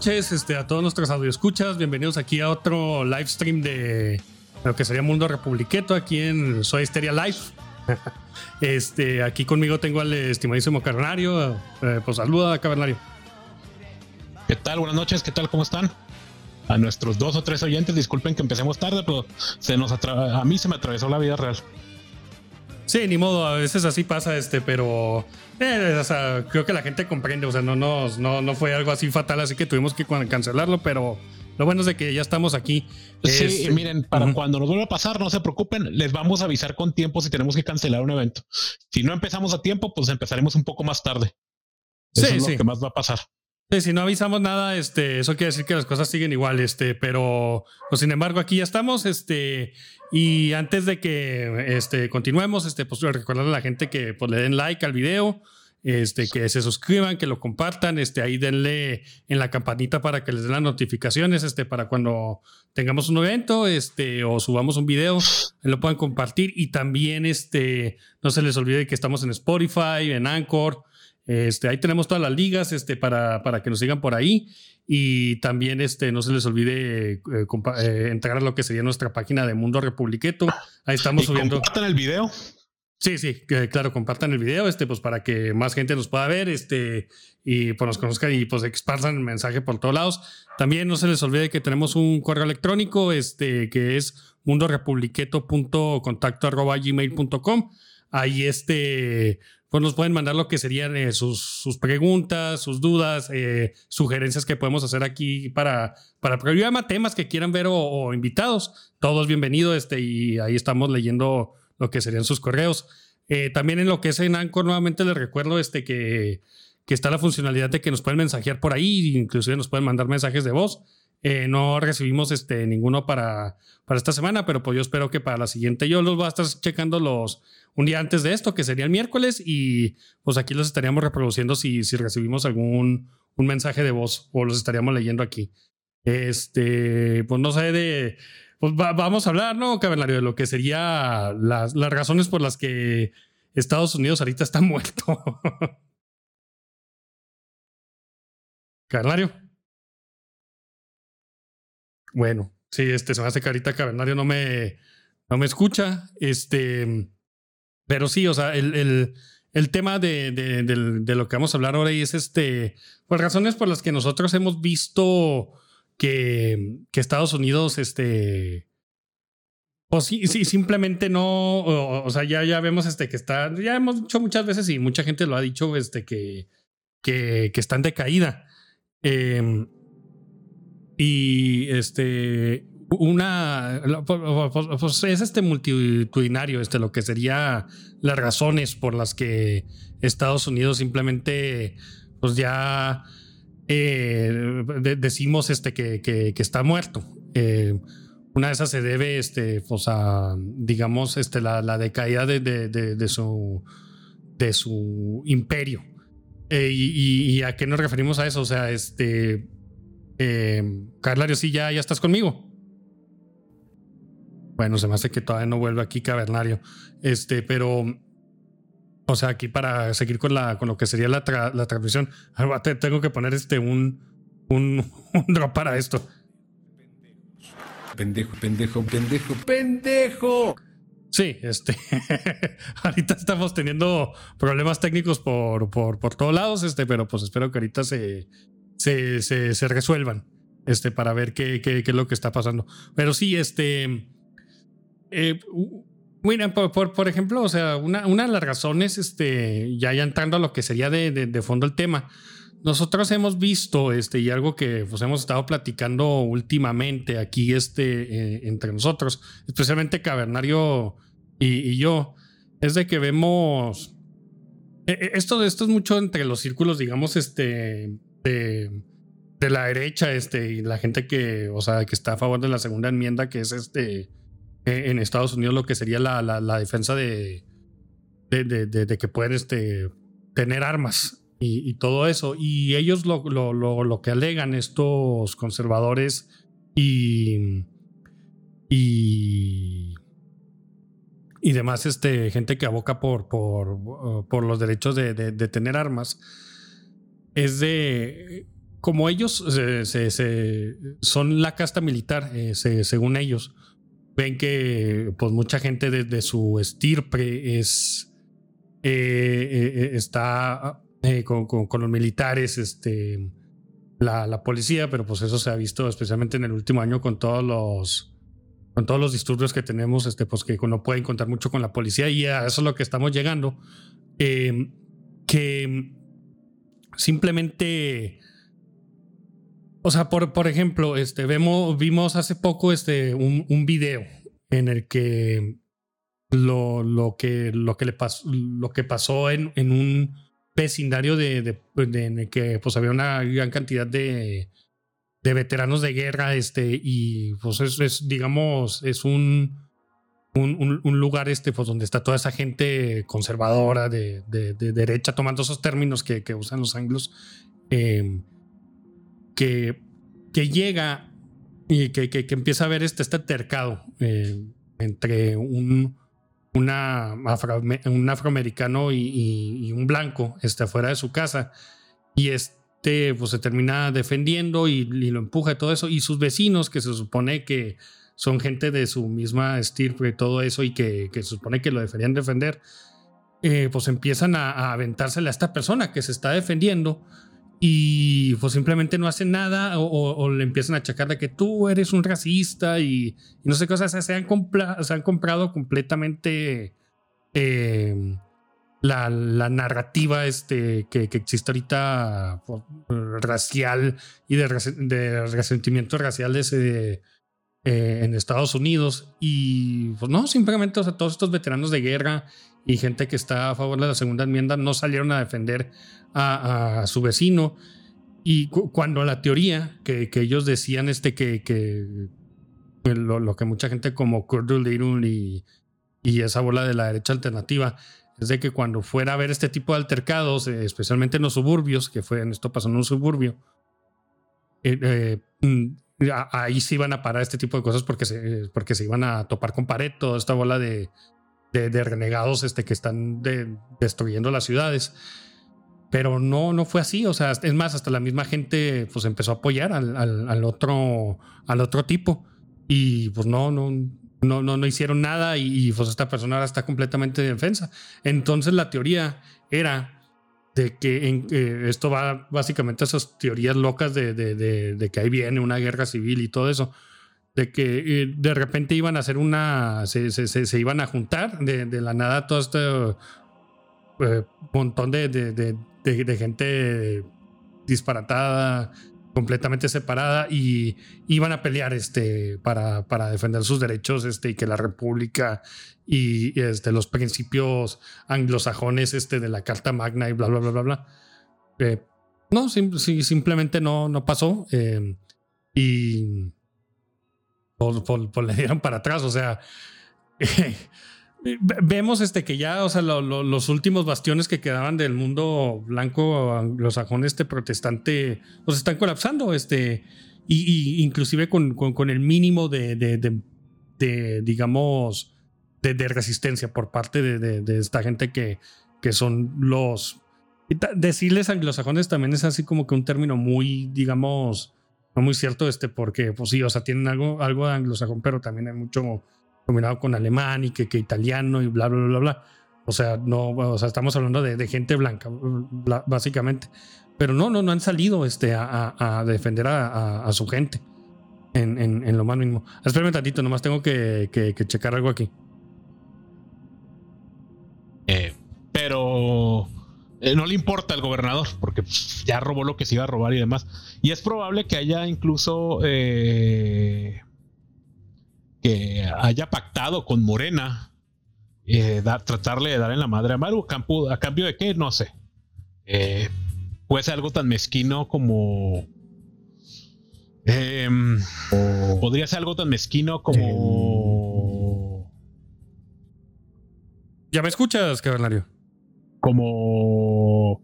noches este, a todos nuestros escuchas Bienvenidos aquí a otro live stream de lo que sería Mundo Republiqueto aquí en Soy Esteria Live. este, aquí conmigo tengo al estimadísimo Cavernario. Eh, pues saluda, Cavernario. ¿Qué tal? Buenas noches, ¿qué tal? ¿Cómo están? A nuestros dos o tres oyentes, disculpen que empecemos tarde, pero se nos a mí se me atravesó la vida real. Sí, ni modo, a veces así pasa, este, pero eh, o sea, creo que la gente comprende, o sea, no, no, no, no fue algo así fatal, así que tuvimos que cancelarlo, pero lo bueno es de que ya estamos aquí. Sí, miren, para cuando nos vuelva a pasar, no se preocupen, les vamos a avisar con tiempo si tenemos que cancelar un evento. Si no empezamos a tiempo, pues empezaremos un poco más tarde. Eso sí, es lo que más va a pasar. Sí, si no avisamos nada, este, eso quiere decir que las cosas siguen igual, este, pero pues, sin embargo aquí ya estamos, este, y antes de que este, continuemos, este, pues recordarle a la gente que pues, le den like al video, este, que se suscriban, que lo compartan, este, ahí denle en la campanita para que les den las notificaciones, este, para cuando tengamos un evento, este, o subamos un video, lo puedan compartir y también, este, no se les olvide que estamos en Spotify, en Anchor, este, ahí tenemos todas las ligas este, para, para que nos sigan por ahí. Y también este, no se les olvide eh, eh, entrar a lo que sería nuestra página de Mundo Republiqueto. Ahí estamos subiendo. Compartan el video. Sí, sí, claro, compartan el video, este, pues para que más gente nos pueda ver, este, y pues nos conozcan y pues exparsan el mensaje por todos lados. También no se les olvide que tenemos un correo electrónico, este, que es mundorepubliqueto.contacto.gmail.com. Ahí este, pues nos pueden mandar lo que serían eh, sus, preguntas, sus dudas, eh, sugerencias que podemos hacer aquí para, para el temas que quieran ver o, invitados. Todos bienvenidos, este, y ahí estamos leyendo lo que serían sus correos. Eh, también en lo que es en Anchor, nuevamente les recuerdo este, que, que está la funcionalidad de que nos pueden mensajear por ahí, inclusive nos pueden mandar mensajes de voz. No recibimos este, ninguno para, para esta semana, pero pues yo espero que para la siguiente yo los voy a estar checando los un día antes de esto, que sería el miércoles, y pues aquí los estaríamos reproduciendo si, si recibimos algún un mensaje de voz o los estaríamos leyendo aquí. Este, pues no sé de, pues vamos a hablar, ¿no, Cabernario? De lo que sería las, las razones por las que Estados Unidos ahorita está muerto. Cabernario. Bueno, sí, este, se me hace carita Cabernario no me, no me escucha. Este, pero sí, o sea, el, tema de, lo que vamos a hablar ahora es este, pues razones por las que nosotros hemos visto que, Estados Unidos, este, o sí, sí, simplemente no, o, sea, ya, ya vemos este que está, ya hemos dicho muchas veces y mucha gente lo ha dicho, este, que, que, que está decaída. Em, y este, una pues, es este multitudinario, este lo que sería las razones por las que Estados Unidos simplemente pues ya eh, decimos este que, que, está muerto. Eh, una de esas se debe este pues a digamos este la, la decaída de, de, su de su imperio. Eh, y, a qué nos referimos a eso? O sea, este Carlario, sí, ya, ya estás conmigo. Bueno, se me hace que todavía no vuelve aquí Cavernario. Este, pero. O sea, aquí para seguir con, la, con lo que sería la, la transmisión, tengo que poner este un, un, drop para esto. Pendejo, pendejo, pendejo, pendejo. Sí, este. ahorita estamos teniendo problemas técnicos por, por, por todos lados, este, pero pues espero que ahorita se, se, se, resuelvan. Este, para ver qué, qué, qué es lo que está pasando. Pero sí, este eh, por, por, ejemplo, o sea, una, una, de las razones, este, ya, ya entrando a lo que sería de, de, fondo el tema, nosotros hemos visto, este, y algo que pues, hemos estado platicando últimamente aquí, este, eh, entre nosotros, especialmente Cavernario y, yo, es de que vemos, eh, esto, esto es mucho entre los círculos, digamos, este, de, de la derecha, este, y la gente que, o sea, que está a favor de la segunda enmienda, que es este, en Estados Unidos lo que sería la, la, defensa de, de, de, que pueden este, tener armas y, todo eso. Y ellos lo, lo, lo, que alegan estos conservadores y, y, y demás este, gente que aboca por, por, por los derechos de, tener armas es de como ellos se, son la casta militar, eh, según ellos, ven que pues mucha gente de, su estirpe es eh, está con, con, los militares, este, la, la, policía, pero pues eso se ha visto especialmente en el último año con todos los con todos los disturbios que tenemos, este, pues que no pueden contar mucho con la policía y a eso es lo que estamos llegando. Eh, que simplemente, o sea, por, por ejemplo, este, vemos, vimos hace poco este, un, un video en el que lo, lo que, lo que, le pasó, lo que pasó en, en un vecindario de, en el que pues había una gran cantidad de, de veteranos de guerra, este, y pues es, digamos, es un, un, un, lugar este, pues donde está toda esa gente conservadora de, de, derecha, tomando esos términos que, que usan los anglos, em, que, que llega y que, que, empieza a ver este, este tercado eh, entre un, una un afroamericano y, y, un blanco este, afuera de su casa. Y es este, pues se termina defendiendo y, lo empuja y todo eso. Y sus vecinos, que se supone que son gente de su misma estirpe y todo eso, y que, se supone que lo deberían defender, eh, pues empiezan a, aventársele a esta persona que se está defendiendo y pues simplemente no hacen nada o, le empiezan a achacar de que tú eres un racista y, no sé qué, cosas se, han se han comprado completamente eh, la, narrativa este, que, existe ahorita racial y de, resentimiento racial eh, en Estados Unidos. Y pues no, simplemente todos estos veteranos de guerra y gente que está a favor de la segunda enmienda no salieron a defender a, su vecino. Y cuando la teoría que, ellos decían este que, que lo, que mucha gente como Kurt y, y esa bola de la derecha alternativa es de que cuando fuera a ver este tipo de altercados, eh, especialmente en los suburbios, que fue en esto pasó en un suburbio, eh, eh, mm, ahí se iban a parar este tipo de cosas porque se, porque se iban a topar con pared, toda esta bola de, de, renegados este, que están destruyendo las ciudades. Pero no, no fue así. O sea, es más, hasta la misma gente pues empezó a apoyar al, al otro, al otro tipo. Y pues no, no, no, no, no hicieron nada y, pues esta persona ahora está completamente de defensa. Entonces la teoría era de que en, eh, esto va básicamente a esas teorías locas de, que ahí viene una guerra civil y todo eso, de que eh, de repente iban a hacer una, se, iban a juntar de, la nada todo este eh, montón de, gente disparatada, completamente separada y iban a pelear este, para, para defender sus derechos este, y que la república y este, los principios anglosajones este, de la Carta Magna y bla, bla, bla, bla, bla. Eh, no, simplemente no, no pasó eh, y pues, pues, pues, le dieron para atrás, o sea... Vemos este que ya, o sea, los últimos bastiones que quedaban del mundo blanco anglosajón, este protestante, pues están colapsando, este, y, inclusive con, con, el mínimo de, de, digamos, de, resistencia por parte de, esta gente que, que son los... Decirles anglosajones también es así como que un término muy, digamos, no muy cierto, este, porque, pues sí, o sea, tienen algo, algo de anglosajón, pero también hay mucho combinado con alemán y que, que, italiano y bla, bla, bla, bla. O sea, no, o sea, estamos hablando de, gente blanca, básicamente. Pero no, no, no han salido este, a, defender a, su gente en, lo más mínimo. Espérame tantito, nomás tengo que, que, checar algo aquí. Eh, pero eh, no le importa al gobernador, porque ya robó lo que se iba a robar y demás. Y es probable que haya incluso eh, que haya pactado con Morena, eh, tratarle de dar en la madre a Maru, a cambio de qué, no sé. Eh, puede ser algo tan mezquino como... Em, podría ser algo tan mezquino como... ¿Ya me escuchas, cavernario? Como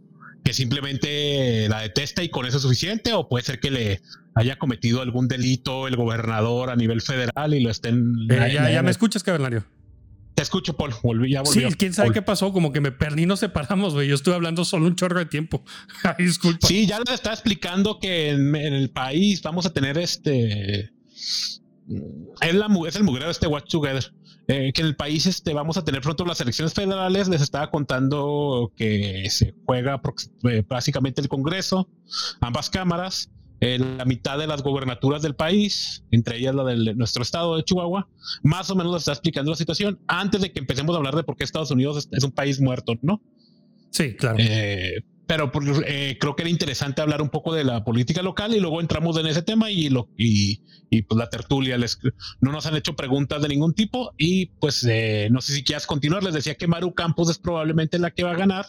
que simplemente la detesta y con eso es suficiente, o puede ser que le haya cometido algún delito el gobernador a nivel federal y lo estén. Eh, ya, ya me escuchas, cavernario. Te escucho, Paul. Volví, ya volví. Sí, quién sabe qué pasó. Como que me perdí, nos separamos, güey. Yo estuve hablando solo un chorro de tiempo. Disculpa. Sí, ya les estaba explicando que en, el país vamos a tener este. Es, la, es el mugrero este Watch Together. Eh, que en el país este, vamos a tener pronto las elecciones federales. Les estaba contando que se juega eh, básicamente el Congreso, ambas cámaras la mitad de las gobernaturas del país, entre ellas la de nuestro estado de Chihuahua, más o menos nos está explicando la situación antes de que empecemos a hablar de por qué Estados Unidos es, un país muerto, ¿no? Sí, claro. Eh, pero eh, creo que era interesante hablar un poco de la política local y luego entramos en ese tema y lo y, pues la tertulia les no nos han hecho preguntas de ningún tipo y pues eh, no sé si quieras continuar les decía que Maru Campos es probablemente la que va a ganar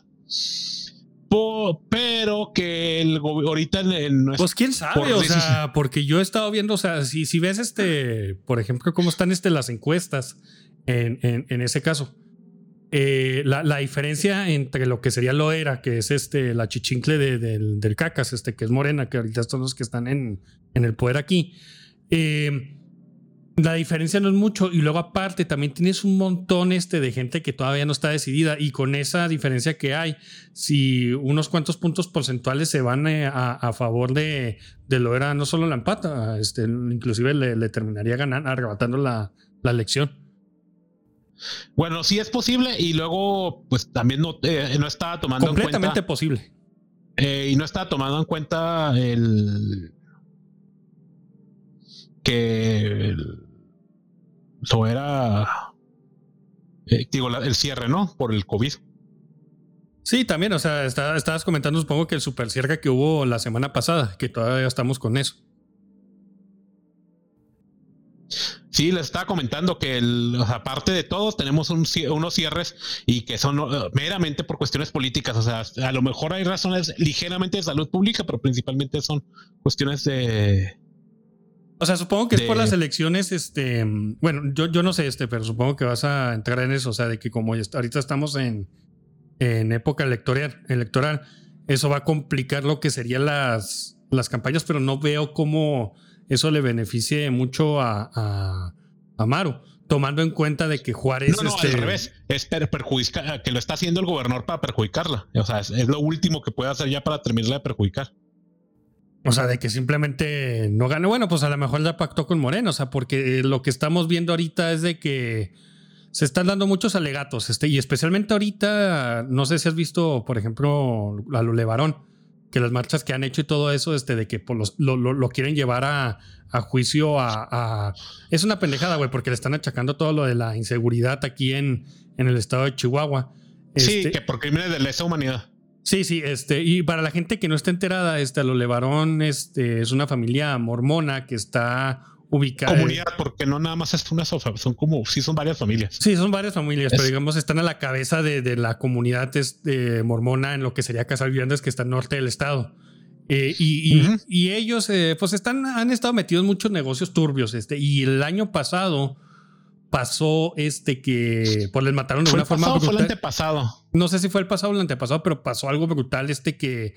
pero que el ahorita en, Pues quién sabe, o sea, porque yo he estado viendo, o sea, si, si ves este, por ejemplo, cómo están este, las encuestas en, en, ese caso. Eh, la, diferencia entre lo que sería lo era, que es este, la chichincle del, del, cacas, este, que es morena, que ahorita son los que están en, en el poder aquí. Eh, la diferencia no es mucho y luego aparte también tienes un montón este de gente que todavía no está decidida y con esa diferencia que hay, si unos cuantos puntos porcentuales se van eh, a, favor de, de, lo era no solo la empata, este, inclusive le, terminaría ganando, arrebatando la, la, elección. Bueno, sí es posible y luego pues también no, eh, no estaba tomando en cuenta... Completamente posible. Eh, y no estaba tomando en cuenta el que eso era, eh, digo, el cierre, ¿no? Por el COVID. Sí, también, o sea, estabas comentando, supongo que el super cierre que hubo la semana pasada, que todavía estamos con eso. Sí, les estaba comentando que aparte de todo, tenemos unos cierres y que son uh, meramente por cuestiones políticas. O sea, a lo mejor hay razones ligeramente de salud pública, pero principalmente son cuestiones de, o sea, supongo que es por las elecciones, este, bueno, yo, yo no sé este, pero supongo que vas a entrar en eso, o sea, de que como ahorita estamos en, en época electoral, electoral, eso va a complicar lo que serían las, las campañas, pero no veo cómo eso le beneficie mucho a, a, a Maru, tomando en cuenta de que Juárez... No, no, al este revés, es perjudicar, que lo está haciendo el gobernador para perjudicarla, o sea, es, es lo último que puede hacer ya para terminarla de perjudicar. O sea, de que simplemente no gane. Bueno, pues a lo mejor ya pactó con Moreno. O sea, porque lo que estamos viendo ahorita es de que se están dando muchos alegatos. Este, y especialmente ahorita, no sé si has visto, por ejemplo, a lo Levarón, que las marchas que han hecho y todo eso, este, de que pues, lo, lo, quieren llevar a, a juicio a, Es una pendejada, güey, porque le están achacando todo lo de la inseguridad aquí en, en el estado de Chihuahua. sí, este que por crímenes de lesa humanidad. Sí, sí, este, y para la gente que no está enterada, este, lo Levarón este, es una familia mormona que está ubicada. Comunidad, porque no nada más es una sofa, son como, sí, son varias familias. Sí, son varias familias, pero digamos están a la cabeza de, la comunidad este, mormona en lo que sería Casal Viandas, que está al norte del estado. Eh, y, ellos, eh, pues están, han estado metidos en muchos negocios turbios, este, y el año pasado pasó este que pues les mataron de una forma brutal. Fue el antepasado. No sé si fue el pasado o el antepasado, pero pasó algo brutal este que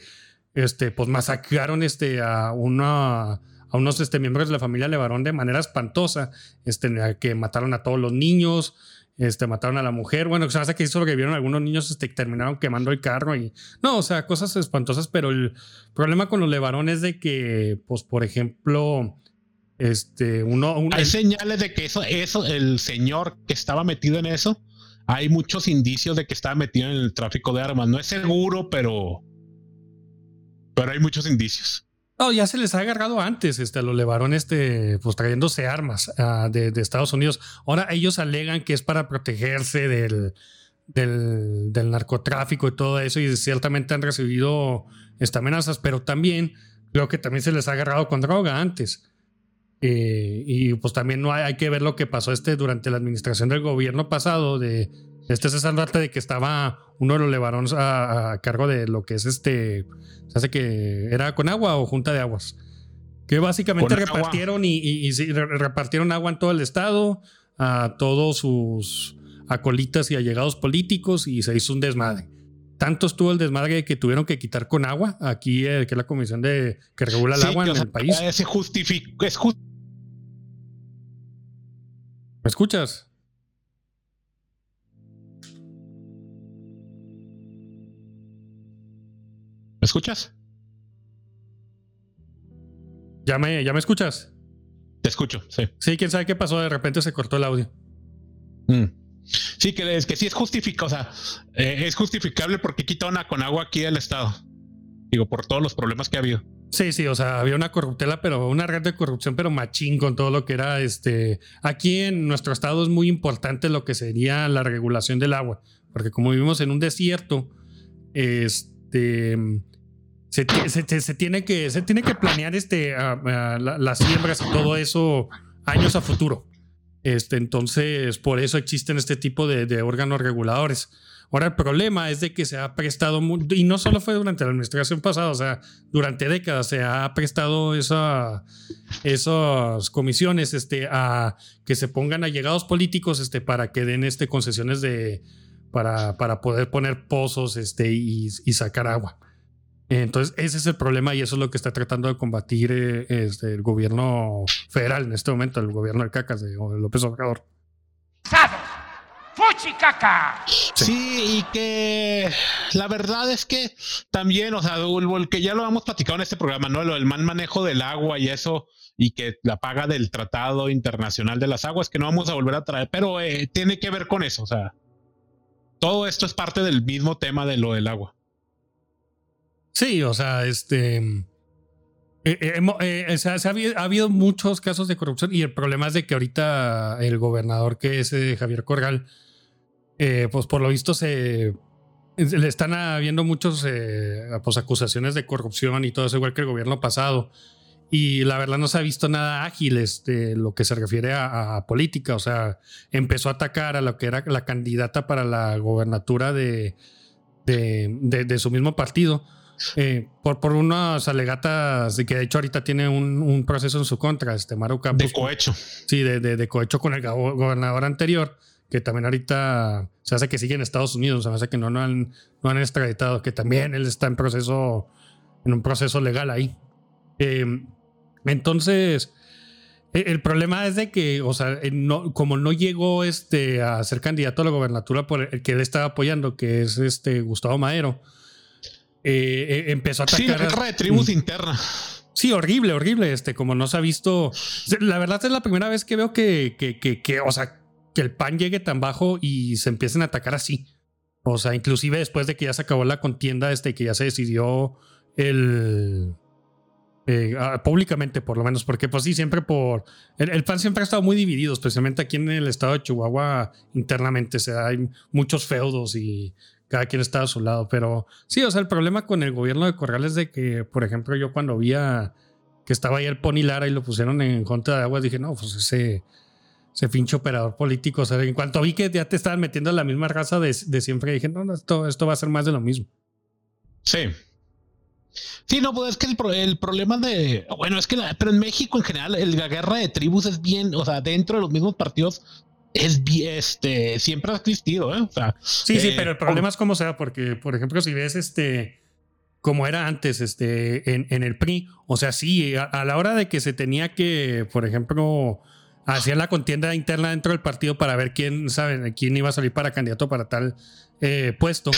este pues masacraron este a una a unos este, miembros de la familia Levarón de manera espantosa, este que mataron a todos los niños, este mataron a la mujer, bueno, se hace que hizo lo que vieron algunos niños este terminaron quemando el carro y no, o sea, cosas espantosas, pero el problema con los Levarón es de que pues por ejemplo este, uno, hay señales de que eso, eso, el señor que estaba metido en eso, hay muchos indicios de que estaba metido en el tráfico de armas. No es seguro, pero, pero hay muchos indicios. No, ya se les ha agarrado antes, este, lo llevaron este, pues trayéndose armas ah, de, Estados Unidos. Ahora ellos alegan que es para protegerse del, narcotráfico y todo eso, y ciertamente han recibido estas amenazas, pero también creo que también se les ha agarrado con droga antes. Eh, y pues también no hay, hay, que ver lo que pasó este durante la administración del gobierno pasado de este César Duarte de que estaba uno de los levarones a, cargo de lo que es este, se hace que era con agua o junta de aguas, que básicamente repartieron y, repartieron agua en todo el estado a todos sus acolitas y allegados políticos y se hizo un desmadre. Tanto estuvo el desmadre que tuvieron que quitar con agua aquí, eh, que es la comisión de que regula el agua en el país. Se justifica, es ¿Me escuchas? ¿Me escuchas? ¿Ya me, ¿Ya me escuchas? Te escucho, sí. Sí, quién sabe qué pasó, de repente se cortó el audio. Mm. Sí, que es que sí es justificado, o sea, eh, es justificable porque quitaron a agua aquí del Estado. Digo, por todos los problemas que ha habido. Sí, sí, o sea, había una corruptela, pero una red de corrupción, pero machín con todo lo que era este. Aquí en nuestro estado es muy importante lo que sería la regulación del agua, porque como vivimos en un desierto, este. Se, tiene, que, se tiene que planear este, las siembras y todo eso años a futuro. Este, entonces, por eso existen este tipo de órganos reguladores. Ahora el problema es de que se ha prestado, y no solo fue durante la administración pasada, o sea, durante décadas se ha prestado esa, esas comisiones este, a que se pongan allegados políticos este, para que den este, concesiones de, para, para poder poner pozos este, y, sacar agua. Entonces, ese es el problema y eso es lo que está tratando de combatir eh, este, el gobierno federal en este momento, el gobierno de Cacas de López Obrador. ¡Fuchicaca! Sí, y que la verdad es que también, o sea, el que ya lo hemos platicado en este programa, ¿no? Lo del mal manejo del agua y eso, y que la paga del Tratado Internacional de las Aguas, que no vamos a volver a traer, pero eh, tiene que ver con eso, o sea, todo esto es parte del mismo tema de lo del agua. Sí, o sea, este. Eh, eh, se ha, habido, muchos casos de corrupción y el problema es de que ahorita el gobernador que es Javier Corgal eh, pues por lo visto se le están habiendo muchos eh, pues acusaciones de corrupción y todo eso, igual que el gobierno pasado. Y la verdad no se ha visto nada ágil este, lo que se refiere a, política. O sea, empezó a atacar a lo que era la candidata para la gobernatura de, de, su mismo partido. Eh, por, por unas alegatas de que de hecho ahorita tiene un, proceso en su contra, este Maru Campos. De cohecho. Sí, de, de, cohecho con el gobernador anterior que también ahorita se hace que sigue en Estados Unidos, se hace que no, no, han, no han extraditado, que también él está en proceso, en un proceso legal ahí. Eh, entonces, e, el problema es de que, o sea, eh, no, como no llegó este, a ser candidato a la gobernatura por el que él estaba apoyando, que es este Gustavo Madero, eh, empezó a atacar. Sí, la guerra de tribus interna. Sí, horrible, horrible. Este, como no se ha visto. La verdad es la primera vez que veo que, que, que, que o sea, que el pan llegue tan bajo y se empiecen a atacar así. O sea, inclusive después de que ya se acabó la contienda, este, que ya se decidió el... Eh, ah, públicamente por lo menos, porque pues sí, siempre por... El, pan siempre ha estado muy dividido, especialmente aquí en el estado de Chihuahua internamente, se hay muchos feudos y cada quien está a su lado, pero sí, o sea, el problema con el gobierno de Corral es de que, por ejemplo, yo cuando vi que estaba ahí el Pony Lara y lo pusieron en contra de agua, dije, no, pues ese ese pinche operador político. O sea, en cuanto vi que ya te estaban metiendo en la misma raza de, siempre, dije, no, esto, esto va a ser más de lo mismo. Sí. Sí, no, pues es que el, problema de. Bueno, es que. pero en México en general, el, la guerra de tribus es bien. O sea, dentro de los mismos partidos es. Este. Siempre ha existido, ¿eh? O sea. Sí, sí, eh, pero el problema es cómo sea, porque, por ejemplo, si ves este. Como era antes, este, en, en el PRI, o sea, sí, a la hora de que se tenía que, por ejemplo, hacían la contienda interna dentro del partido para ver quién, saben, quién iba a salir para candidato para tal eh, puesto.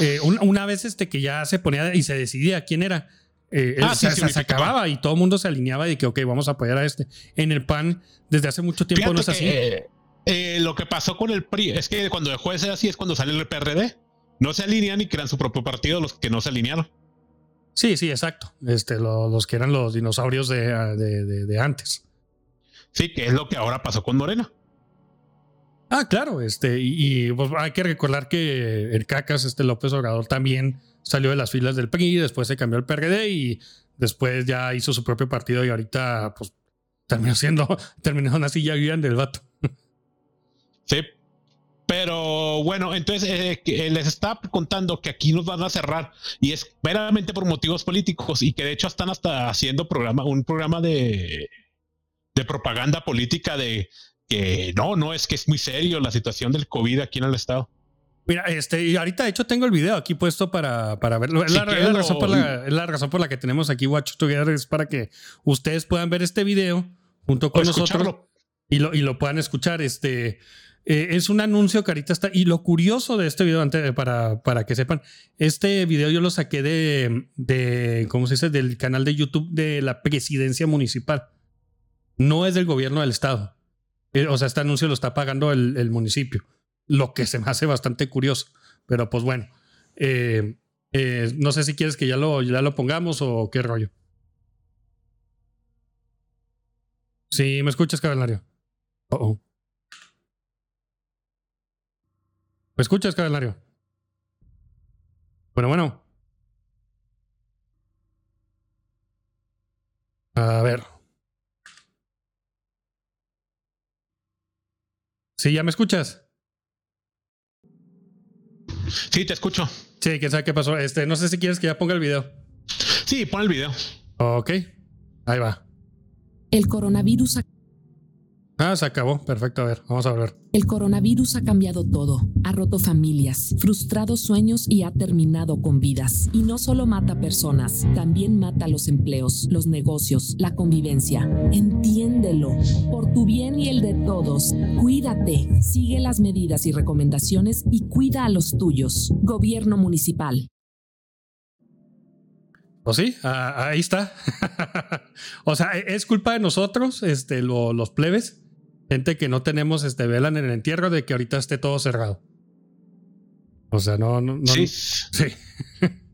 Eh, una vez este que ya se ponía y se decidía quién era, eh, ah, se, acababa y todo el mundo se alineaba y que, ok, vamos a apoyar a este. En el PAN, desde hace mucho tiempo no es así. Lo que pasó con el PRI es que cuando dejó de ser así es cuando sale el PRD. No se alinean y crean su propio partido los que no se alinearon. Sí, sí, exacto. Este, los que eran los dinosaurios de, de antes. Sí, que es lo que ahora pasó con Morena. Ah, claro, este, y, pues, hay que recordar que el Cacas, este López Obrador, también salió de las filas del PRI, después se cambió al PRD y después ya hizo su propio partido y ahorita, pues, terminó siendo, terminó una silla bien del vato. Sí. Pero bueno, entonces eh, eh, les está contando que aquí nos van a cerrar y es meramente por motivos políticos y que de hecho están hasta haciendo programa, un programa de de propaganda política de que no, no, es que es muy serio la situación del COVID aquí en el estado. Mira, este, y ahorita de hecho tengo el video aquí puesto para, para verlo. Es, la, razón por la, que tenemos aquí Watch Together, es para que ustedes puedan ver este video junto con nosotros y lo, y lo puedan escuchar. Este, Eh, es un anuncio que ahorita está. Y lo curioso de este video, antes, para, para que sepan, este video yo lo saqué de, de, ¿cómo se dice? Del canal de YouTube de la presidencia municipal. No es del gobierno del estado. Eh, o sea, este anuncio lo está pagando el, municipio. Lo que se me hace bastante curioso. Pero pues bueno. Eh, no sé si quieres que ya lo, ya lo pongamos o qué rollo. Sí, ¿me escuchas, cavernario? oh. ¿Me escuchas, cavernario? Bueno, bueno. A ver. Sí, ¿ya me escuchas? Sí, te escucho. Sí, quién sabe qué pasó. Este, no sé si quieres que ya ponga el video. Sí, pon el video. Ok. Ahí va. El coronavirus Ah, se acabó. Perfecto. A ver, vamos a ver. El coronavirus ha cambiado todo. Ha roto familias, frustrado sueños y ha terminado con vidas. Y no solo mata personas, también mata los empleos, los negocios, la convivencia. Entiéndelo. Por tu bien y el de todos, cuídate. Sigue las medidas y recomendaciones y cuida a los tuyos. Gobierno municipal. Pues sí, ahí está. o sea, es culpa de nosotros, este, los plebes, gente que no tenemos este vela en el entierro de que ahorita esté todo cerrado. O sea, no, no, sí. sí.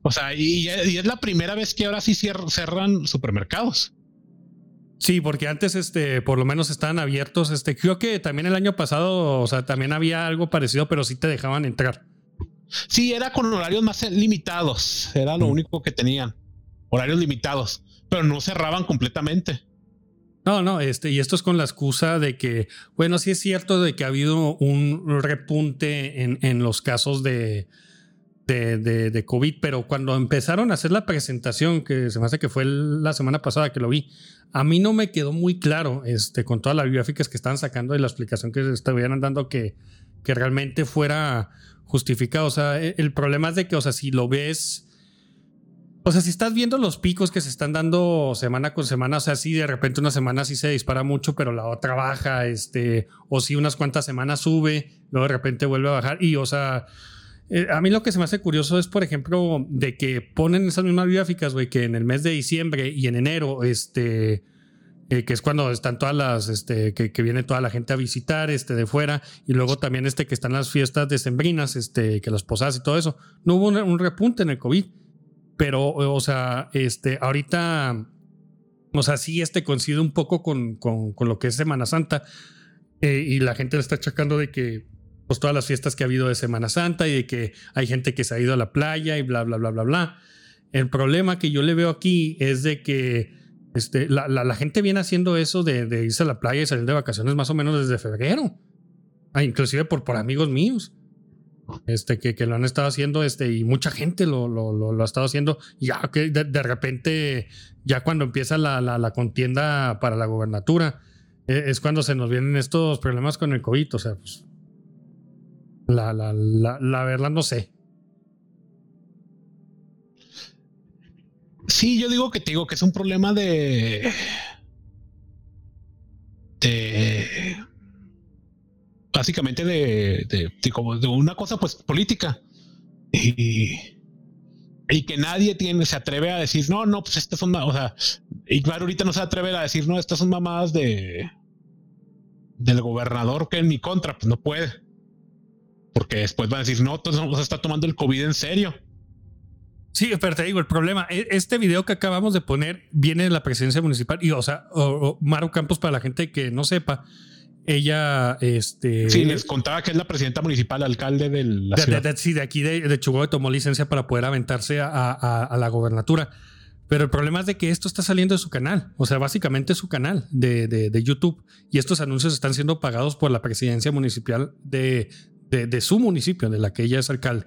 o sea, y, es la primera vez que ahora sí cerran supermercados. Sí, porque antes, este, por lo menos estaban abiertos. Este, creo que también el año pasado, o sea, también había algo parecido, pero sí te dejaban entrar. Sí, era con horarios más limitados. Era lo mm. único que tenían. Horarios limitados, pero no cerraban completamente. No, no, este, y esto es con la excusa de que, bueno, sí es cierto de que ha habido un repunte en, en los casos de, de, de, COVID, pero cuando empezaron a hacer la presentación, que se me hace que fue la semana pasada que lo vi, a mí no me quedó muy claro, este, con todas las biográficas que estaban sacando y la explicación que estuvieran dando que, que realmente fuera justificado. O sea, e, el problema es de que, o sea, si lo ves o sea, si estás viendo los picos que se están dando semana con semana, o sea, sí, de repente una semana sí se dispara mucho, pero la otra baja, este, o si unas cuantas semanas sube, luego de repente vuelve a bajar. Y, o sea, eh, a mí lo que se me hace curioso es, por ejemplo, de que ponen esas mismas gráficas, güey, que en el mes de diciembre y en enero, este, eh, que es cuando están todas las, este, que, viene toda la gente a visitar, este, de fuera, y luego también, este, que están las fiestas decembrinas, este, que las posadas y todo eso. No hubo un repunte en el COVID pero, o sea, este, ahorita, o sea, sí, este coincide un poco con, con, lo que es Semana Santa eh, y la gente le está achacando de que, pues, todas las fiestas que ha habido de Semana Santa y de que hay gente que se ha ido a la playa y bla, bla, bla, bla, bla. El problema que yo le veo aquí es de que este, la, la, gente viene haciendo eso de, de, irse a la playa y salir de vacaciones más o menos desde febrero, ah, inclusive por, por amigos míos este, que, lo han estado haciendo, este, y mucha gente lo, lo, ha estado haciendo, ya que de, repente, ya cuando empieza la, la, la contienda para la gobernatura, e, es cuando se nos vienen estos problemas con el COVID, o sea, pues, la, la, la, la verdad no sé. Sí, yo digo que te digo que es un problema de... de básicamente de, de, como de una cosa pues política. Y, y que nadie tiene, se atreve a decir, no, no, pues estas son, o sea, claro, ahorita no se atreve a decir, no, estas son mamadas de del gobernador que en mi contra, pues no puede. Porque después va a decir, no, entonces se está tomando el COVID en serio. Sí, pero te digo, el problema, e, este video que acabamos de poner viene de la presidencia municipal y, o sea, o, Maru Campos, para la gente que no sepa, ella, este. Sí, les contaba que es la presidenta municipal, alcalde de la ciudad. De, sí, de aquí de, Chihuahua tomó licencia para poder aventarse a, la gobernatura. Pero el problema es de que esto está saliendo de su canal, o sea, básicamente su canal de, de, YouTube. Y estos anuncios están siendo pagados por la presidencia municipal de, de, su municipio, de la que ella es alcalde.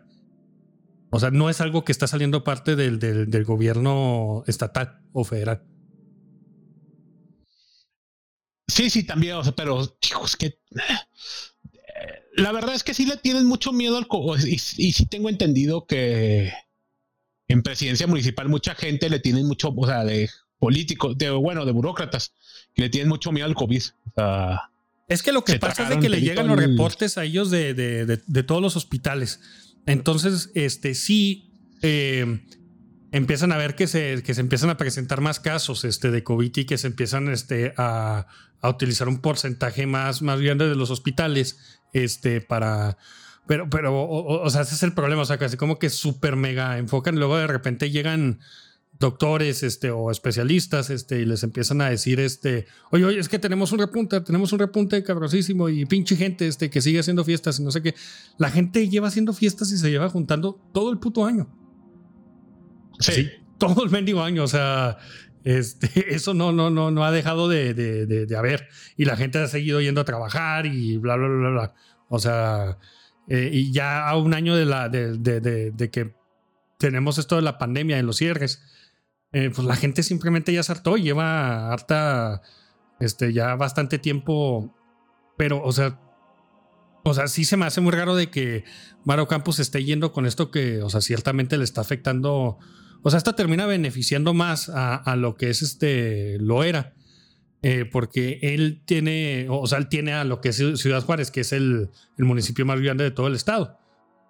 O sea, no es algo que está saliendo parte del, del gobierno estatal o federal. Sí, sí, también, o sea, pero es que eh, la verdad es que sí le tienen mucho miedo al COVID y, sí tengo entendido que en presidencia municipal mucha gente le tiene mucho, o sea, de políticos, de bueno, de burócratas, que le tienen mucho miedo al COVID. O sea, Es que lo que pasa es de que le llegan los reportes a ellos de, de- de- de todos los hospitales. Entonces, este sí eh, empiezan a ver que se, que se empiezan a presentar más casos este, de COVID y que se empiezan este, a, a utilizar un porcentaje más, más grande de los hospitales este, para. Pero, pero, o, o- sea, ese es el problema. O sea, casi como que súper mega enfocan. Luego de repente llegan doctores este, o especialistas este, y les empiezan a decir, este, oye, oye, es que tenemos un repunte, tenemos un repunte cabrosísimo y pinche gente este, que sigue haciendo fiestas y no sé qué. La gente lleva haciendo fiestas y se lleva juntando todo el puto año. Sí. Sí, todo el mendigo año. O sea, este, eso no, no, no, no ha dejado de, de, de- de haber. Y la gente ha seguido yendo a trabajar y bla, bla, bla, bla. O sea, eh, y ya a un año de, la, de, que tenemos esto de la pandemia en los cierres, eh, pues la gente simplemente ya se hartó, lleva harta, este, ya bastante tiempo. Pero, o sea, o sea, sí se me hace muy raro de que Maro Campos esté yendo con esto que, o sea, ciertamente le está afectando. O sea, esto termina beneficiando más a, lo que es este Loera. eh, porque él tiene, o sea, él tiene a lo que es Ciudad Juárez, que es el, municipio más grande de todo el estado.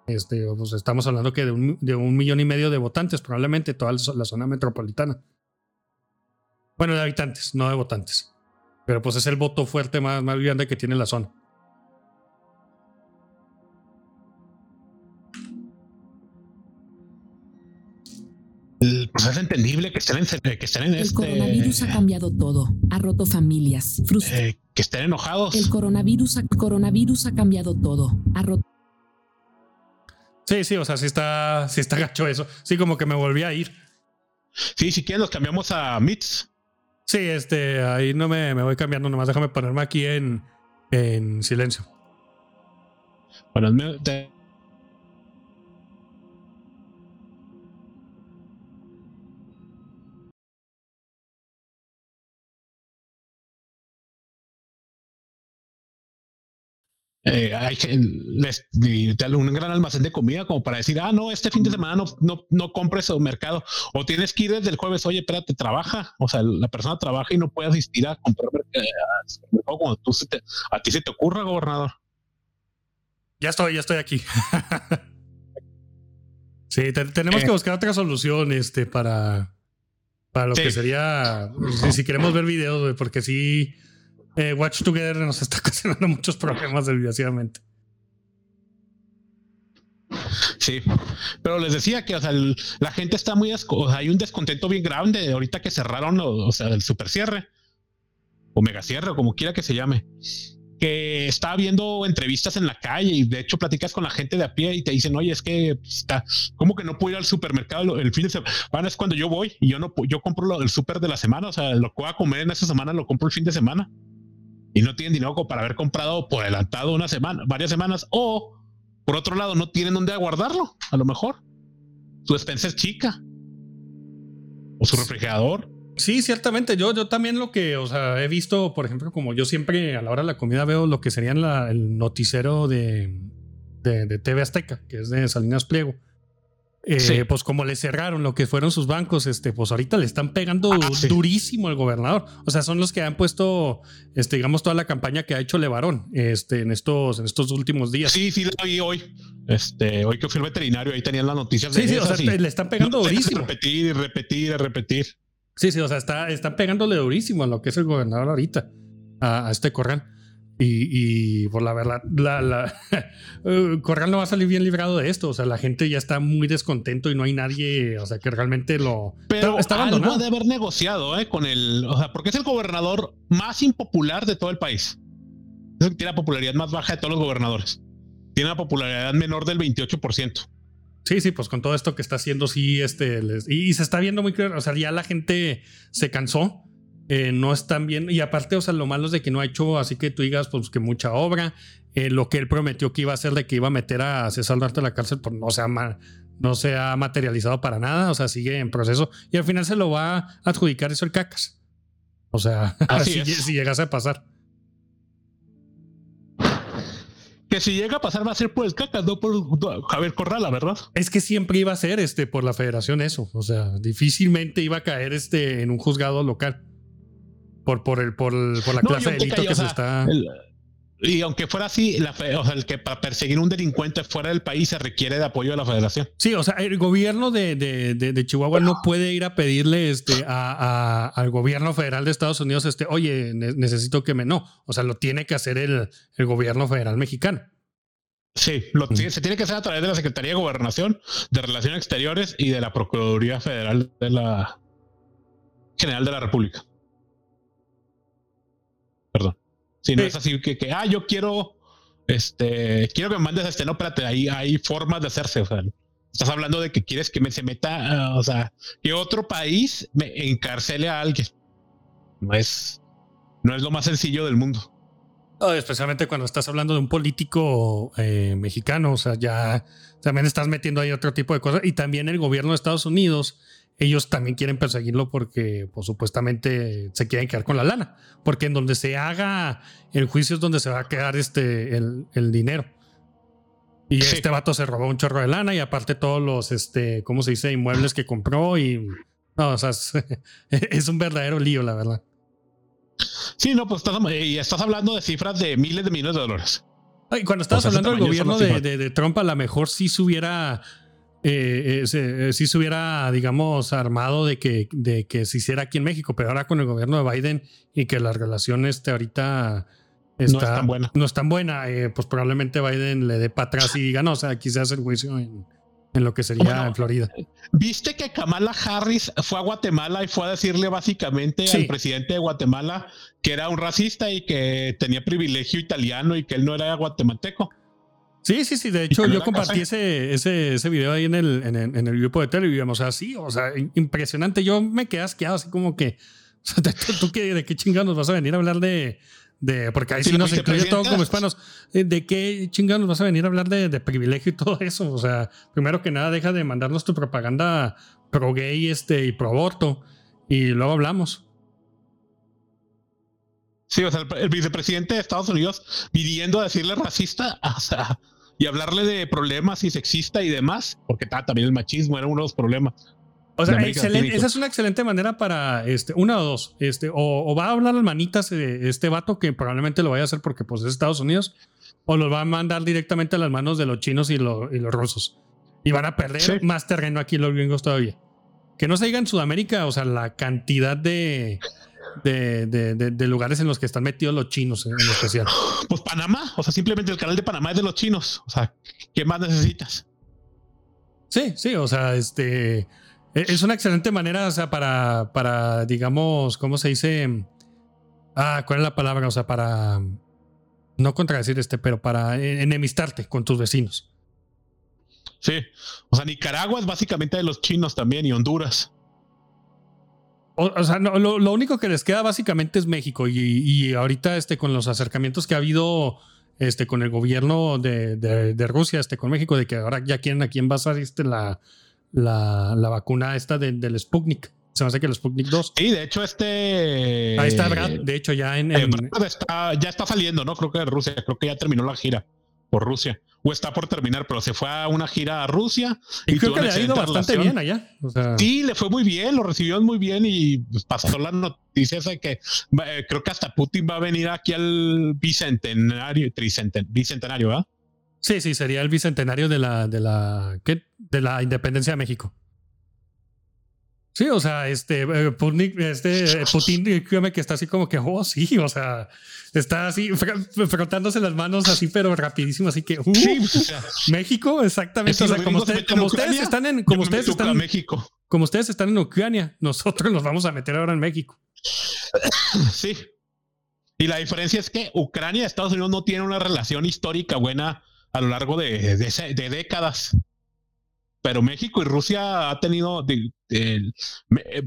Este, pues estamos hablando que de un, de un millón y medio de votantes, probablemente toda la zona metropolitana. Bueno, de habitantes, no de votantes. Pero pues es el voto fuerte más, más grande que tiene la zona. Pues es entendible que estén en, que estén en El este. coronavirus ha cambiado todo, ha roto familias, frustra. eh, que estén enojados. El coronavirus ha, coronavirus ha cambiado todo, ha roto. Sí, sí, o sea, sí está, sí está gacho eso. Sí, como que me volví a ir. Sí, si quieren, los cambiamos a Meets. Sí, este, ahí no me, me voy cambiando, nomás déjame ponerme aquí en, en silencio. Bueno, me- te- Eh, hay les, un gran almacén de comida como para decir, ah, no, este fin de semana no, no, no compres al mercado. O tienes que ir desde el jueves, oye, espérate, trabaja. O sea, la persona trabaja y no puede asistir a comprar eh, al supermercado cuando tú se te- a ti se te ocurra, gobernador. Ya estoy, ya estoy aquí. sí, te- tenemos Eh. que buscar otra solución este, para, para lo Sí. que sería, si, si queremos ver videos, porque sí, eh, Watch Together nos está ocasionando muchos problemas, desgraciadamente. Sí, pero les decía que, o sea, la gente está muy, hay un descontento bien grande ahorita que cerraron, o, sea, el super cierre o mega cierre o como quiera que se llame, que está viendo entrevistas en la calle y de hecho platicas con la gente de a pie y te dicen, oye, es que pues, está, ¿cómo que no puedo ir al supermercado el fin de semana? es cuando yo voy y yo no, yo compro el super de la semana, o sea, lo que voy a comer en esa semana lo compro el fin de semana y no tienen dinero para haber comprado por adelantado una semana, varias semanas o por otro lado, no tienen dónde guardarlo, a lo mejor. Su despensa es chica. O su refrigerador. Sí, ciertamente. Yo, yo también lo que, o sea, he visto, por ejemplo, como yo siempre a la hora de la comida veo lo que sería la- el noticiero de, de, de TV Azteca, que es de Salinas Pliego. Eh, Sí. Pues como le cerraron lo que fueron sus bancos, este, pues ahorita le están pegando Ah, sí. durísimo al gobernador. O sea, son los que han puesto, este, digamos, toda la campaña que ha hecho Levarón, este, en estos, en estos últimos días. Sí, sí, vi hoy. Este, hoy que fui al veterinario, ahí tenían las noticias de sí, sí, o esas sea, y- le están pegando no, durísimo. Repetir y repetir y repetir. Sí, sí, o sea, está, están pegándole durísimo a lo que es el gobernador ahorita, a, a este Corral. Y, y por la verdad, la, la, eh, Corral no va a salir bien librado de esto. O sea, la gente ya está muy descontento y no hay nadie, o sea, que realmente lo. Pero está algo abandonado. de haber negociado eh, con el, o sea, porque es el gobernador más impopular de todo el país. Es el que tiene la popularidad más baja de todos los gobernadores. Tiene una popularidad menor del 28%. Sí, sí, pues con todo esto que está haciendo, sí, este. les- y, y se está viendo muy claro. O sea, ya la gente se cansó. Eh, no están bien. Y aparte, o sea, lo malo es de que no ha hecho así que tú digas, pues que mucha obra. Eh, lo que él prometió que iba a hacer de que iba a meter a César Duarte a la cárcel, pues no se, ha no se ha materializado para nada. O sea, sigue en proceso. Y al final se lo va a adjudicar eso el cacas. O sea, Así si, si llegase a pasar. Que si llega a pasar va a ser por el cacas, no por Javier Corrala, ¿verdad? Es que siempre iba a ser este por la federación eso. O sea, difícilmente iba a caer este en un juzgado local. Por, por el, por, el- por la No, clase de delito que o se está. el- y aunque fuera así, la, o sea, el que para perseguir un delincuente fuera del país se requiere de apoyo de la federación. Sí, o sea, el gobierno de, de, de, Chihuahua no puede ir a pedirle este, a, al gobierno federal de Estados Unidos, este, oye, necesito que me no. O sea, lo tiene que hacer el, el gobierno federal mexicano. Sí, lo, se tiene que hacer a través de la Secretaría de Gobernación, de Relaciones Exteriores y de la Procuraduría Federal de la General de la República. Si no es así que, que, ah, yo quiero, este, quiero que me mandes este, no, espérate, ahí hay formas de hacerse, o sea, estás hablando de que quieres que me, se meta, o sea, que otro país me encarcele a alguien. No es, no es lo más sencillo del mundo. especialmente cuando estás hablando de un político eh, mexicano, o sea, ya también estás metiendo ahí otro tipo de cosas. Y también el gobierno de Estados Unidos ellos también quieren perseguirlo porque pues, supuestamente se quieren quedar con la lana. Porque en donde se haga el juicio es donde se va a quedar este, el, dinero. Y este vato se robó un chorro de lana y aparte todos los, este, ¿cómo se dice? Inmuebles que compró y... No, o sea, es, un verdadero lío, la verdad. Sí, no, pues estás, y estás hablando de cifras de miles de millones de dólares. Y cuando estabas hablando del gobierno de, de, de, Trump, a lo mejor sí se hubiera eh, eh, si se hubiera, digamos, armado de que, de que se hiciera aquí en México, pero ahora con el gobierno de Biden y que la relación este ahorita está, no es tan buena, no es tan buena eh, pues probablemente Biden le dé para atrás y diga, no, o sea, aquí se hace el juicio en, lo que sería en Florida. ¿Viste que Kamala Harris fue a Guatemala y fue a decirle básicamente al presidente de Guatemala que era un racista y que tenía privilegio italiano y que él no era guatemalteco? Sí, sí, sí. De hecho, yo compartí ese, ese, ese video ahí en el, en el, en el grupo de Telegram. O sea, sí, o sea, impresionante. Yo me quedé asqueado, así como que, o sea, ¿tú qué, de qué chingados nos vas a venir a hablar de, de porque ahí sí, nos incluye todo como hispanos. Eh, ¿De qué chingados nos vas a venir a hablar de, de, privilegio y todo eso? O sea, primero que nada, deja de mandarnos tu propaganda pro gay este, y pro aborto y luego hablamos. Sí, o sea, el, el, vicepresidente de Estados Unidos pidiendo a decirle racista, o sea, y hablarle de problemas y sexista y demás, porque también el machismo era uno de los problemas. O sea, excelente, esa es una excelente manera para este, una o dos. Este, o, va a hablar al manitas este vato que probablemente lo vaya a hacer porque pues es Estados Unidos, o lo va a mandar directamente a las manos de los chinos y, y los rusos. Y van a perder más terreno aquí los gringos todavía. Que no se diga en Sudamérica, o sea, la cantidad de, de, de, lugares en los que están metidos los chinos en, especial. Pues Panamá, o sea, simplemente el canal de Panamá es de los chinos. O sea, ¿qué más necesitas? Sí, sí, o sea, este e, es una excelente manera, o sea, para, para, digamos, ¿cómo se dice? Ah, ¿cuál es la palabra? O sea, para no contradecir este, pero para enemistarte con tus vecinos. Sí, o sea, Nicaragua es básicamente de los chinos también y Honduras. O, sea, no, lo, único que les queda básicamente es México y, ahorita este, con los acercamientos que ha habido este, con el gobierno de, de, Rusia, este, con México, de que ahora ya quieren aquí envasar este, la, la, la vacuna esta del Sputnik. Se me hace que el Sputnik 2. Sí, de hecho, este. Ahí está, De hecho, ya en. en... ya está saliendo, ¿no? Creo que de Rusia. Creo que ya terminó la gira por Rusia. O está por terminar, pero se fue a una gira a Rusia. Y, creo que le ha ido bastante bien allá. Sí, le fue muy bien, lo recibió muy bien y pues, pasó las noticias de que eh, creo que hasta Putin va a venir aquí al bicentenario, bicentenario, ¿verdad? Sí, sí, sería el bicentenario de la, de la, ¿qué? de la independencia de México. Sí, o sea, este, eh, Putin, este, Putin, que está así como que, oh, sí, o sea, está así frotándose las manos así, pero rapidísimo, así que, uh, México, exactamente. O sea, como, como ustedes están en, como ustedes están, México. como ustedes están en Ucrania, nosotros nos vamos a meter ahora en México. Sí. Y la diferencia es que Ucrania y Estados Unidos no tienen una relación histórica buena a lo largo de, de décadas pero México y Rusia ha tenido, el,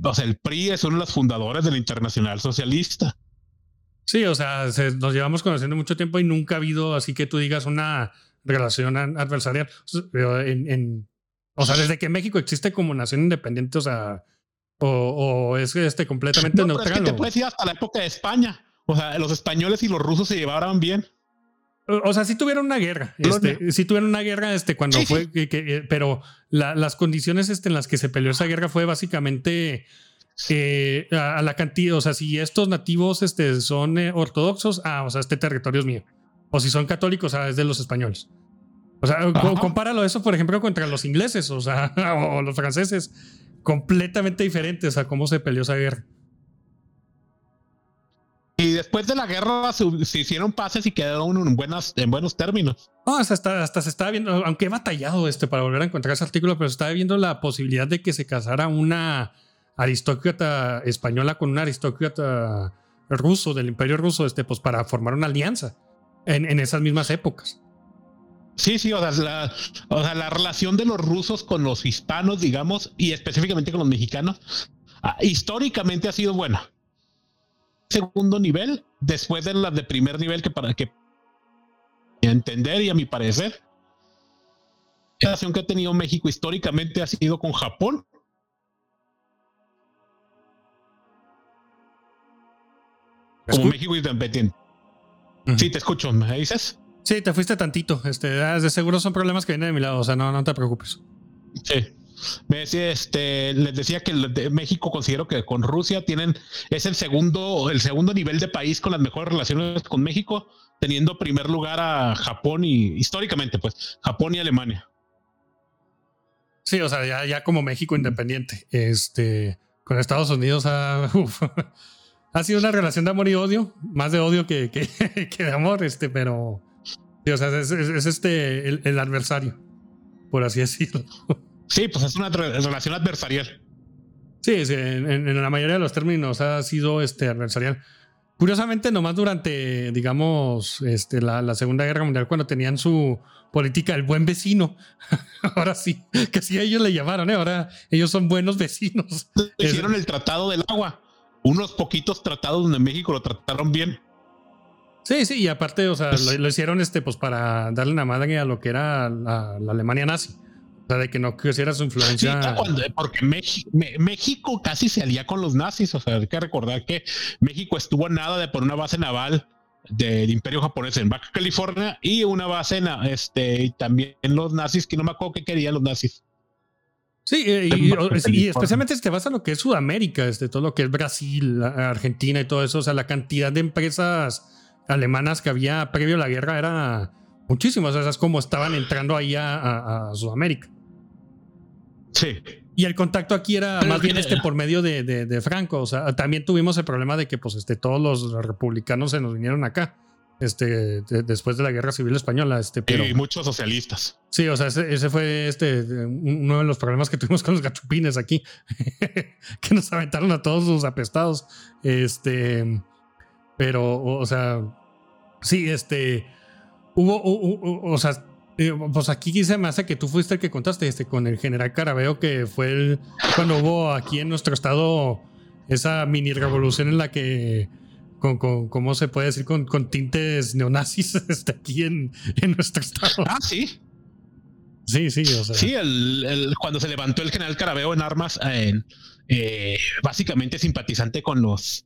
o sea, el PRI es uno de los fundadores del Internacional Socialista. Sí, o sea, nos llevamos conociendo mucho tiempo y nunca ha habido así que tú digas una relación adversarial. En, o sea, desde que México existe como nación independiente, o sea, o, es este completamente neutral. es que te puedes ir hasta la época de España. O sea, los españoles y los rusos se llevaban bien. O sea, sí tuvieron una guerra. Este, sí tuvieron una guerra este, cuando fue. Que, pero las condiciones este, en las que se peleó esa guerra fue básicamente eh, a, la cantidad. O sea, si estos nativos este, son eh, ortodoxos, ah, o sea, este territorio es mío. O si son católicos, o sea, es de los españoles. O sea, compáralo eso, por ejemplo, contra los ingleses, o sea, o los franceses. Completamente diferentes a cómo se peleó esa guerra. Y después de la guerra se, hicieron pases y quedaron en, buenas, en buenos términos. No, hasta, hasta se estaba viendo, aunque he batallado este para volver a encontrar ese artículo, pero se estaba viendo la posibilidad de que se casara una aristócrata española con un aristócrata ruso del imperio ruso, este, pues para formar una alianza en, en esas mismas épocas. Sí, sí, o sea, la, o sea, la relación de los rusos con los hispanos, digamos, y específicamente con los mexicanos, ah, históricamente ha sido buena segundo nivel después de la de primer nivel que para que entender y a mi parecer la relación que ha tenido México históricamente ha sido con Japón como México independiente. Sí, te escucho, ¿me dices? Sí, te fuiste tantito. Este, ah, de seguro son problemas que vienen de mi lado, o sea, no, no te preocupes. Sí. Decía, este, les decía que México considero que con Rusia tienen, es el segundo, el segundo nivel de país con las mejores relaciones con México, teniendo primer lugar a Japón y históricamente, pues, Japón y Alemania. Sí, o sea, ya, como México independiente, este, con Estados Unidos ha, ha sido una relación de amor y odio, más de odio que, que, de amor, este, pero, o sea, es, este el, el adversario, por así decirlo. Sí, pues es una relación adversarial. Sí, en, la mayoría de los términos ha sido este adversarial. Curiosamente, nomás durante, digamos, este, la, Segunda Guerra Mundial, cuando tenían su política el buen vecino, ahora sí, que sí ellos le llamaron, ¿eh? ahora ellos son buenos vecinos. Hicieron el Tratado del Agua, unos poquitos tratados donde México lo trataron bien. Sí, sí, y aparte, o sea, pues lo, hicieron este, pues para darle una madre a lo que era la Alemania nazi de que no quisiera su influencia. porque México, casi se alía con los nazis. O sea, hay que recordar que México estuvo nada de por una base naval del imperio japonés en Baja California y una base en este, y también los nazis, que no me acuerdo qué querían los nazis. Sí, eh, y, especialmente si te vas a lo que es Sudamérica, este, todo lo que es Brasil, Argentina y todo eso, o sea, la cantidad de empresas alemanas que había previo a la guerra era muchísimas, o sea, es como estaban entrando ahí a Sudamérica. Sí. Y el contacto aquí era más bien este por medio de, Franco. O sea, también tuvimos el problema de que pues este, todos los republicanos se nos vinieron acá. Este, después de la guerra civil española, este, pero. Y muchos socialistas. Sí, o sea, ese, fue este uno de los problemas que tuvimos con los gachupines aquí, que nos aventaron a todos los apestados. Este, pero, o sea, sí, este, hubo, o sea, pues aquí se me hace que tú fuiste el que contaste este, con el general Carabeo, que fue el, cuando hubo aquí en nuestro estado esa mini revolución en la que, con, con ¿cómo se puede decir? Con, con tintes neonazis este, aquí en, en, nuestro estado. Ah, sí. Sí, sí, o sea. Sí, el, cuando se levantó el general Carabeo en armas, eh, básicamente simpatizante con los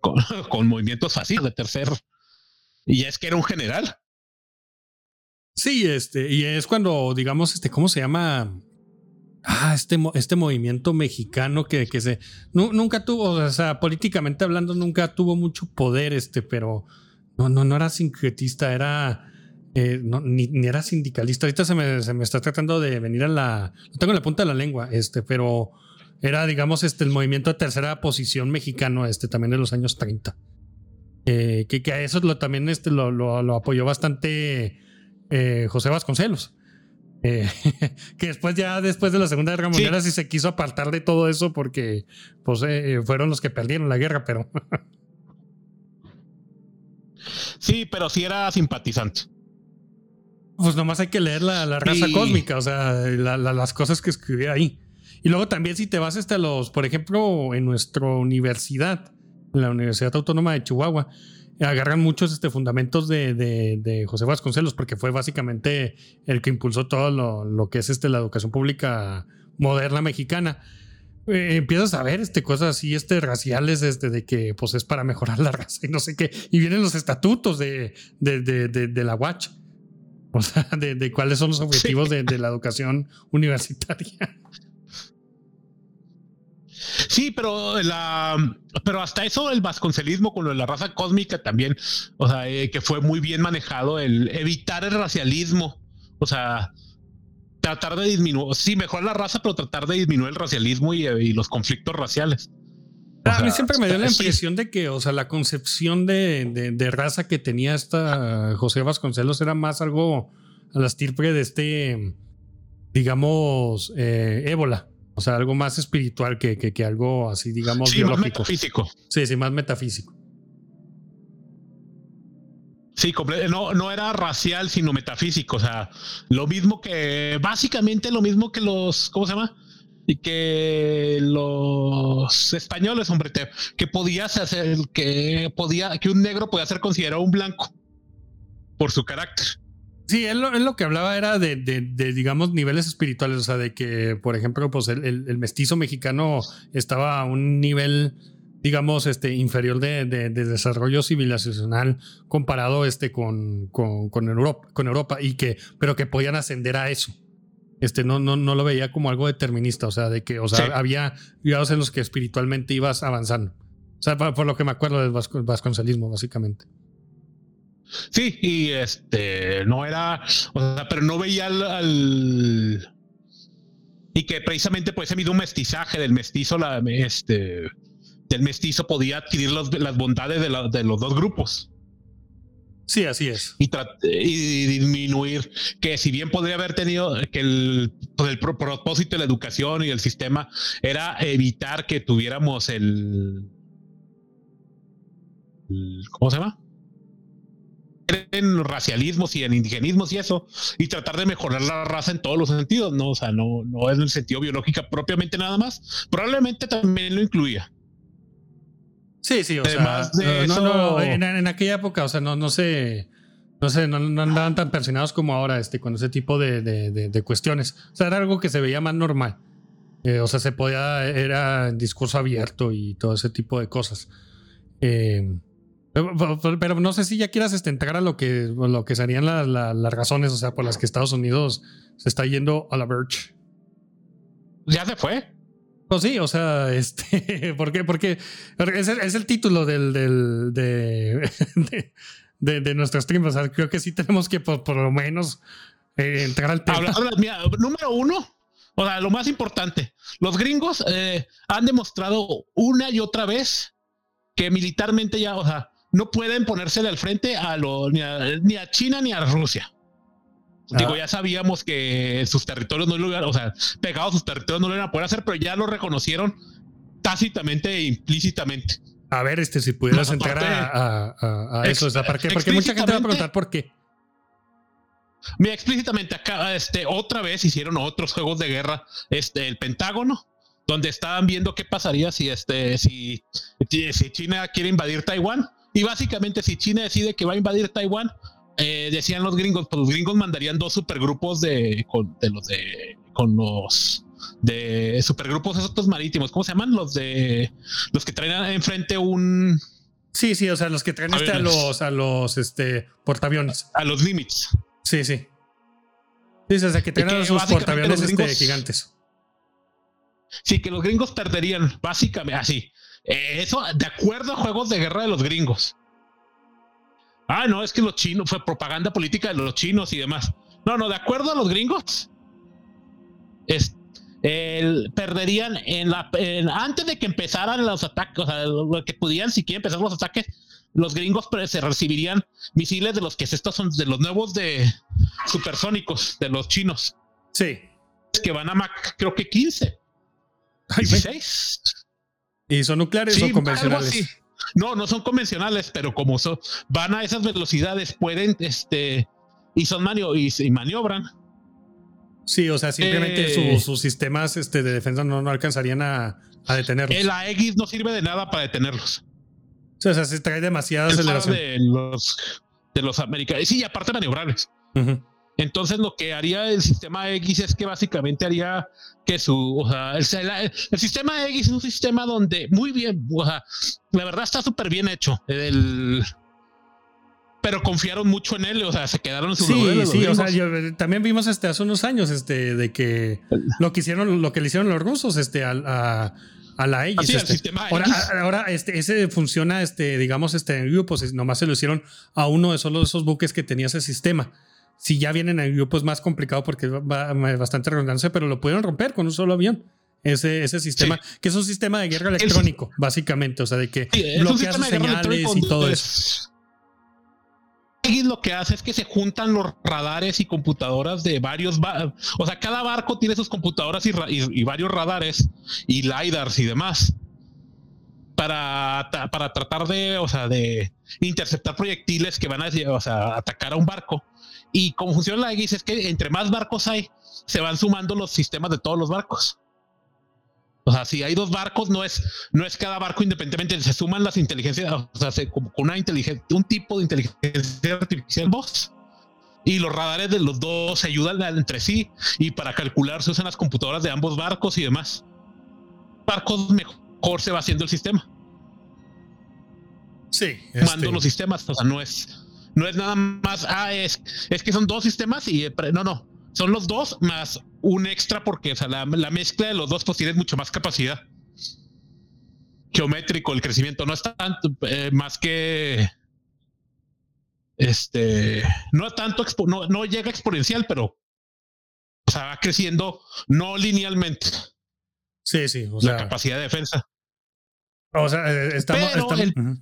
con, con movimientos fascistas de tercer. Y es que era un general. Sí, este, y es cuando, digamos, este, ¿cómo se llama? Ah, este, este movimiento mexicano que, que se. nunca tuvo, o sea, políticamente hablando, nunca tuvo mucho poder, este, pero no, no, no era sincretista, era. Eh, no, ni, era sindicalista. Ahorita se me, se me, está tratando de venir a la. Lo tengo en la punta de la lengua, este, pero era, digamos, este, el movimiento de tercera posición mexicano, este, también de los años 30. Eh, que, que, a eso lo, también este, lo, lo apoyó bastante eh, José Vasconcelos. Eh, que después ya después de la Segunda Guerra Mundial sí. así se quiso apartar de todo eso porque pues, eh, fueron los que perdieron la guerra, pero... sí, pero sí era simpatizante. Pues nomás hay que leer la, raza cósmica, o sea, las cosas que escribía ahí. Y luego también si te vas hasta los, por ejemplo, en nuestra universidad, en la Universidad Autónoma de Chihuahua, agarran muchos este, fundamentos de, de, José Vasconcelos, porque fue básicamente el que impulsó todo lo, lo que es este, la educación pública moderna mexicana. Eh, empiezas a ver este, cosas así este, raciales este, de que pues, es para mejorar la raza y no sé qué. Y vienen los estatutos de, de, de la UACH. O sea, de, cuáles son los objetivos de, la educación universitaria. Sí, pero la pero hasta eso el vasconcelismo con lo de la raza cósmica también, o sea, eh, que fue muy bien manejado el evitar el racialismo, o sea, tratar de disminuir, sí, mejor la raza, pero tratar de disminuir el racialismo y, los conflictos raciales. a mí siempre me dio la impresión de que, o sea, la concepción de, de, raza que tenía esta José Vasconcelos era más algo a la estirpe de este, digamos, eh, ébola. O sea, algo más espiritual que, que, algo así, digamos, sí, Más metafísico. Sí, sí, más metafísico. Sí, no, no era racial, sino metafísico. O sea, lo mismo que, básicamente lo mismo que los, ¿cómo se llama? Y que los españoles, hombre, que podías hacer, que podía, que un negro podía ser considerado un blanco por su carácter. Sí, él lo, que hablaba era de, digamos, niveles espirituales, o sea, de que, por ejemplo, pues el, mestizo mexicano estaba a un nivel, digamos, este, inferior de, desarrollo civilizacional comparado este, con, con, Europa, con Europa, y que, pero que podían ascender a eso. Este, no, no, no lo veía como algo determinista, o sea, de que, o sea, había grados en los que espiritualmente ibas avanzando. O sea, por, lo que me acuerdo del vasconcelismo, básicamente. Sí, y este no era, o sea, pero no veía al, y que precisamente por ese mismo mestizaje del mestizo, la, este, del mestizo podía adquirir las bondades de, los dos grupos. Sí, así es. Y, y, disminuir, que si bien podría haber tenido que el, pues, el propósito de la educación y el sistema era evitar que tuviéramos el ¿cómo se llama? En racialismos y en indigenismos y eso, y tratar de mejorar la raza en todos los sentidos, ¿no? O sea, no, no es en el sentido biológico propiamente nada más. Probablemente también lo incluía. Sí, sí, o sea, no, no, en, aquella época, o sea, no, no sé, no sé, no, andaban tan persignados como ahora, este, con ese tipo de, de, cuestiones. O sea, era algo que se veía más normal. Eh, o sea, se podía, era discurso abierto y todo ese tipo de cosas. Eh, pero, no sé si ya quieras este, entrar a lo que, lo que serían las razones, o sea, por las que Estados Unidos se está yendo a la verge. ¿Ya se fue? Pues sí, o sea, este, ¿por qué? Porque es, es el título del, del de, de, de, nuestro stream. O sea, creo que sí tenemos que por, lo menos eh, entrar al tema. número uno, o sea, lo más importante, los gringos eh, han demostrado una y otra vez que militarmente ya, o sea, no pueden ponérsele al frente a lo, ni, a, China ni a Rusia. Digo, ah. ya sabíamos que sus territorios no lo iban, o sea, pegados sus territorios no lo iban a poder hacer, pero ya lo reconocieron tácitamente e implícitamente. A ver, este, si pudieras entrar a, eso, o sea, ¿para qué? Porque mucha gente va a preguntar por qué. Mira, explícitamente acá, este, otra vez hicieron otros juegos de guerra, este, el Pentágono, donde estaban viendo qué pasaría si, este, si, si China quiere invadir Taiwán y básicamente, si China decide que va a invadir Taiwán, eh, decían los gringos, pues los gringos mandarían dos supergrupos de, con, de los de con los de supergrupos esos marítimos, ¿cómo se llaman? Los de los que traen enfrente un Sí, sí, o sea, los que traen este a los a los este portaaviones. A los limits. Sí, sí. Sí, o sea, que traen a sus portaaviones este, gigantes. Sí, que los gringos perderían, básicamente, así. Eh, eso de acuerdo a juegos de guerra de los gringos. Ah, no, es que los chinos fue propaganda política de los chinos y demás. No, no, de acuerdo a los gringos, es, perderían en la antes de que empezaran los ataques, o sea, lo que pudieran siquiera empezar los ataques, los gringos se recibirían misiles de los que estos son de los nuevos de supersónicos de los chinos. Sí. Que van a Mac, creo que 15. 16. ¿Y son nucleares o convencionales? No, no son convencionales, pero como son, van a esas velocidades, pueden, este, y son manio y, maniobran. Sí, o sea, simplemente eh, sus sistemas este, de defensa no, no alcanzarían a, a detenerlos. El AX no sirve de nada para detenerlos. o sea, se trae demasiada aceleración. De los, de los americanos. Sí, y aparte maniobrables. Entonces lo que haría el sistema X es que básicamente haría que su, o sea, el, sistema X es un sistema donde muy bien, o sea, la verdad está súper bien hecho. El, pero confiaron mucho en él, o sea, se quedaron en su Sí, sí, o sea, también vimos este hace unos años, este, de que lo que hicieron, lo que le hicieron los rusos, este, a, a la Aegis. Así, al este. sistema ahora, a- ahora, este, ese funciona, este, digamos, este, en Vue, pues nomás se lo hicieron a uno de solo esos buques que tenía ese sistema. Si ya vienen en Vue, pues más complicado porque va, bastante redundancia, pero lo pudieron romper con un solo avión. Ese, ese sistema, que es un sistema de guerra electrónico, básicamente. O sea, de que Sí, bloquea sus señales y todo eso. lo que hace es que se juntan los radares y computadoras de varios, o sea, cada barco tiene sus computadoras y, ra- y- y varios radares y lidars y demás para, para tratar de, o sea, de interceptar proyectiles que van a, o sea, atacar a un barco. Y como funciona la Aegis es que entre más barcos hay, se van sumando los sistemas de todos los barcos. O sea, si hay dos barcos, no es, no es cada barco independientemente, se suman las inteligencias, o sea, se, como con una inteligencia, un tipo de inteligencia artificial voz. Y los radares de los dos se ayudan entre sí y para calcular se usan las computadoras de ambos barcos y demás. Barcos mejor se va haciendo el sistema, Sí. mando este, los sistemas, o sea, no es, no es nada más, ah, es, es que son dos sistemas y eh, no, no, son los dos más un extra porque o sea, la, la mezcla de los dos pues tiene mucho más capacidad. Geométrico, el crecimiento no es tanto eh, más que este, no tanto, no, no llega exponencial, pero o sea, va creciendo no linealmente Sí, sí. O la sea, capacidad de defensa. o sea eh, estamos. Pero estamos- el-.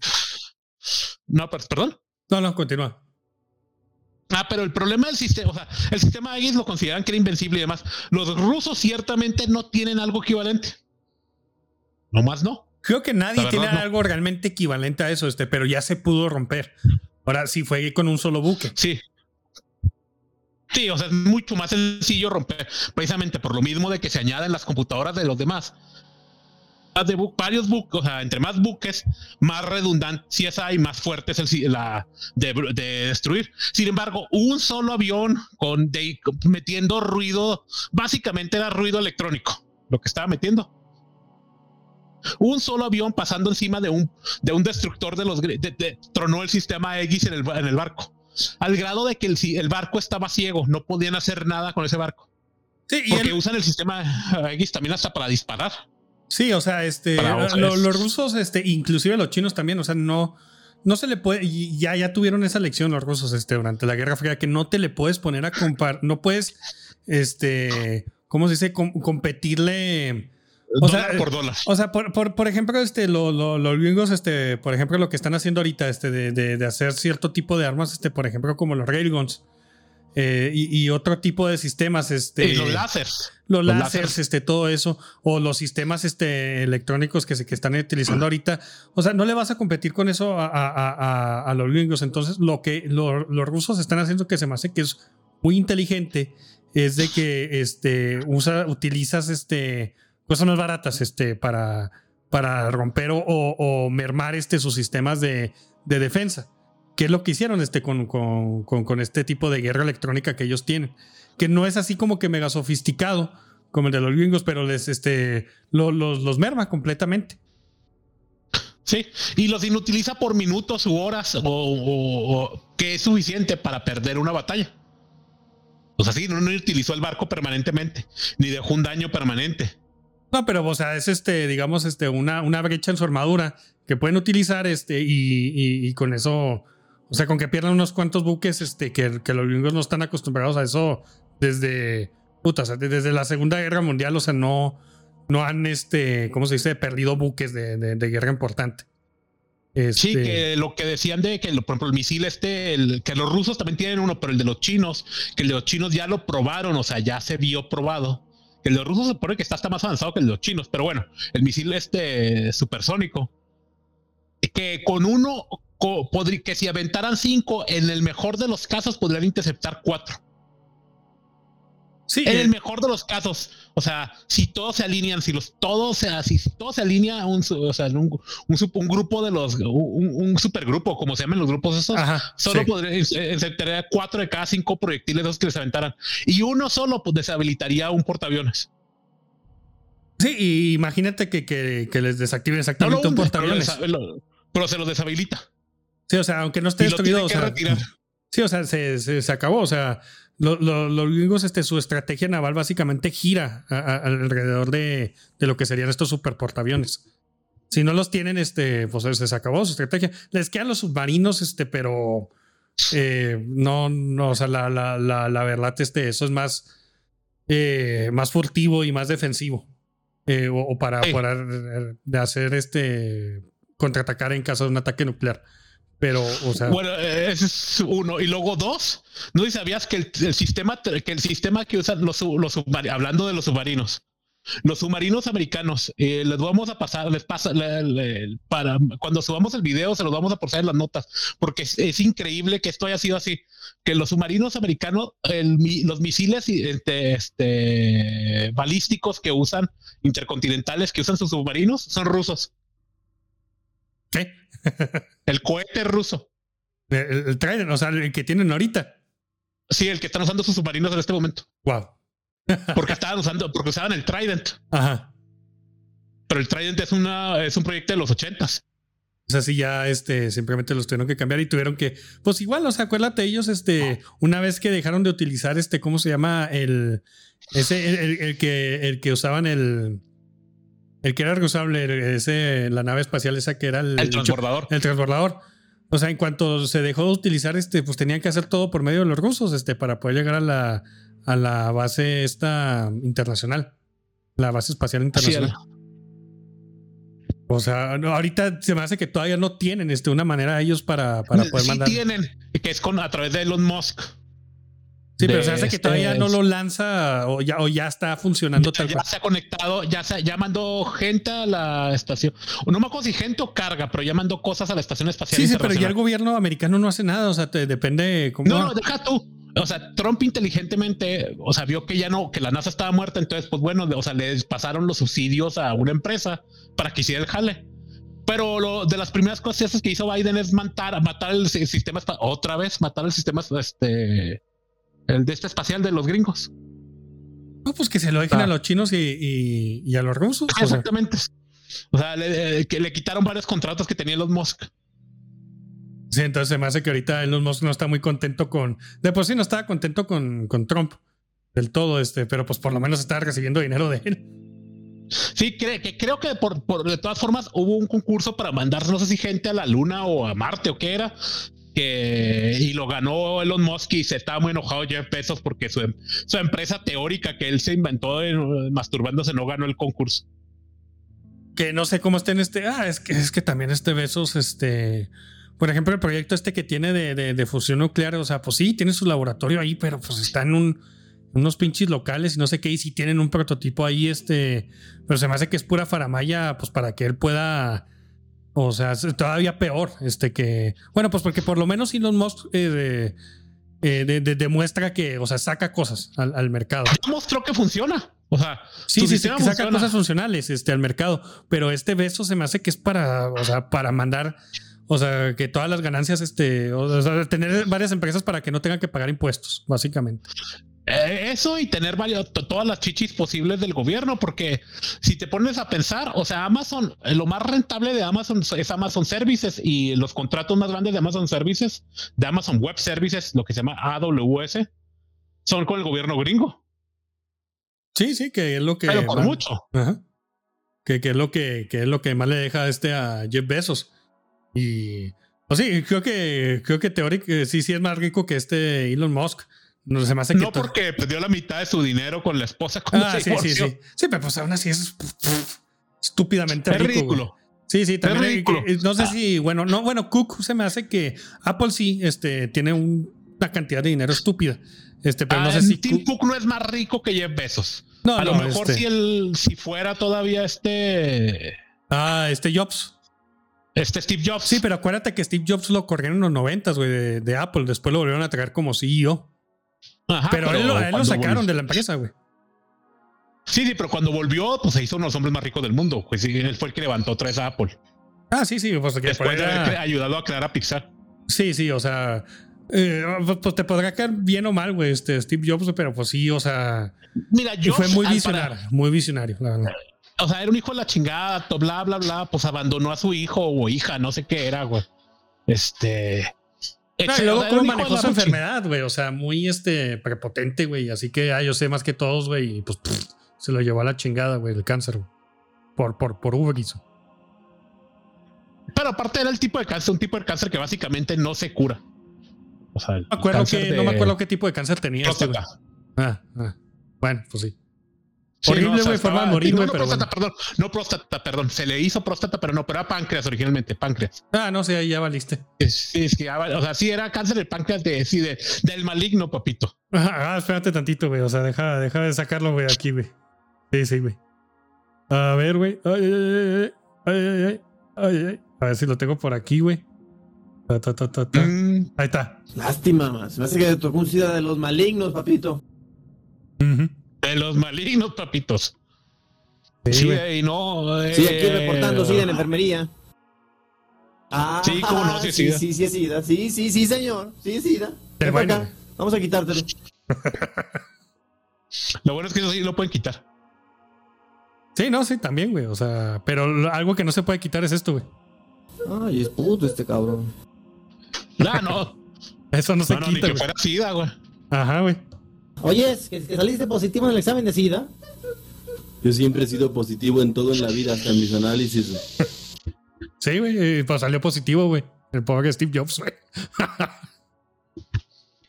No, per- perdón. No, no, continúa. Ah, pero el problema del sistema, o sea, el sistema Aegis lo consideran que era invencible y demás. Los rusos ciertamente no tienen algo equivalente. No más no. Creo que nadie tiene no. algo realmente equivalente a eso, este, pero ya se pudo romper. Ahora sí fue con un solo buque. Sí. Sí, o sea, es mucho más sencillo romper, precisamente por lo mismo de que se añaden las computadoras de los demás. De varios buques, o sea, entre más buques, más redundancias hay, más fuerte es el, la de, de destruir. Sin embargo, un solo avión con de, metiendo ruido, básicamente era ruido electrónico, lo que estaba metiendo. Un solo avión pasando encima de un, de un destructor de los de- tronó el sistema X en el, en el barco al grado de que el, el barco estaba ciego, no podían hacer nada con ese barco. Sí, y Porque el- usan el sistema X también hasta para disparar. Sí, o sea, este, lo- los rusos, este, inclusive los chinos también, o sea, no, no se le puede, ya, ya tuvieron esa lección los rusos, este, durante la Guerra Fría, que no te le puedes poner a comparar, no puedes, este, ¿cómo se dice? Com- competirle. O sea, por dólar. O sea, por, por, por ejemplo, este, lo- lo- los gringos, este, por ejemplo, lo que están haciendo ahorita, este, de, de- de hacer cierto tipo de armas, este, por ejemplo, como los railguns eh, y, y otro tipo de sistemas, este, y los láseres. los los láseres, láseres. este, todo eso, o los sistemas, este, electrónicos que se que están utilizando ahorita, o sea, no le vas a competir con eso a, a- a- los gringos. Entonces, lo que lo- los rusos están haciendo que se me hace que es muy inteligente es de que, este, usa, utilizas, este, cosas más baratas, este, para, para romper o, o- o mermar, este, sus sistemas de, de defensa. Que es lo que hicieron este, con, con, con- con este tipo de guerra electrónica que ellos tienen. Que no es así como que mega sofisticado como el de los gringos, pero les este, lo- los, los merma completamente. Sí, y los inutiliza por minutos u horas o, o- o que es suficiente para perder una batalla. O sea, sí, no, no utilizó el barco permanentemente, ni dejó un daño permanente. No, pero o sea, es este, digamos, este, una, una brecha en su armadura que pueden utilizar este, y, y- y con eso, o sea, con que pierdan unos cuantos buques, este, que, que los gringos no están acostumbrados a eso desde, puta, o sea, desde la Segunda Guerra Mundial, o sea, no, no han, este, ¿cómo se dice?, perdido buques de, de- de guerra importante. Sí, Este, que lo que decían de que, por ejemplo, el misil este, el, que los rusos también tienen uno, pero el de los chinos, que el de los chinos ya lo probaron, o sea, ya se vio probado. El de los rusos se supone que está hasta más avanzado que el de los chinos, pero bueno, el misil este supersónico, que con uno, que si aventaran cinco, en el mejor de los casos podrían interceptar cuatro. sí, En eh, el mejor de los casos, o sea, si todos se alinean, si los todos, se- si, si todo se alinea, un, o sea, un, un, grupo de los, un, un supergrupo, como se llaman los grupos esos, ajá, solo sí. podría eh, interceptar cuatro de cada cinco proyectiles esos que les aventaran. Y uno solo pues, deshabilitaría un portaaviones. Sí, y imagínate que, que, que les desactiven No lo exactamente un pero, portaaviones. lo- pero se los deshabilita. Sí, o sea, aunque no esté lo destruido, o sea, sí, o sea, se, se, se acabó, o sea, los gringos, este, su estrategia naval básicamente gira alrededor de, lo que serían estos superportaaviones. Si no los tienen, este, pues se acabó su estrategia. Les quedan los submarinos, este, pero eh, no, no, o sea, la, la, la, verdad, este, eso es más, eh, más furtivo y más defensivo. Eh, o, para, para de hacer este contraatacar en caso de un ataque nuclear. Pero, o sea. Bueno, ese es uno. Y luego dos. No sabías que el, sistema, que el sistema que usan los, los hablando de los submarinos, los submarinos americanos, eh, les vamos a pasar, les pasa, para cuando subamos el video, se los vamos a pasar en las notas, porque es, increíble que esto haya sido así, que los submarinos americanos, los misiles este, este, balísticos que usan, intercontinentales que usan sus submarinos, son rusos. El cohete ruso. El, el o sea, el que tienen ahorita. Sí, el que están usando sus submarinos en este momento. Wow. porque estaban usando, porque usaban el Trident. Ajá. Pero el Trident es una, es un proyecto de los ochentas. O sea, sí, ya este, simplemente los tuvieron que cambiar y tuvieron que, pues igual, o sea, acuérdate ellos, este, una vez que dejaron de utilizar este, ¿cómo se llama? El, ese, el, que, el que usaban el, el que era reusable, ese, la nave espacial esa que era el, el transbordador. El transbordador. O sea, en cuanto se dejó de utilizar, este, pues tenían que hacer todo por medio de los rusos, este, para poder llegar a la, a la base esta internacional, la base espacial internacional. o sea, ahorita se me hace que todavía no tienen este, una manera ellos para, para poder sí tienen, que es con a través de Elon Musk. Sí, pero se hace que todavía este no lo lanza o ya, o ya está funcionando ya, tal ya se ha conectado, ya, se, ya mandó gente a la estación. No me acuerdo si gente o carga, pero ya mandó cosas a la estación espacial. Sí, sí, pero ya el gobierno americano no hace nada. O sea, te depende. Cómo... No, no, deja tú o sea, Trump inteligentemente, o sea, vio que ya no, que la NASA estaba muerta, entonces, pues bueno, o sea, le pasaron los subsidios a una empresa para que hiciera el jale. Pero lo, de las primeras cosas que hizo Biden es matar, matar el sistema, otra vez, matar el sistema, este, el de este espacial de los gringos. No, pues que se lo dejen a ah. los chinos y, y, a los rusos. Exactamente. O sea, le, que le quitaron varios contratos que tenía los Musk. Sí, entonces se me hace que ahorita Elon Musk no está muy contento con. De por sí no estaba contento con, con Trump del todo, este, pero pues por lo menos está recibiendo dinero de él. Sí, que creo que por, por, de todas formas hubo un concurso para mandar, no sé si gente a la luna o a Marte o qué era, que y lo ganó Elon Musk y se estaba muy enojado Jeff Bezos porque su, su empresa teórica que él se inventó de, masturbándose no ganó el concurso. Que no sé cómo está en este. Ah, es que es que también este Bezos, este por ejemplo, el proyecto este que tiene de, fusión nuclear, o sea, pues sí, tiene su laboratorio ahí, pero pues está en un, unos pinches locales y no sé qué, y si tienen un prototipo ahí, este, pero se me hace que es pura faramaya, pues para que él pueda, o sea, todavía peor, este que, bueno, pues porque por lo menos Elon Musk eh, eh, demuestra que, o sea, saca cosas al, mercado. Demostró que funciona. O sea, sí, sí, sí, que saca cosas funcionales este, al mercado, pero este beso se me hace que es para, o sea, para mandar o sea, que todas las ganancias, este, o sea, tener varias empresas para que no tengan que pagar impuestos, básicamente. Eh, eso y tener varios, todas las chichis posibles del gobierno, porque si te pones a pensar, o sea, Amazon, eh, lo más rentable de Amazon es Amazon Services y los contratos más grandes de Amazon Services, de Amazon Web Services, lo que se llama AWS, son con el gobierno gringo. Sí, sí, que es lo que. Pero por mucho. Que, que, es lo que, que es lo que más le deja este a Jeff Bezos. Y pues sí, creo que creo que teórico sí, sí es más rico que este Elon Musk. No se me hace que No porque perdió la mitad de su dinero con la esposa ah, sí, sí, sí. Sí, pero pues aún así es estúpidamente es ridículo. Sí, sí, también. ridículo. no sé ah. si, bueno, no, bueno, Cook se me hace que Apple sí este, tiene una cantidad de dinero estúpida. Este, pero no sé ah, si Tim Cook, no es más rico que Jeff Bezos. No, a lo mejor este si él, si fuera todavía este. Ah, este Jobs. Este Steve Jobs. Sí, pero acuérdate que Steve Jobs lo corrieron en los noventas, güey, de, Apple. Después lo volvieron a traer como CEO. Ajá, pero, él, lo sacaron de la empresa, güey. Sí, sí, pero cuando volvió, pues se hizo uno de los hombres más ricos del mundo. Pues sí, él fue el que levantó otra vez a Apple. Ah, sí, sí. Pues, Después de haber ayudado a crear a Pixar. Sí, sí, o sea, eh, pues, pues te podrá caer bien o mal, güey, este Steve Jobs, pero pues sí, o sea. Mira, fue muy visionario, muy visionario, la verdad o sea, era un hijo de la chingada, bla, bla, bla, pues abandonó a su hijo o hija, no sé qué era, güey. Este. No, y luego manejó su enfermedad, güey. O sea, muy este prepotente, güey. Así que ah, yo sé más que todos, güey. Y pues pff, se lo llevó a la chingada, güey, el cáncer, güey. Por, por, por Uber hizo. Pero aparte era el tipo de cáncer, un tipo de cáncer que básicamente no se cura. O sea, el No me acuerdo, cáncer que, de no me acuerdo qué tipo de cáncer tenía este. Ah, ah. Bueno, pues sí. Horrible, güey, forma de morir, güey, no pero próstata, perdón. No próstata, perdón. Se le hizo próstata, pero no, pero era páncreas originalmente, páncreas. Ah, no sé, ahí ya valiste. Sí, sí, ah, o sea, sí era cáncer de páncreas de, sí, de- del maligno, papito. Ah, espérate tantito, güey. O sea, deja, deja de sacarlo, güey, aquí, güey. Sí, sí, güey. A ver, güey. Ay, ay, ay, ay, ay, ay, ay, ay. A ver si lo tengo por aquí, güey. Ta, ta, ta, ta, ta. Mm, Ahí está. Lástima, más. Me hace que te tocó un SIDA de los malignos, papito. Ujú. De los malignos, papitos. Sí, Sí, güey. y no. Sí, aquí eh, reportando SIDA en enfermería. Ah, Sí, cómo no, sí sí, SIDA. sí, sí, SIDA. Sí, sí, sí, señor. Sí, SIDA. Qué Ven bueno, acá. Vamos a quitártelo. Lo bueno es que eso sí lo pueden quitar. Sí, no, sí, también, güey. O sea, pero algo que no se puede quitar es esto, güey. Ay, es puto este cabrón. Ah, no. Eso no se no, no, ni quita, que güey. fuera SIDA, güey. Ajá, güey. Oye, es que, que saliste positivo en el examen de SIDA. Yo siempre he sido positivo en todo en la vida, hasta en mis análisis. Sí, güey. y, Pues salió positivo, güey. El pobre Steve Jobs, güey.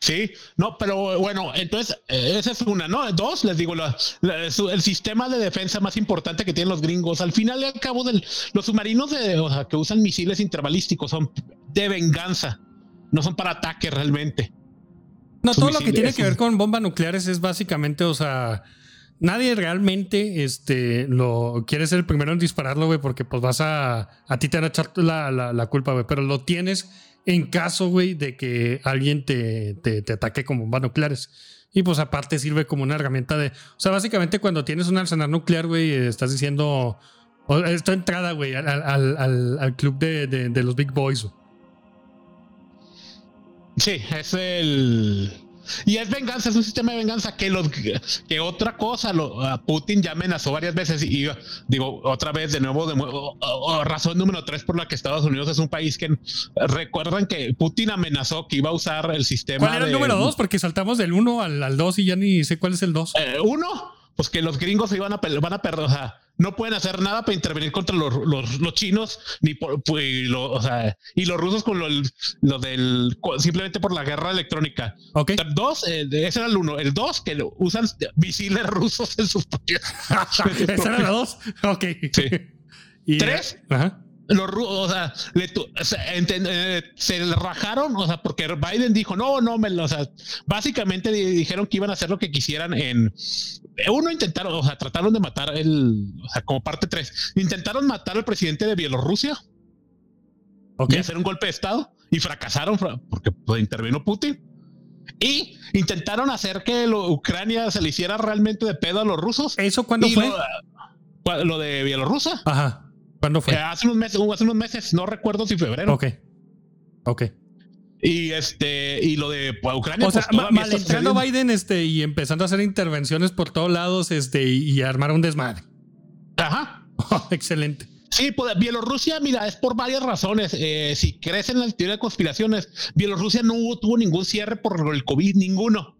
Sí, no, pero bueno, entonces eh, esa es una, ¿no? Dos, les digo, la- la- su- el sistema de defensa más importante que tienen los gringos, al final y al cabo, del, los submarinos de, o sea, que usan misiles interbalísticos son de venganza, no son para ataque realmente. No, todo lo que tiene que ver con bombas nucleares es básicamente, o sea, nadie realmente este, lo quiere ser el primero en dispararlo, güey, porque pues vas a. A ti te van a echar la, la, la culpa, güey, pero lo tienes en caso, güey, de que alguien te, te, te ataque con bombas nucleares. Y pues aparte sirve como una herramienta de. O sea, básicamente cuando tienes un arsenal nuclear, güey, estás diciendo. o- Es tu entrada, güey, al, al, al, al club de, de, de los Big Boys. güey. Sí, es el. Y es venganza, es un sistema de venganza que los que otra cosa, lo, a Putin ya amenazó varias veces y digo otra vez de nuevo, de, nuevo, o- o razón número tres por la que Estados Unidos es un país que recuerdan que Putin amenazó que iba a usar el sistema. ¿Cuál era el de- número dos? Porque saltamos del 1 al, al 2 y ya ni sé cuál es el 2. Eh, uno, pues que los gringos se iban a van a perder, o sea, no pueden hacer nada para intervenir contra los, los, los chinos, ni por, pues, lo- o sea, y los rusos con lo, lo del, simplemente por la guerra electrónica. Ok. Dos, eh, ese era el uno. El dos, que usan misiles rusos en sus sus Esa era la 2. Ok. Sí. Y- Tres. Ajá. Los o sea, le tu- o sea, eh, se le rajaron, o sea, porque Biden dijo, no, no, me, lo-", o sea, básicamente di- dijeron que iban a hacer lo que quisieran en... Uno intentaron, o sea, trataron de matar el, o sea, como parte tres, intentaron matar al presidente de Bielorrusia Ok. y hacer un golpe de estado y fracasaron fra- porque pues, intervino Putin. Y intentaron hacer que lo- Ucrania se le hiciera realmente de pedo a los rusos. ¿Eso cuándo fue? Lo, lo de Bielorrusia. Ajá. ¿Cuándo fue? Eh, hace unos meses, hace unos meses, no recuerdo si febrero. Ok. Ok. Y este, y lo de Ucrania. O sea, pues, ma- todavía mal está entrando sucediendo. Biden este, y empezando a hacer intervenciones por todos lados este, y, y armar un desmadre. Ajá. Excelente. Sí, pues Bielorrusia, mira, es por varias razones. Eh, si crees en la teoría de conspiraciones, Bielorrusia no hubo- tuvo ningún cierre por el COVID, ninguno.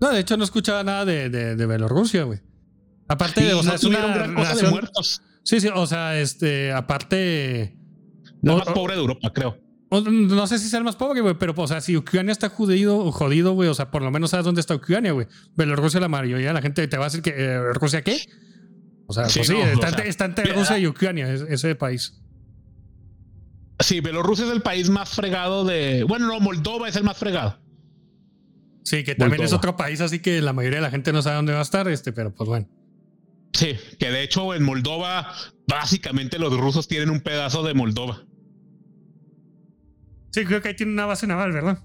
No, de hecho no escuchaba nada de, de, de Bielorrusia, güey. Aparte, Y o sea, no es una gran cosa de nación- muertos. Sí, sí, o sea, este, aparte, La O- más pobre de Europa, creo. no sé si sea el más pobre, güey, pero, o sea, si Ucrania está jodido, jodido, güey, o sea, por lo menos sabes dónde está Ucrania, güey. Bielorrusia, la mayoría de la gente te va a decir que, eh, ¿Rusia qué? O sea, Sí, pues sí, no, está, o sea, está entre Rusia y Ucrania, es- ese país. Sí, Bielorrusia es el país más fregado de. Bueno, no, Moldova es el más fregado. Sí, que también es otro país, así que la mayoría de la gente no sabe dónde va a estar, este, pero pues bueno. Sí, que de hecho en Moldova, básicamente los rusos tienen un pedazo de Moldova. Sí, creo que ahí tiene una base naval, ¿verdad?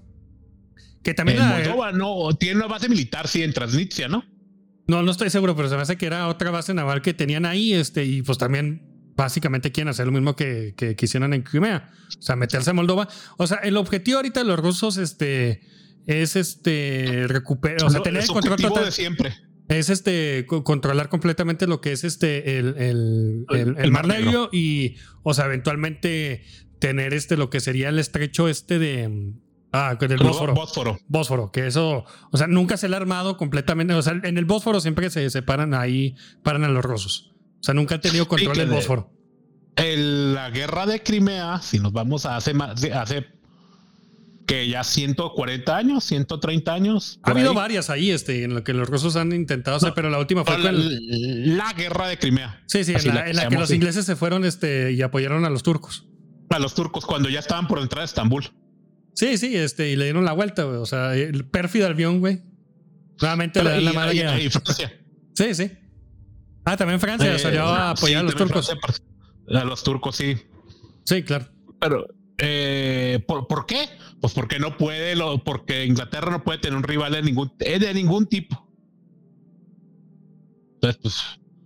Que también En la- Moldova no, tiene una base militar, sí, en Transnistria, ¿no? No, no estoy seguro, pero se me hace que era otra base naval que tenían ahí, este, y pues también básicamente quieren hacer lo mismo que, que, que hicieron en Crimea. O sea, meterse a Moldova. O sea, el objetivo ahorita de los rusos, este, es este recuperar, o sea, tener el control total. de siempre. Es este co- controlar completamente lo que es este el, el, el- Mar Negro. Y, o sea, eventualmente tener este, lo que sería el estrecho este de. Ah, del El Bósforo. Bósforo. Bósforo, que eso, o sea, nunca se le ha armado completamente. O sea, en el Bósforo siempre se separan ahí, paran a los rusos. O sea, nunca ha tenido control del de- Bósforo. El- la guerra de Crimea, si nos vamos a hace más, hace que ya 140 años, 130 años. Ha habido ahí. varias ahí, este, en lo que los rusos han intentado hacer, No, pero la última fue la, guerra de Crimea. Sí, sí, en la, la en la que los así. ingleses se fueron este, y apoyaron a los turcos. A los turcos cuando ya estaban por entrar a Estambul. Sí, sí, este, y le dieron la vuelta, güey. O sea, el pérfido avión, güey. Nuevamente le la madre y- y Francia. Sí, sí. Ah, también Francia Eh, salió a apoyar sí, a los turcos. Francia, a los turcos, sí. Sí, claro. Pero, eh, ¿por, por qué? Pues porque no puede, lo, porque Inglaterra no puede tener un rival de ningún, eh, de ningún tipo. Entonces, pues,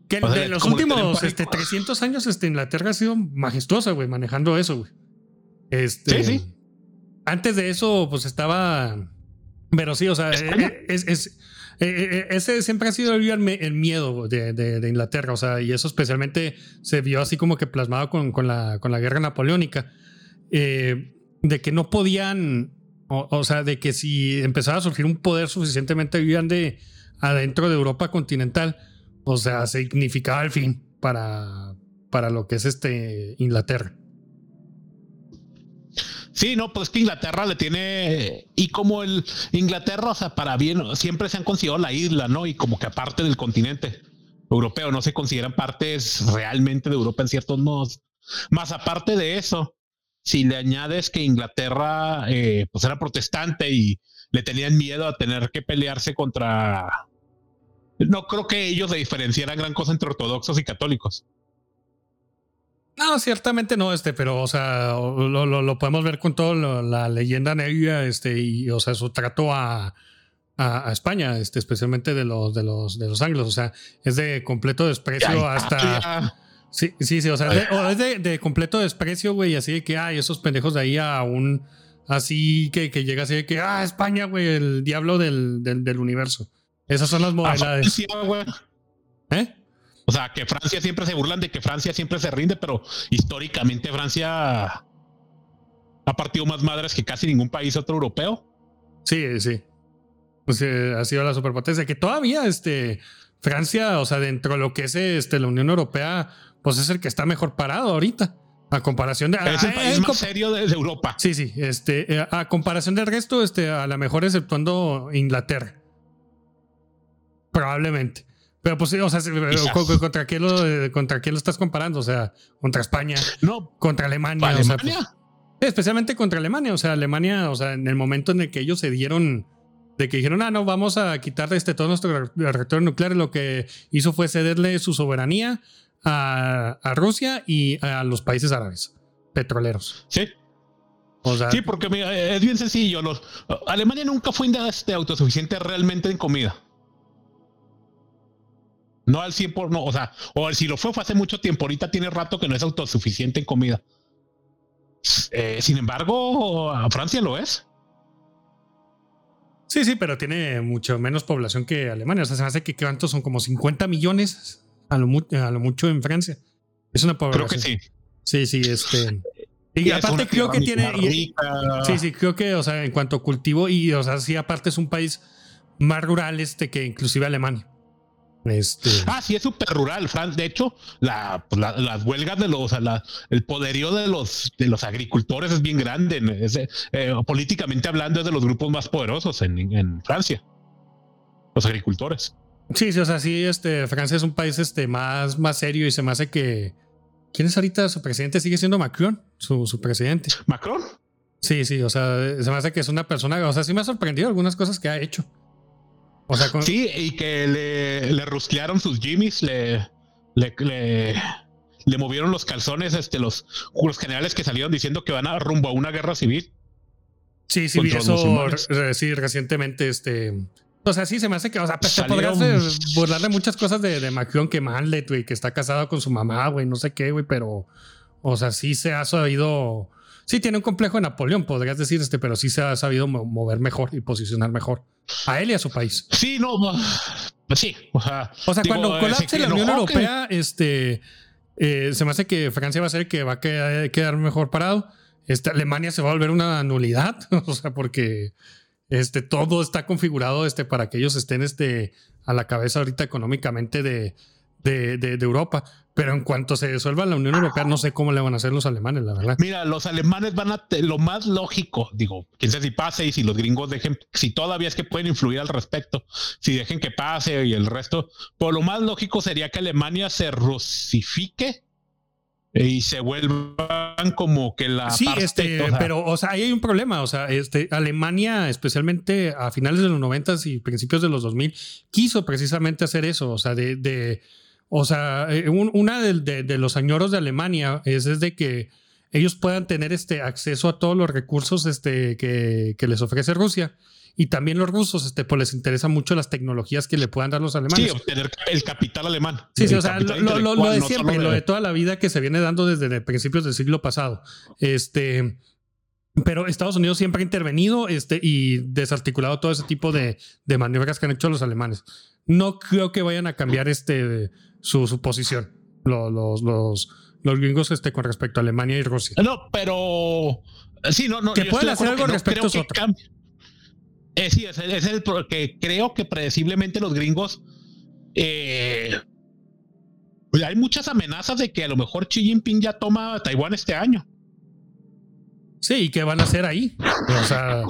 Que O sea, de los últimos este, 300 años, este, Inglaterra ha sido majestuosa, güey, manejando eso, güey. Este, Sí, sí. Antes de eso, pues estaba. Pero sí, o sea, eh, es, es- eh, eh, ese siempre ha sido el, el miedo de, de- de Inglaterra, o sea, y eso especialmente se vio así como que plasmado con, con la, con la guerra napoleónica, eh, de que no podían, o, sea, de que si empezaba a surgir un poder suficientemente grande adentro de Europa continental, o sea, significaba el fin para, para lo que es este Inglaterra. Sí, no, pues que Inglaterra le tiene. Y como el Inglaterra, o sea, para bien, siempre se han considerado la isla, ¿no? Y como que aparte del continente europeo, no se consideran partes realmente de Europa en ciertos modos. Más aparte de eso, si le añades que Inglaterra, eh, pues era protestante y le tenían miedo a tener que pelearse contra. No creo que ellos se diferenciaran gran cosa entre ortodoxos y católicos. No, ciertamente no, este, pero, o sea, lo, lo- lo podemos ver con toda la leyenda negra, este, y, o sea, su trato a, a, a España, este, especialmente de los, de los, de los anglos, o sea, es de completo desprecio hasta. Sí, sí, sí, o sea, es de, o es de, de completo desprecio, güey, así de que, ay, esos pendejos de ahí a un. Así que, que llega así de que, ah, España, güey, el diablo del, del, del universo. Esas son las A modalidades. Francia. ¿Eh? O sea, que Francia siempre se burlan de que Francia siempre se rinde, pero históricamente Francia ha partido más madres que casi ningún país otro europeo. Sí, sí. Pues eh, ha sido la superpotencia. Que todavía, este, Francia, o sea, dentro de lo que es este, la Unión Europea, pues es el que está mejor parado ahorita. A comparación de. es el ah, país eh, más serio de, de Europa. Sí, sí. Este, eh, a comparación del resto, este, a lo mejor exceptuando Inglaterra. Probablemente. Pero pues o sea, ¿contra qué, lo, eh, ¿contra qué lo estás comparando? O sea, contra España, No, contra Alemania. o sea, pues, Alemania. Sí, especialmente contra Alemania. O sea, Alemania, o sea, en el momento en el que ellos se dieron, de que dijeron, ah, no, vamos a quitarle este, todos nuestros reactores nucleares, lo que hizo fue cederle su soberanía a, a Rusia y a los países árabes petroleros. sí. O sea, Sí, porque mira, es bien sencillo. Los, Alemania nunca fue este, autosuficiente realmente en comida. No al 100 por no, o sea, o si lo fue fue hace mucho tiempo, ahorita tiene rato que no es autosuficiente en comida. Eh, sin embargo, a Francia lo es. sí, sí, pero tiene mucho menos población que Alemania. O sea, se me hace que cuántos son como 50 millones a lo, mu- a lo mucho en Francia. Es una población. Creo que sí. Sí, sí, este. Y, aparte creo que tiene. y-. Sí, sí, creo que, o sea, en cuanto a cultivo, y, o sea, sí, aparte es un país más rural este que inclusive Alemania. Este. Ah, sí, es súper rural, Fran. De hecho, la, pues, la- las huelgas de los, o sea, la- el poderío de los, de los agricultores es bien grande. Es, eh, políticamente hablando, es de los grupos más poderosos en, en Francia. Los agricultores. Sí, sí, o sea, sí, este, Francia es un país este, más, más serio y se me hace que. ¿Quién es ahorita su presidente? Sigue siendo Macron, su, su presidente. Macron. Sí, sí, o sea, se me hace que es una persona, o sea, sí me ha sorprendido algunas cosas que ha hecho. O sea, con, Sí, y que le, le rusclearon sus jimmies, le, le, le, le movieron los calzones, este, los, los generales que salieron diciendo que van a rumbo a una guerra civil. Sí, sí, vi eso sí, recientemente. Este. O sea, sí, se me hace que, o sea, pues, te podrías burlar de muchas cosas de, de que Manlet, güey, que está casado con su mamá, güey, no sé qué, güey, pero, o sea, sí se ha sabido. Sí, tiene un complejo de Napoleón, podrías decir, este, pero sí se ha sabido mo- mover mejor y posicionar mejor a él y a su país. Sí, no, pues sí. O sea, O sea, digo, cuando eh, colapse se la Unión enojó que- Europea, este, eh, se me hace que Francia va a ser el que va a quedar, quedar mejor parado. este, Alemania se va a volver una nulidad, o sea, porque este, todo está configurado este, para que ellos estén este, a la cabeza ahorita económicamente de, de, de, Europa. Pero en cuanto se disuelva la Unión Europea, no sé cómo le van a hacer los alemanes, la verdad. Mira, los alemanes van a lo más lógico, digo, quién sabe si pase y si los gringos dejen, si todavía es que pueden influir al respecto, si dejen que pase y el resto, por lo más lógico sería que Alemania se rusifique y se vuelvan como que la sí este pero o sea ahí hay un problema o sea este Alemania especialmente a finales de los 90 y principios de los 2000 quiso precisamente hacer eso o sea de, de o sea eh, una de, de, los añoros de Alemania es, es de que ellos puedan tener este acceso a todos los recursos este que, que les ofrece Rusia y también los rusos, este, pues les interesa mucho las tecnologías que le puedan dar los alemanes. Sí, obtener el capital alemán. Sí, sí, o sea, lo, lo, de siempre, lo de toda la vida que se viene dando desde principios del siglo pasado. Este, pero Estados Unidos siempre ha intervenido este, y desarticulado todo ese tipo de, de maniobras que han hecho los alemanes. No creo que vayan a cambiar este, su, su posición, los, los, los, los gringos este, con respecto a Alemania y Rusia. No, pero sí, no, no. Que pueden hacer algo respecto a Eh, sí, es, es, el que creo que predeciblemente los gringos. Eh, pues hay muchas amenazas de que a lo mejor Xi Jinping ya toma Taiwán este año. Sí, ¿y qué van a hacer ahí? O sea,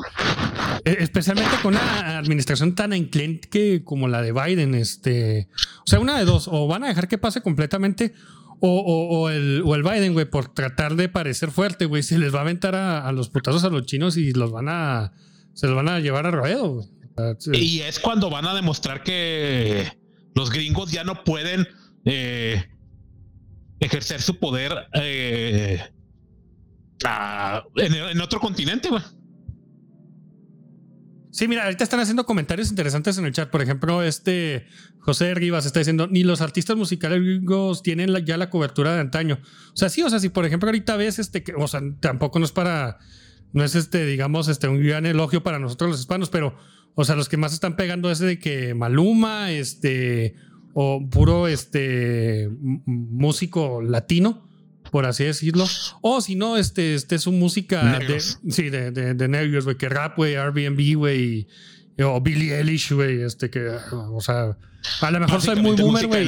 e, especialmente con una administración tan enclenque como la de Biden, este, o sea, una de dos, o van a dejar que pase completamente, o, el, o el Biden, güey, por tratar de parecer fuerte, güey, se les va a aventar a, a los putazos a los chinos y los van a, se los van a llevar a ruedo. Y es cuando van a demostrar que los gringos ya no pueden eh, ejercer su poder eh, en, otro continente, güey. Sí, mira, ahorita están haciendo comentarios interesantes en el chat. Por ejemplo, este José Rivas está diciendo, ni los artistas musicales gringos tienen ya la cobertura de antaño. O sea, sí, o sea, si por ejemplo ahorita ves este, que, o sea, tampoco no es para no es este, digamos, este, un gran elogio para nosotros los hispanos, pero, o sea, los que más están pegando es de que Maluma, este, o puro, este, músico latino, por así decirlo, o si no, este, este es un música de, sí, de, de, de nervios, güey, que rap, güey, Airbnb, güey, o Billie Eilish, güey, este, que, o sea, a lo mejor soy muy boomer, güey.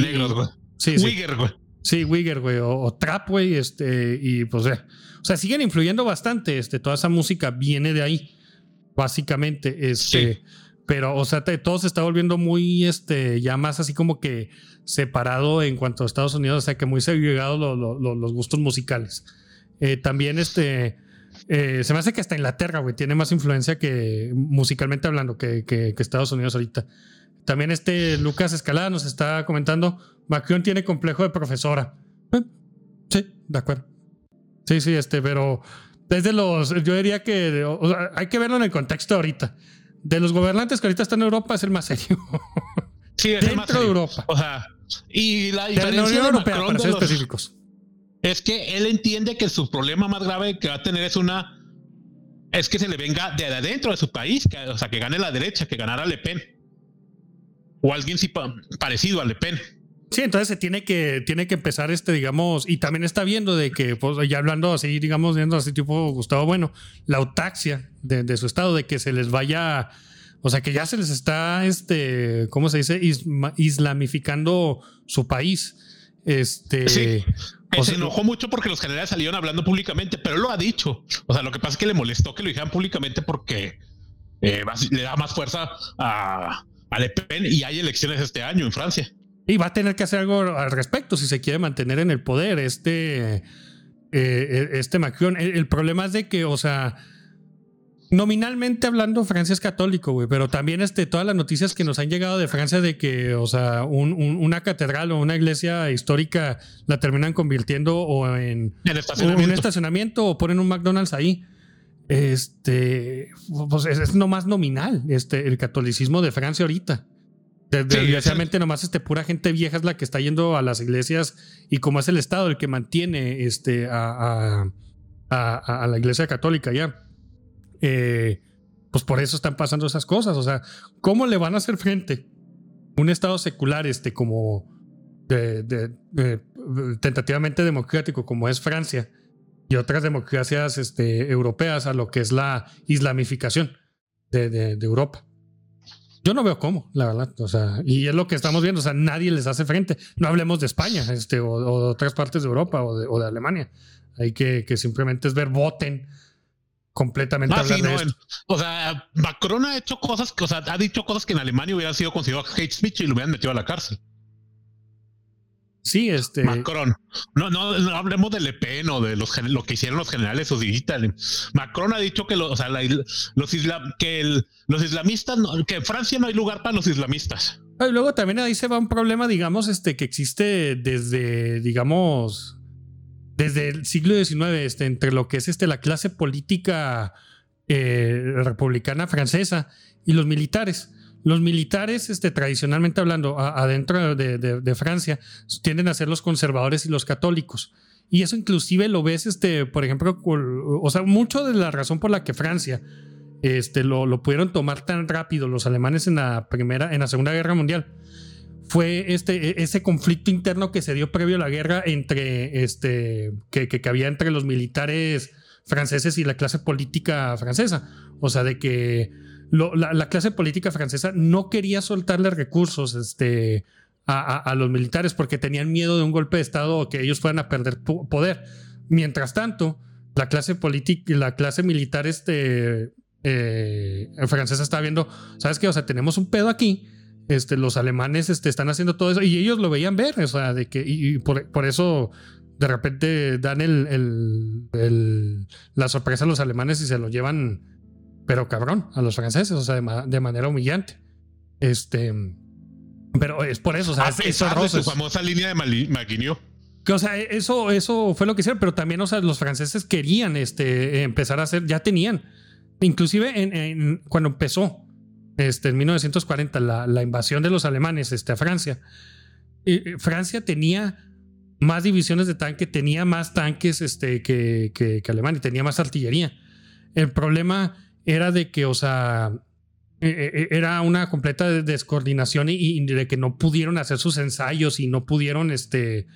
Sí, sí. Wigger, güey. Sí, Wigger, güey, o, Trap, güey, este, y pues, eh, o sea, siguen influyendo bastante, este, toda esa música viene de ahí, básicamente, este, pero, o sea, todo se está volviendo muy, este, ya más así como que separado en cuanto a Estados Unidos, o sea, que muy segregados los gustos musicales. Eh, también, este, eh, se me hace que hasta Inglaterra, güey, tiene más influencia que, musicalmente hablando, que, que, que Estados Unidos ahorita. También este Lucas Escalada nos está comentando, Macron tiene complejo de profesora. Eh, sí, de acuerdo. Sí, sí, este, pero desde los, yo diría que hay que verlo en el contexto ahorita. De los gobernantes que ahorita están en Europa es el más serio. Sí, es Dentro el más de Europa. O sea, y la diferencia de, la Europea, para ser específicos. Es que él entiende que su problema más grave que va a tener es una es que se le venga de adentro de su país, o sea, que gane la derecha, que ganara Le Pen. O alguien sí parecido a Le Pen. Sí, entonces se tiene que, tiene que empezar este, digamos, y también está viendo de que, pues, ya hablando así, digamos, viendo así tipo Gustavo Bueno, la autaxia de, su estado, de que se les vaya, o sea, que ya se les está, este, ¿cómo se dice? islamificando su país. Este. Sí. se enojó mucho porque los generales salieron hablando públicamente, pero él lo ha dicho. O sea, lo que pasa es que le molestó que lo dijeran públicamente porque eh, le da más fuerza a, a Le Pen y hay elecciones este año en Francia. Y va a tener que hacer algo al respecto si se quiere mantener en el poder este, eh, eh, este Macron. El, problema es de que, o sea, nominalmente hablando, Francia es católico, güey, pero también este, todas las noticias que nos han llegado de Francia de que, o sea, una catedral o una iglesia histórica la terminan convirtiendo o en un estacionamiento o ponen un McDonald's ahí. Este, pues es, es nomás nominal, este, el catolicismo de Francia ahorita. Desgraciadamente nomás este, pura gente vieja es la que está yendo a las iglesias y como es el Estado el que mantiene este, a, a, la iglesia católica ya, eh, pues por eso están pasando esas cosas. O sea, ¿cómo le van a hacer frente un Estado secular este, como de, tentativamente democrático como es Francia? Y otras democracias este, europeas a lo que es la islamificación de, de, de Europa. Yo no veo cómo, la verdad. O sea, y es lo que estamos viendo. O sea, nadie les hace frente. No hablemos de España, este, o, o de otras partes de Europa o de, o de Alemania. Hay que, que simplemente es ver, voten completamente. Ah, de esto. o sea, Macron ha hecho cosas, que- o sea, ha dicho cosas que en Alemania hubieran sido consideradas hate speech y lo hubieran metido a la cárcel. Sí, este. Macron. No, no, no hablemos de Le Pen o de los, lo que hicieron los generales o digital. Macron ha dicho que, lo- o sea, la- los, isla- que el- los islamistas, no- que en Francia no hay lugar para los islamistas. Ah, Y luego también ahí se va un problema, digamos, este, que existe desde, digamos, desde el siglo XIX, este, entre lo que es este, la clase política eh, republicana francesa y los militares. Los militares, este, tradicionalmente hablando, a- adentro de, de- de Francia, tienden a ser los conservadores y los católicos. Y eso inclusive lo ves, este, por ejemplo, o sea, mucho de la razón por la que Francia este, lo, lo pudieron tomar tan rápido los alemanes en la primera, en la Segunda Guerra Mundial, fue este, e- ese conflicto interno que se dio previo a la guerra entre este, que, que, que había entre los militares franceses y la clase política francesa. O sea, de que la, la clase política francesa no quería soltarle recursos este, a, los militares porque tenían miedo de un golpe de Estado o que ellos fueran a perder po- poder. Mientras tanto, la clase política, la clase militar este, eh, francesa estaba viendo, ¿sabes qué? O sea, tenemos un pedo aquí. Este, los alemanes están haciendo todo eso y ellos lo veían ver, o sea, de que, y, por, eso de repente dan el- la sorpresa a los alemanes y se lo llevan, pero cabrón, a los franceses, o sea, de, ma- de manera humillante. Este, pero es por eso, o sea, a pesar de su famosa línea de Maguigny. Que, o sea, eso, eso fue lo que hicieron, pero también, o sea, los franceses querían este, empezar a hacer, ya tenían. Inclusive en, en- cuando empezó, este, en 1940, la, la invasión de los alemanes este, a Francia, eh, Francia tenía más divisiones de tanque, tenía más tanques este, que, que, que Alemania, tenía más artillería. El problema era de que, o sea, eh, eh, era una completa descoordinación y, y de que no pudieron hacer sus ensayos y no pudieron, este,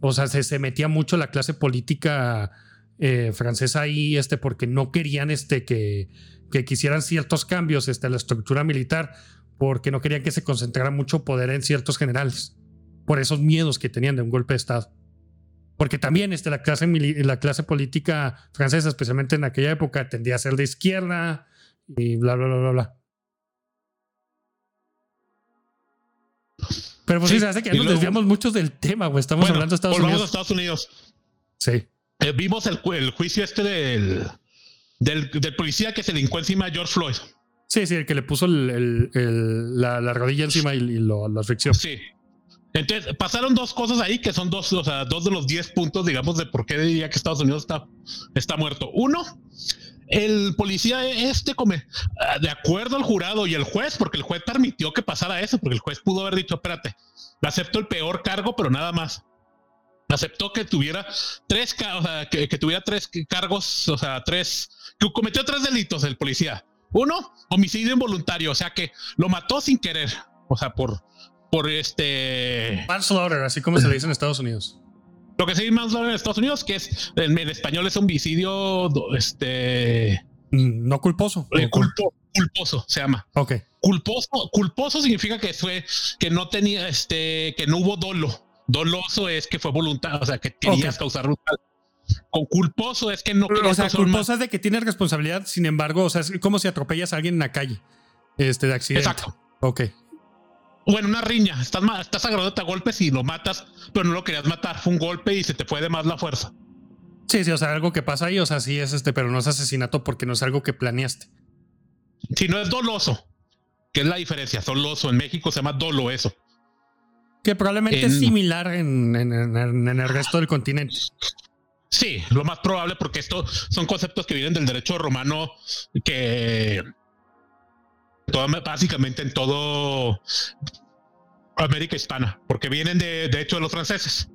o sea, se, se metía mucho la clase política eh, francesa ahí, este, porque no querían, este, que, que quisieran ciertos cambios, este, a la estructura militar, porque no querían que se concentrara mucho poder en ciertos generales, por esos miedos que tenían de un golpe de Estado. Porque también este, la, clase, la clase política francesa, especialmente en aquella época, tendía a ser de izquierda y bla, bla, bla, bla, bla. Pero pues sí, Sí, se hace que ya nos luego- desviamos muchos del tema, güey. Estamos Bueno, hablando de Estados volvamos Unidos. a Estados Unidos. Sí. Eh, vimos el, ju- el juicio este del, del, del policía que se lincó encima a George Floyd. Sí, sí, el que le puso el- el- el- la, la rodilla encima y, y lo, lo asfixió. Sí. Entonces, pasaron dos cosas ahí que son dos, o sea, dos de los 10 puntos, digamos, de por qué diría que Estados Unidos está, está muerto. Uno, el policía este come, ah, de acuerdo al jurado y el juez, porque el juez permitió que pasara eso, porque el juez pudo haber dicho, espérate, acepto el peor cargo, pero nada más. Aceptó que tuviera tres, o sea, que tuviera tres cargos, o sea, tres, que cometió tres delitos el policía. Uno, homicidio involuntario, o sea que lo mató sin querer, o sea, por, por este, Manslaughter, así como se le dice en Estados Unidos. lo que se dice manslaughter en Estados Unidos, que es en, en español es homicidio, este, Mm, No culposo. eh, culpo- culposo se llama. Ok. Culposo, culposo significa que fue, que no tenía, este, que no hubo dolo. Doloso es que fue voluntad, o sea, que querías Ok. causar. Con culposo es que no O sea, culposa es de que tienes responsabilidad, sin embargo, o sea, es como si atropellas a alguien en la calle. Este, de accidente. Exacto. Ok. Bueno, una riña. Estás, estás agarrándote a golpes y lo matas, pero no lo querías matar. Fue un golpe y se te fue de más la fuerza. Sí, sí, o sea, algo que pasa ahí, o sea, sí es este, pero no es asesinato porque no es algo que planeaste. Si no es doloso, ¿qué es la diferencia? Doloso. En México se llama dolo eso. Que probablemente En- es similar en, en- el resto del continente. Sí, lo más probable porque esto son conceptos que vienen del derecho romano que todo- básicamente en todo América hispana, porque vienen de, de hecho de los franceses.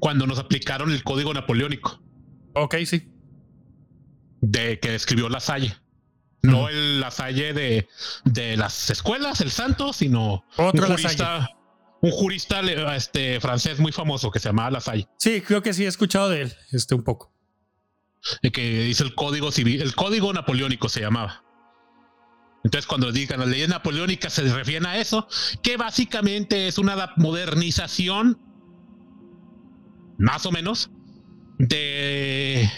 Cuando nos aplicaron el código napoleónico Ok, sí. de que escribió La Salle. No el La Salle de, de las escuelas, el santo, sino Otro un La jurista, un jurista este, francés muy famoso que se llamaba Lasalle. Sí, creo que sí he escuchado de él, este un poco. Que dice el código civil, el código napoleónico se llamaba. Entonces, cuando digan las leyes napoleónicas, se refieren a eso, que básicamente es una modernización, más o menos, de,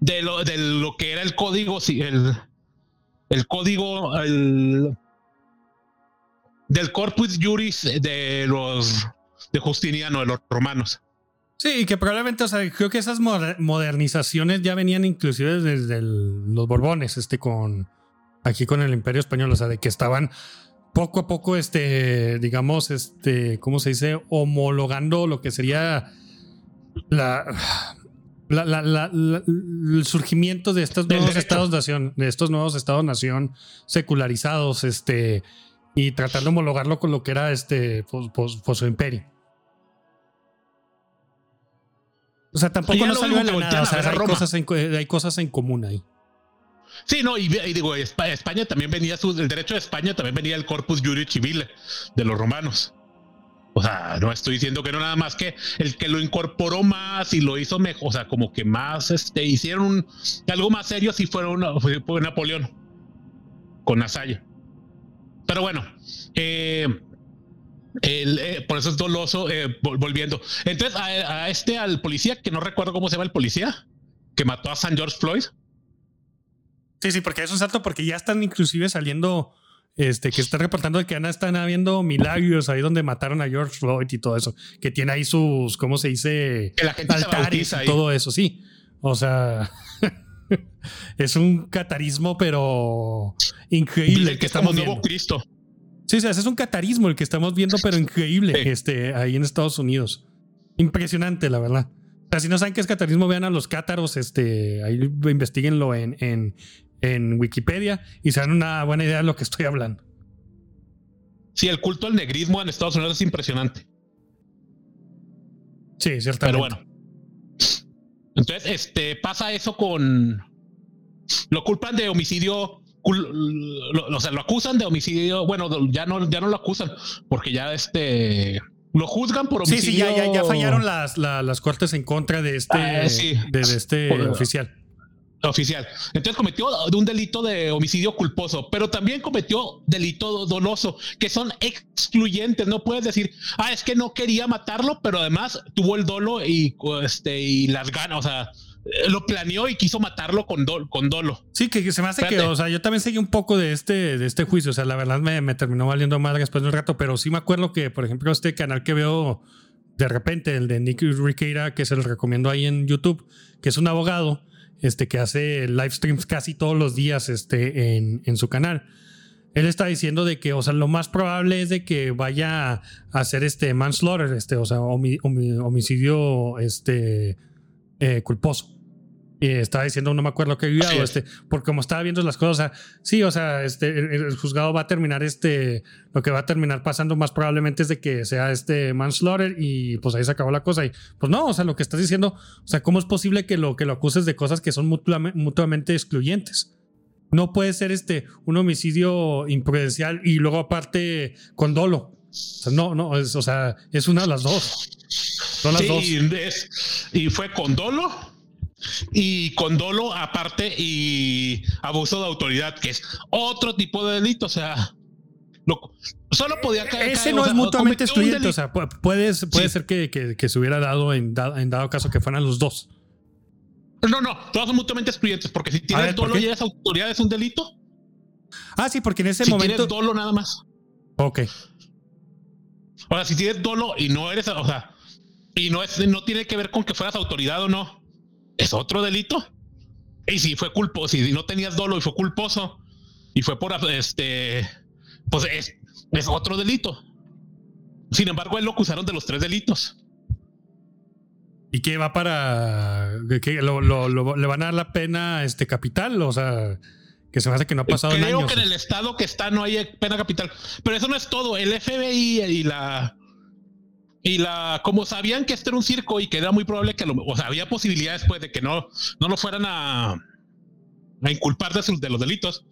de, lo, de lo que era el código, el, el código el, del corpus juris de los de Justiniano, de los romanos. Sí, que probablemente, o sea, creo que esas modernizaciones ya venían inclusive desde los Borbones, este, con aquí con el Imperio Español, o sea, de que estaban poco a poco, este, digamos, este, ¿cómo se dice? Homologando lo que sería la, el surgimiento de estos nuevos estados-nación, de estos nuevos estados-nación secularizados, este, y tratando de homologarlo con lo que era este, pues, pues, pues su imperio. O sea, tampoco no salió de la nada, o sea, hay cosas, en, hay cosas en común ahí. Sí, no, y, digo, España, también venía, el derecho de España también venía el corpus juris civile de los romanos. O sea, no estoy diciendo que no nada más que el que lo incorporó más y lo hizo mejor, o sea, como que más, este, hicieron algo más serio si fueron fue, Napoleón con Nasaya. Pero bueno, eh, eh, por eso es doloso, eh, volviendo. Entonces, a, este, al policía, que no recuerdo cómo se llama el policía, que mató a San George Floyd. Sí, sí, porque es un salto, porque ya están inclusive saliendo, este, que están reportando que están habiendo milagros ahí donde mataron a George Floyd y todo eso, que tiene ahí sus, ¿cómo se dice? Que la gente altares y todo eso, sí. O sea, es un catarismo, pero increíble. que, que estamos nuevo Cristo. Sí, sí, es un catarismo el que estamos viendo, pero increíble, este, ahí en Estados Unidos. Impresionante, la verdad. O sea, si no saben qué es catarismo, vean a los cátaros, este, ahí investiguenlo en, en, en Wikipedia y se dan una buena idea de lo que estoy hablando. Sí, el culto al negrismo en Estados Unidos es impresionante. Sí, ciertamente. Pero bueno. Entonces, este, pasa eso con. Lo culpan de homicidio lo, o sea, lo acusan de homicidio. Bueno, ya no, ya no lo acusan porque ya este lo juzgan por homicidio. Sí, sí, ya, ya, fallaron las, las, cortes en contra de este, ah, de, este oficial. Oficial. Entonces cometió un delito de homicidio culposo, pero también cometió delito doloso, que son excluyentes. No puedes decir, ah, es que no quería matarlo, pero además tuvo el dolo y, este, y las ganas. O sea, eh, lo planeó y quiso matarlo con, con dolo. Sí, que, se me hace que, o sea, yo también seguí un poco de este, de este juicio. O sea, la verdad me, terminó valiendo mal después de un rato, pero sí me acuerdo que, por ejemplo, este canal que veo de repente, el de Nick Riqueira, que se lo recomiendo ahí en YouTube, que es un abogado este, que hace live streams casi todos los días este, en, en su canal. Él está diciendo de que, o sea, lo más probable es de que vaya a hacer este manslaughter, este, o sea, homicidio, este, eh, culposo. Y estaba diciendo, no me acuerdo qué había este, porque como estaba viendo las cosas, o sea, sí, o sea, este, el, juzgado va a terminar este, lo que va a terminar pasando más probablemente es de que sea este manslaughter y pues ahí se acabó la cosa. Y pues no, o sea, lo que estás diciendo, o sea, ¿cómo es posible que lo, que lo acuses de cosas que son mutuamente, excluyentes? No puede ser este, un homicidio imprudencial y luego aparte con dolo. O sea, no, no, es, o sea, es una de las dos. Son las dos. y fue con dolo y con dolo aparte y abuso de autoridad, que es otro tipo de delito. O sea, solo podía caer. Ese no es mutuamente excluyente. O sea, puede, puede ser que, que, se hubiera dado en, dado caso que fueran los dos. No, no, todos son mutuamente excluyentes, porque si tienes dolo y eres autoridad es un delito. Ah, sí, porque en ese momento. Tienes dolo nada más. Ok. O sea, si tienes dolo y no eres, o sea, y no es, no tiene que ver con que fueras autoridad o no. Es otro delito. Y si fue culposo, si no tenías dolo y fue culposo, y fue por este, pues es, es otro delito. Sin embargo, él lo acusaron de los tres delitos. ¿Y qué va para que lo, le van a dar la pena este capital? O sea, que se me hace que no ha pasado Creo años. que en el estado que está no hay pena capital. Pero eso no es todo. El FBI y la y la, como sabían que este era un circo y que era muy probable que, o sea, había posibilidades pues de que no, no lo fueran a, a inculpar de, de, los delitos.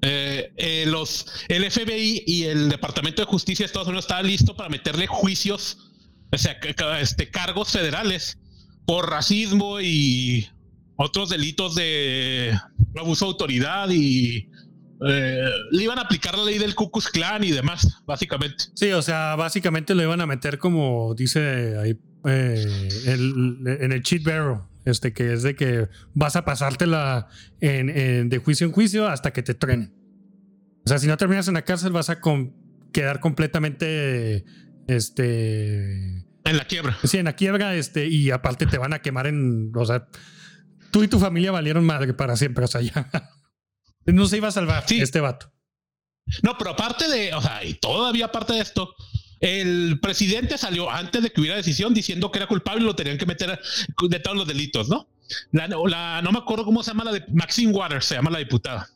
Eh, eh, los, el FBI y el Departamento de Justicia de Estados Unidos estaba listo para meterle juicios, o sea, este, cargos federales por racismo y otros delitos de abuso de autoridad y eh, le iban a aplicar la ley del Ku Klux Klan y demás, básicamente. Sí, o sea, básicamente lo iban a meter como dice ahí eh, en el cheat barrel, este que es de que vas a pasártela en, de juicio en juicio hasta que te trenen. O sea, si no terminas en la cárcel vas a quedar completamente este en la quiebra. Sí, en la quiebra, este, y aparte te van a quemar en, o sea, tú y tu familia valieron madre para siempre, o sea, ya no se iba a salvar este vato. No, pero aparte de, o sea, y todavía aparte de esto, el presidente salió antes de que hubiera decisión diciendo que era culpable y lo tenían que meter de todos los delitos, ¿no? La, la, no me acuerdo cómo se llama la de Maxine Waters, se llama la diputada.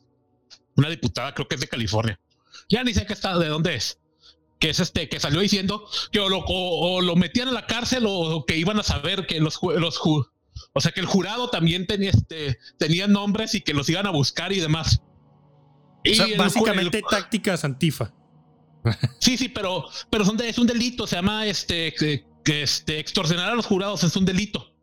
Una diputada, creo que es de California. Ya ni sé qué está, de dónde es. Que es este, que salió diciendo que o lo, o, lo metían a la cárcel o, que iban a saber que los, los, o sea que el jurado también tenía, este, tenía nombres y que los iban a buscar y demás. Y básicamente tácticas antifa. Sí, sí, pero, pero son es un delito, se llama este, que, este, extorsionar a los jurados es un delito.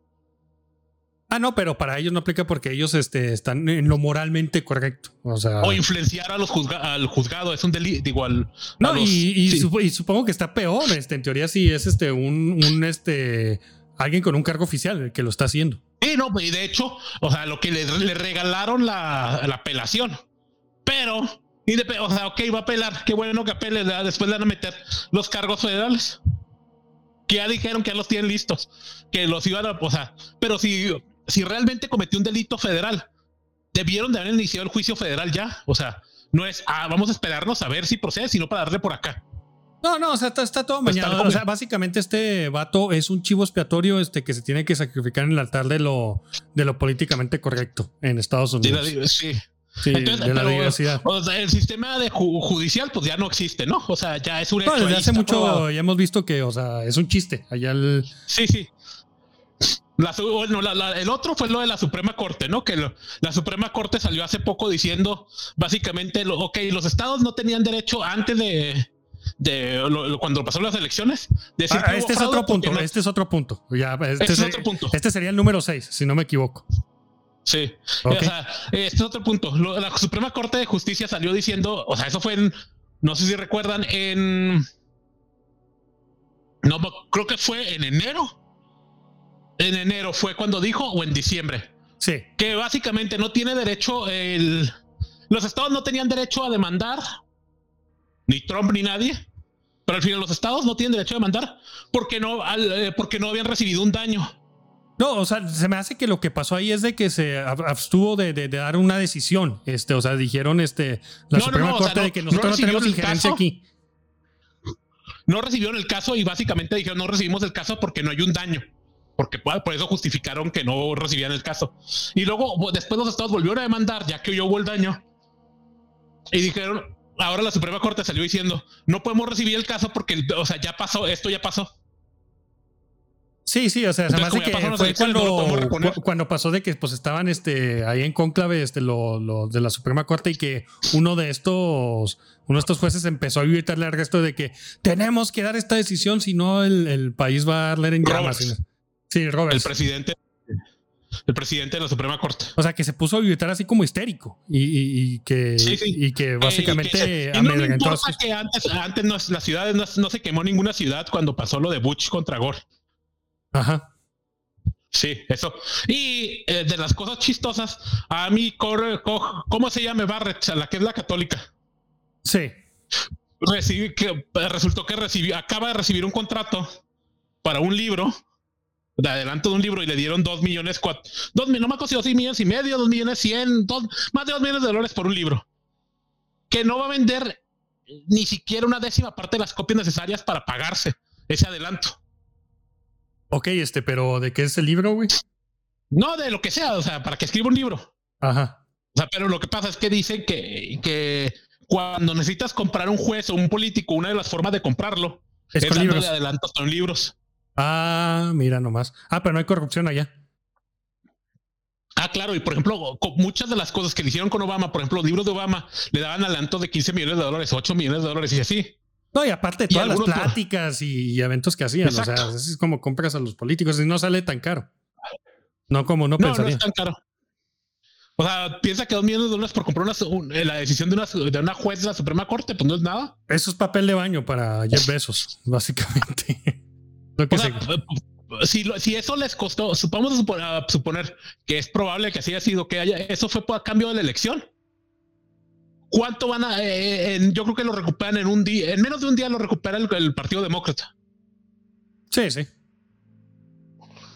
Ah, no, pero para ellos no aplica porque ellos este, están en lo moralmente correcto. O, sea, o influenciar a los al juzgado es un delito igual. No, y, supongo que está peor. Este, en teoría, sí es este un, un este alguien con un cargo oficial que lo está haciendo. Sí, no, y de hecho, o sea, lo que le, regalaron la, la, apelación. Pero, o sea, ok, va a apelar, qué bueno que apele, después le van a meter los cargos federales. Que ya dijeron que ya los tienen listos, que los iban a, o sea, pero si, si realmente cometió un delito federal, debieron de haber iniciado el juicio federal ya. O sea, no es, ah, vamos a esperarnos a ver si procede, sino para darle por acá. No, no, o sea, está, todo mañana. O sea, básicamente este vato es un chivo expiatorio este, que se tiene que sacrificar en el altar de lo, de lo políticamente correcto en Estados Unidos. Sí. Sí, de la diversidad. O sea, el sistema de judicial, pues ya no existe, ¿no? O sea, ya es un hecho. No, desde hace mucho ya hemos visto que, o sea, es un chiste. Allá el. Sí, sí. el otro fue lo de la Suprema Corte, ¿no? Que la Suprema Corte salió hace poco diciendo, básicamente, lo, ok, los estados no tenían derecho antes de, de cuando pasaron las elecciones. Ah, este es otro punto. Este es otro punto. Ya, este, este, otro punto. este sería el número 6, si no me equivoco. Sí. O sea, este es otro punto. la Suprema Corte de Justicia salió diciendo, o sea, eso fue en, no sé si recuerdan, en. No, creo que fue en enero. En enero fue cuando dijo, o en diciembre. Sí. Que básicamente no tiene derecho el. Los estados no tenían derecho a demandar ni Trump ni nadie. Pero al final los estados no tienen derecho a demandar porque no, eh, porque no habían recibido un daño. No, o sea, se me hace que lo que pasó ahí es de que se abstuvo de, de, dar una decisión. Este, o sea, dijeron este, la Suprema Corte de que nosotros no, tenemos injerencia aquí. No recibieron el caso y básicamente dijeron no recibimos el caso porque no hay un daño. Porque por eso justificaron que no recibían el caso. Y luego, después los estados volvieron a demandar ya que hubo el daño. Y dijeron, ahora la Suprema Corte salió diciendo, no podemos recibir el caso porque, o sea, ya pasó, esto ya pasó. Sí, sí, o sea, se me hace que fue cuando, cuando pasó de que pues estaban este, ahí en cónclave este, lo, de la Suprema Corte y que uno de estos uno de estos jueces empezó a gritarle al resto de que tenemos que dar esta decisión, si no el, país va a leer en llamas. Sí, Robert. El presidente el presidente de la Suprema Corte. O sea, que se puso a gritar así como histérico y, que, y que eh, básicamente no me importa que antes, antes no, las ciudades no, se quemó ninguna ciudad cuando pasó lo de Bush contra Gore. Ajá. Sí, eso. Y eh, de las cosas chistosas, a mí, ¿cómo se llama Barrett? La que es la católica. Sí. Recibí, que, resultó que recibió, acaba de recibir un contrato para un libro de adelanto de un libro y le dieron dos millones, cuatro, dos, no me ha costado seis millones y medio, dos millones cien, más de dos millones de dólares por un libro. Que no va a vender ni siquiera una décima parte de las copias necesarias para pagarse ese adelanto. Ok, este, pero ¿de qué es el libro, güey? No, de lo que sea, o sea, para que escriba un libro. Ajá. O sea, pero lo que pasa es que dicen que, que cuando necesitas comprar un juez o un político, una de las formas de comprarlo es, es de adelantos con libros. Ah, mira nomás. Ah, pero no hay corrupción allá. Ah, claro, y por ejemplo, muchas de las cosas que le hicieron con Obama, por ejemplo, libros de Obama le daban adelanto de 15 millones de dólares, 8 millones de dólares y así. No, y aparte todas las pláticas y eventos que hacían, o sea, es como compras a los políticos y no sale tan caro. No como no, pensaría. No es tan caro. O sea, piensa que dos millones de dólares por comprar una, eh, la decisión de una, de una juez de la Suprema Corte, pues no es nada. Eso es papel de baño para Jeff Bezos, básicamente. Si, si, eso les costó, vamos a suponer, que es probable que así haya sido, que haya, eso fue a cambio de la elección. ¿Cuánto van a? Eh, yo creo que lo recuperan en un día, en menos de un día lo recupera el Partido Demócrata. Sí, sí.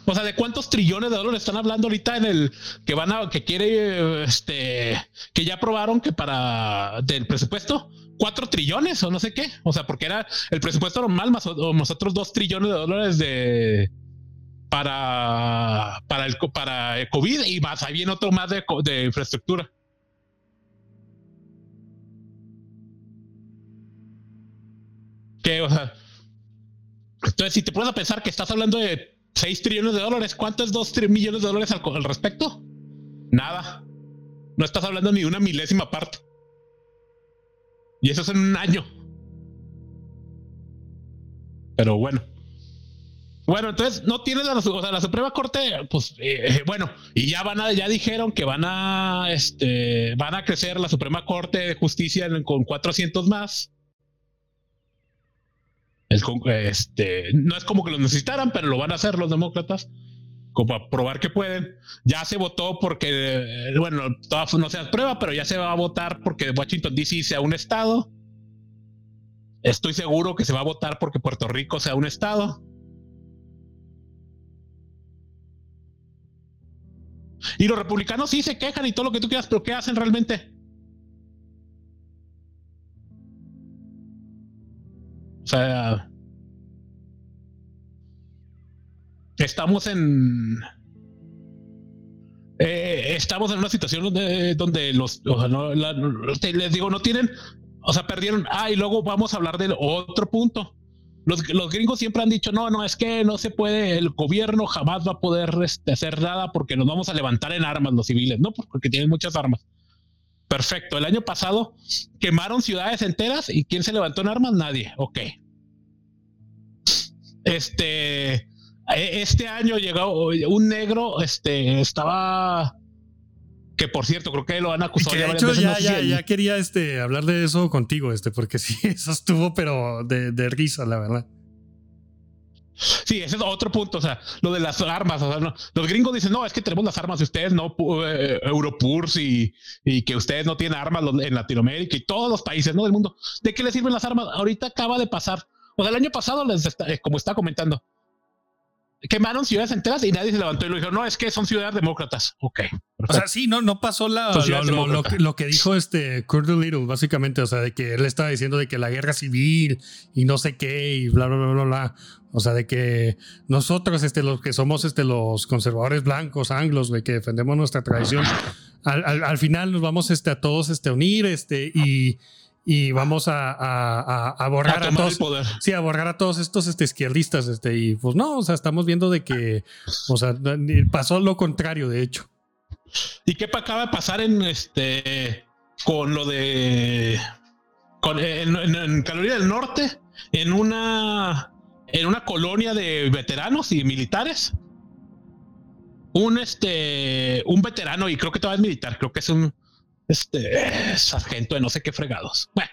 O sea, ¿de cuántos trillones de dólares están hablando ahorita en el que van a, que quiere, este, que ya aprobaron que para del presupuesto? Cuatro trillones o no sé qué. O sea, porque era el presupuesto normal más nosotros dos trillones de dólares de para, para el para COVID y más ahí viene otro más de, de infraestructura. Que, o sea, entonces si te pones a pensar que estás hablando de 6 trillones de dólares. ¿Cuánto es 2 millones de dólares al, respecto? Nada. No estás hablando ni de una milésima parte. Y eso es en un año. Pero bueno. Bueno, entonces no tienes la, o sea, la Suprema Corte, pues eh, eh, bueno, y ya van a, ya dijeron que van a, este, van a crecer la Suprema Corte de Justicia con 400 más este, no es como que lo necesitaran, pero lo van a hacer los demócratas, como a probar que pueden. Ya se votó porque, bueno, no se prueba, pero ya se va a votar porque Washington DC sea un estado. Estoy seguro que se va a votar porque Puerto Rico sea un estado. Y los republicanos sí se quejan y todo lo que tú quieras, pero ¿qué hacen realmente? O sea, estamos en... Eh, estamos en una situación donde, donde los, o sea, no, les digo, no tienen, o sea, perdieron. Ah, y luego vamos a hablar del otro punto. Los, los, gringos siempre han dicho, no, no, es que no se puede, el gobierno jamás va a poder este, hacer nada porque nos vamos a levantar en armas los civiles, ¿no? Porque tienen muchas armas. Perfecto. El año pasado quemaron ciudades enteras y ¿quién se levantó en armas? Nadie. Ok. Este, este año llegó un negro, este, estaba que por cierto, creo que lo han acusado. de hecho, ya, ya, ya, quería este, hablar de eso contigo, este, porque sí, eso estuvo, pero de, de risa, la verdad. Sí, ese es otro punto. O sea, lo de las armas. O sea, no, los gringos dicen, no, es que tenemos las armas de ustedes, no eh, Europurs y, y, que ustedes no tienen armas en Latinoamérica y todos los países ¿no? del mundo. ¿De qué les sirven las armas? Ahorita acaba de pasar. O sea, el año pasado, les eh, como está comentando, quemaron ciudades enteras y nadie se levantó y lo dijo, no, es que son ciudades demócratas. Ok. O sea, sí, no, no pasó la, lo, que dijo este Kurt Little, básicamente, o sea, de que él estaba diciendo de que la guerra civil y no sé qué y bla, bla, bla, bla, bla. O sea, de que nosotros, este, los que somos este, los conservadores blancos, anglos, de que defendemos nuestra tradición, al, al, final nos vamos este, a todos este, a unir este, y, y vamos a, a, a borrar a, todos. Sí, a borrar a todos estos este, izquierdistas. Este, y pues no, o sea, estamos viendo de que, o sea, pasó lo contrario, de hecho. ¿Y qué acaba de pasar en este con lo de con, en, en, del Norte, en una en una colonia de veteranos y militares? Un este un veterano, y creo que todavía es militar, creo que es un este sargento de no sé qué fregados. Bueno,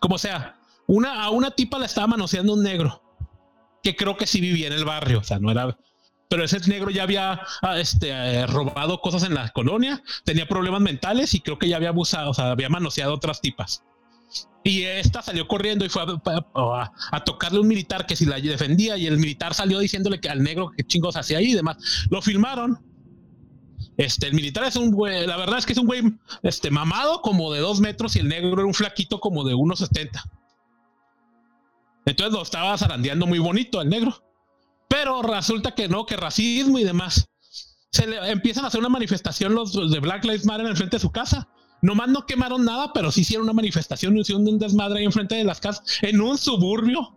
como sea, una, a una tipa la estaba manoseando un negro que creo que sí vivía en el barrio, o sea, no era. Pero ese negro ya había ah, este, eh, robado cosas en la colonia, tenía problemas mentales y creo que ya había abusado, o sea, había manoseado otras tipas. Y esta salió corriendo y fue a, a, tocarle un militar que si la defendía y el militar salió diciéndole que al negro que chingos hacía ahí y demás. Lo filmaron este, el militar es un güey, la verdad es que es un güey este, mamado como de dos metros y el negro era un flaquito como de 1,70. Entonces lo estaba zarandeando muy bonito el negro. Pero resulta que no, que racismo y demás. Se le empiezan a hacer una manifestación los, de Black Lives Matter en frente de su casa. Nomás no quemaron nada, pero sí hicieron una manifestación, hicieron un desmadre ahí enfrente de las casas, en un suburbio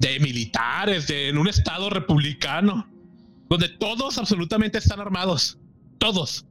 de militares, de, en un estado republicano, donde todos absolutamente están armados. Todos.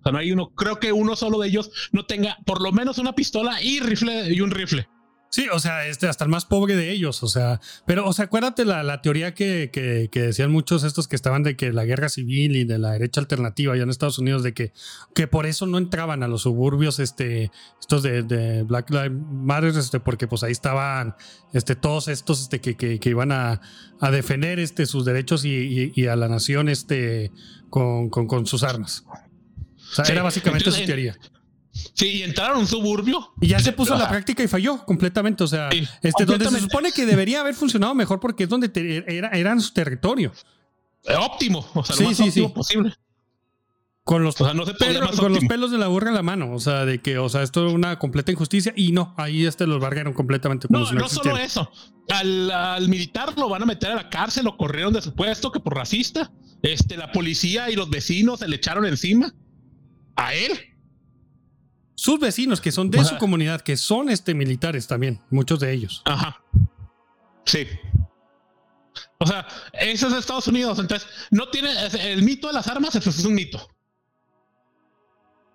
O sea, no hay uno, creo que uno solo de ellos no tenga por lo menos una pistola y rifle y un rifle. Sí, o sea, este, hasta el más pobre de ellos, o sea, pero, o sea, acuérdate la, la teoría que, que, que, decían muchos estos que estaban de que la guerra civil y de la derecha alternativa allá en Estados Unidos, de que, que por eso no entraban a los suburbios, este, estos de, de Black Lives Matter, este, porque pues ahí estaban, este, todos estos, este, que, que, que iban a, a, defender, este, sus derechos y, y, y, a la nación, este, con, con, con sus armas. O sea, sí, era básicamente entonces, su teoría. Sí, y entraron a un suburbio. Y ya se puso la práctica y falló completamente. O sea, sí, este, donde se supone que debería haber funcionado mejor porque es donde te, era, eran su territorio. Óptimo, o sea, lo sí, más sí, óptimo sí. posible. Con los, o sea, no se pelos, con los pelos de la burra en la mano. O sea, de que, o sea, esto es una completa injusticia. Y no, ahí este los bargaron completamente. No, no, no solo eso. Al, al, militar lo van a meter a la cárcel, lo corrieron de su puesto que por racista. Este, la policía y los vecinos se le echaron encima a él sus vecinos que son de su comunidad, que son este militares también, muchos de ellos. Ajá. Sí. O sea, eso es Estados Unidos, entonces no tiene el mito de las armas, eso es un mito.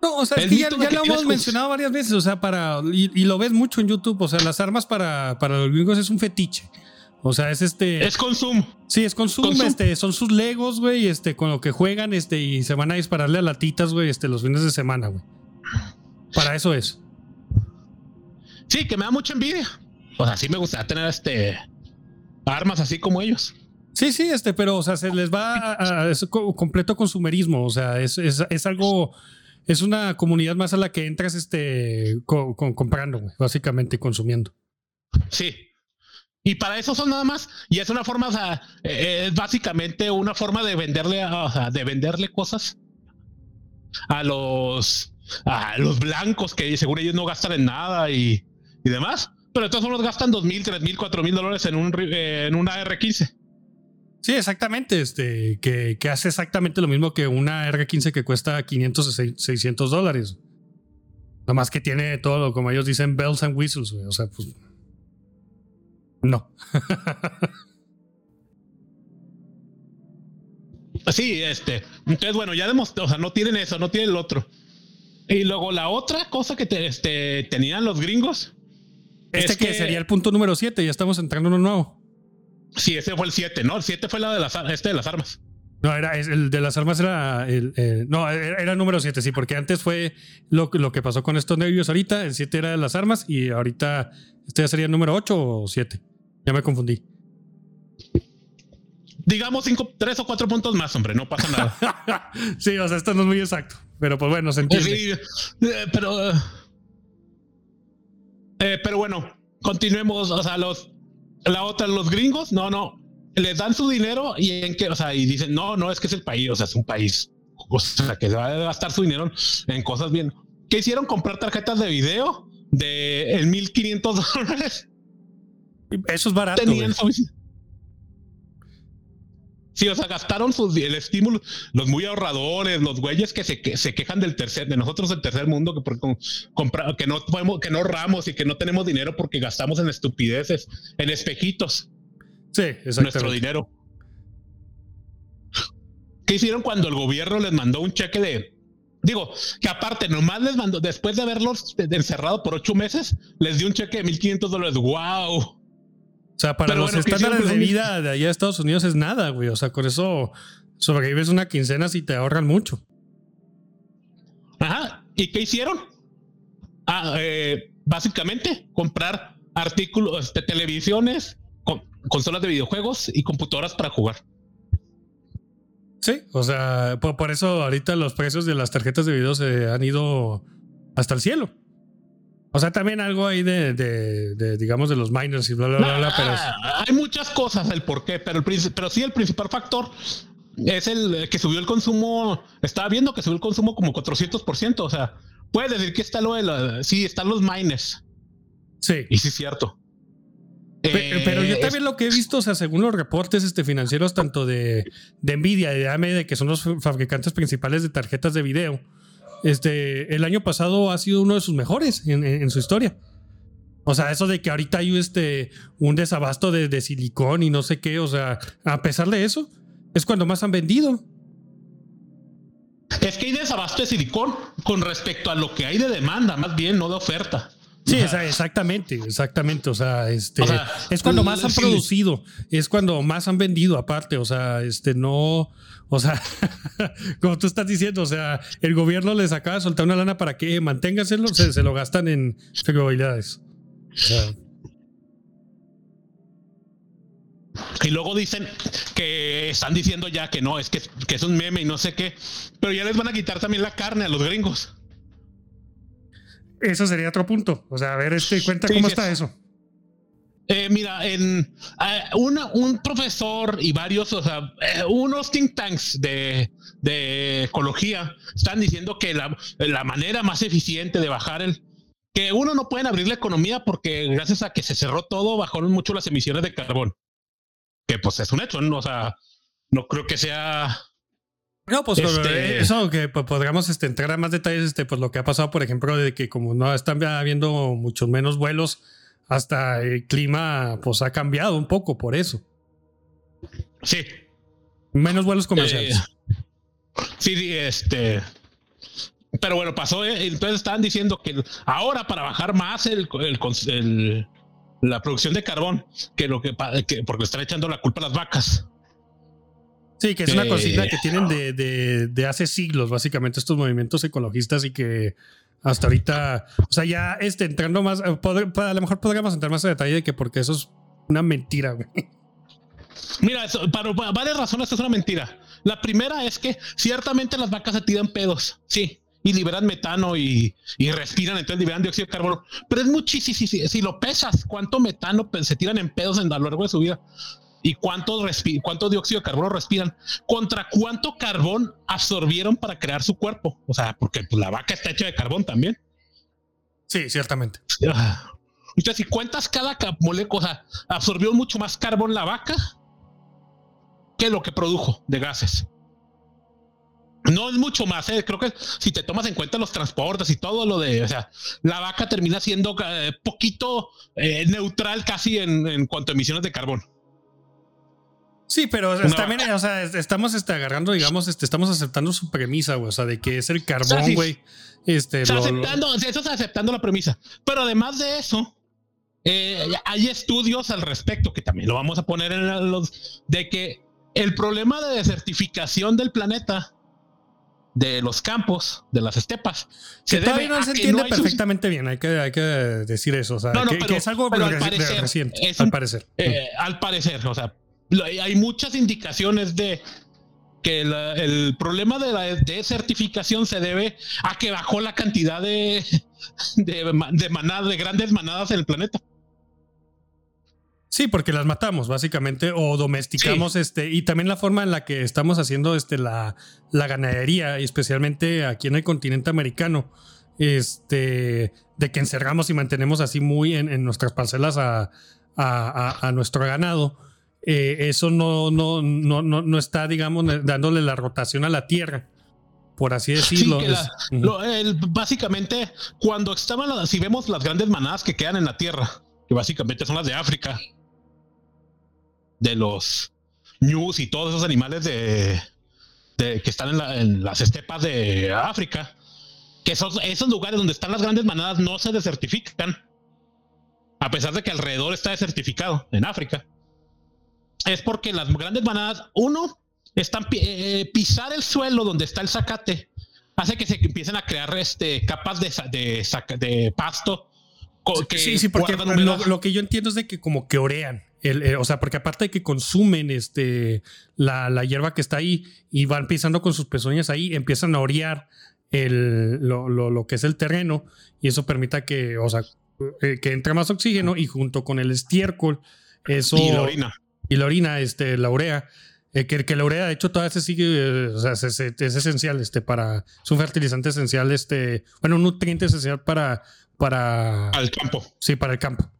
No, o sea, es que ya, ya lo hemos mencionado varias veces, o sea, para y, y, lo ves mucho en YouTube, o sea, las armas para, para los gringos es un fetiche. O sea, es este. Es consumo. Sí, es consumo. Consum. Este, son sus legos, güey, este, con lo que juegan, este, y se van a dispararle a latitas, güey, este, los fines de semana, güey. Para eso es. Sí, que me da mucha envidia. O sea, sí me gustaría tener este armas así como ellos. Sí, sí, este, pero o sea, se les va a, a es completo consumerismo. O sea, es, es, es, algo, es una comunidad más a la que entras este comprando, básicamente consumiendo. Sí. Y para eso son nada más, y es una forma, o sea, es básicamente una forma de venderle, o sea, de venderle cosas a los a los blancos que seguro ellos no gastan en nada y, y demás. Pero de todos modos gastan dos mil, tres mil, cuatro mil dólares en, un, en una R15. Sí, exactamente. Este, que, que, hace exactamente lo mismo que una R15 que cuesta 500 600 dólares. Nada más que tiene todo, como ellos dicen, bells and whistles. O sea, pues. No. sí, este. Entonces, bueno, ya demostró, o sea, no tienen eso, no tienen el otro. Y luego la otra cosa que te, este, tenían los gringos. Este es que, que, sería el punto número 7, ya estamos entrando en uno nuevo. Sí, ese fue el 7, ¿no? El 7 fue la de las, este de las armas. No, era el de las armas era el, eh, no, era, era el número 7, sí, porque antes fue lo, lo que pasó con estos nervios ahorita, el 7 era de las armas y ahorita este ya sería el número 8 o 7. Ya me confundí. Digamos cinco, tres o cuatro puntos más, hombre, no pasa nada. sí, o sea, esto no es muy exacto. Pero pues bueno, se entiende. Sí, eh, pero. Eh, pero bueno, continuemos. O sea, los. La otra, los gringos, no, no. Les dan su dinero y en que, o sea, y dicen, no, no, es que es el país, o sea, es un país. O sea, que se va a gastar su dinero en cosas bien. ¿Qué hicieron? Comprar tarjetas de video de el 1500 dólares. Eso es barato. Tenían su, Sí, o sea, gastaron sus, el estímulo, los muy ahorradores, los güeyes que se, que se quejan del tercer, de nosotros del tercer mundo, que, por, compra, que no podemos, que no ahorramos y que no tenemos dinero porque gastamos en estupideces, en espejitos. Sí, exactamente. Nuestro dinero. ¿Qué hicieron cuando el gobierno les mandó un cheque de, digo, que aparte nomás les mandó, después de haberlos encerrado por ocho meses, les dio un cheque de 1500 dólares. ¡Wow! O sea, para Pero los bueno, estándares de vida de allá de Estados Unidos es nada, güey. O sea, con eso sobrevives una quincena si te ahorran mucho. Ajá. ¿Y qué hicieron? Ah, eh, básicamente comprar artículos de televisiones, con, consolas de videojuegos y computadoras para jugar. Sí, o sea, por, por, eso ahorita los precios de las tarjetas de video se han ido hasta el cielo. O sea, también algo ahí de, de, de, digamos, de los miners y bla, bla, bla, bla. Pero es... Hay muchas cosas el por qué, pero, el, pero sí el principal factor es el que subió el consumo. Estaba viendo que subió el consumo como 400%. O sea, puedes decir que está lo de la, sí, están los miners. Sí. Y sí es cierto. Pero, eh, pero yo también es... lo que he visto, o sea, según los reportes este, financieros, tanto de, de Nvidia y de AMD, que son los fabricantes principales de tarjetas de video, este, el año pasado ha sido uno de sus mejores en, su historia. O sea, eso de que ahorita hay este, un desabasto de, de, silicón y no sé qué, o sea, a pesar de eso, es cuando más han vendido. es que hay desabasto de silicón con respecto a lo que hay de demanda, más bien, no de oferta. Sí, exactamente, exactamente. O sea, este es cuando más han producido, es cuando más han vendido, aparte. O sea, este no, o sea, como tú estás diciendo, o sea, el gobierno les acaba de soltar una lana para que manténgaselo, se, se lo gastan en probabilidades. Y luego dicen que están diciendo ya que no, es que, que es un meme y no sé qué, pero ya les van a quitar también la carne a los gringos. Eso sería otro punto. O sea, a ver, este, cuenta cómo está eso. Eh, mira, en eh, un profesor y varios, o sea, eh, unos think tanks de, ecología están diciendo que la, la, manera más eficiente de bajar el, que uno no pueden abrir la economía porque gracias a que se cerró todo, bajaron mucho las emisiones de carbón. Que pues es un hecho, ¿no? O sea, no creo que sea no, pues este... eso que pues, podríamos este, entrar a más detalles, este, pues lo que ha pasado, por ejemplo, de que como no están habiendo muchos menos vuelos, hasta el clima pues ha cambiado un poco por eso. Sí. Menos vuelos comerciales. Eh, sí, este. Pero bueno, pasó, eh, entonces estaban diciendo que ahora para bajar más el, el, la producción de carbón, que lo que, que porque le están echando la culpa a las vacas. Sí, que es una cocina que tienen de, de, hace siglos, básicamente, estos movimientos ecologistas y que hasta ahorita, o sea, ya este, entrando más, eh, a lo mejor podríamos entrar más a detalle de que porque eso es una mentira, güey. Mira, para, varias razones es una mentira. La primera es que ciertamente las vacas se tiran pedos, sí, y liberan metano y, y respiran, entonces liberan dióxido de carbono. Pero es muchísimo, si, si, si, lo pesas, ¿cuánto metano se tiran en pedos en a lo largo de su vida? Y cuánto, cuánto dióxido de carbono respiran, contra cuánto carbón absorbieron para crear su cuerpo. O sea, porque pues, la vaca está hecha de carbón también. Sí, ciertamente. Entonces, si cuentas cada molécula, absorbió mucho más carbón la vaca que lo que produjo de gases. No es mucho más, ¿eh? creo que si te tomas en cuenta los transportes y todo lo de, o sea, la vaca termina siendo eh, poquito eh, neutral casi en, en cuanto a emisiones de carbón. Sí, pero también, o sea, estamos este, agarrando, digamos, este, estamos aceptando su premisa, güey, o sea, de que es el carbón, güey. Este, aceptando, eso es aceptando la premisa. Pero además de eso, eh, hay estudios al respecto que también lo vamos a poner en los de que el problema de desertificación del planeta, de los campos, de las estepas, se todavía no se entiende perfectamente bien, hay que, hay que decir eso, o sea, que, es algo al parecer, reciente, al parecer. Eh, al parecer, o sea, hay muchas indicaciones de que el problema de la desertificación se debe a que bajó la cantidad de, de, manadas, de grandes manadas en el planeta. Sí, porque las matamos, básicamente, o domesticamos este, y también la forma en la que estamos haciendo este, la, la ganadería, especialmente aquí en el continente americano, este, de que encerramos y mantenemos así muy en, nuestras parcelas a, a nuestro ganado eh, eso no, no, no, no, está, digamos, dándole la rotación a la Tierra, por así decirlo. básicamente, cuando estaban, si vemos las grandes manadas que quedan en la Tierra, que básicamente son las de África, de los ñus y todos esos animales de, que están en, las estepas de África, que esos, esos lugares donde están las grandes manadas no se desertifican, a pesar de que alrededor está desertificado en África es porque las grandes manadas, uno, están eh, pisar el suelo donde está el zacate, hace que se empiecen a crear este, capas de, de, de pasto. sí, sí, porque lo, que yo entiendo es de que como que orean. El, eh, o sea, porque aparte de que consumen este, la, la, hierba que está ahí y van pisando con sus pezuñas ahí, empiezan a orear el, lo, lo, lo, que es el terreno y eso permita que, o sea, eh, que entre más oxígeno y junto con el estiércol, eso... Y la orina y la orina, este, la urea. Eh, que, que, la urea, de hecho, todavía se sigue, eh, o sea, es, esencial, este, para, es un fertilizante esencial, este, bueno, un nutriente esencial para, para... Al campo. Sí, para el campo.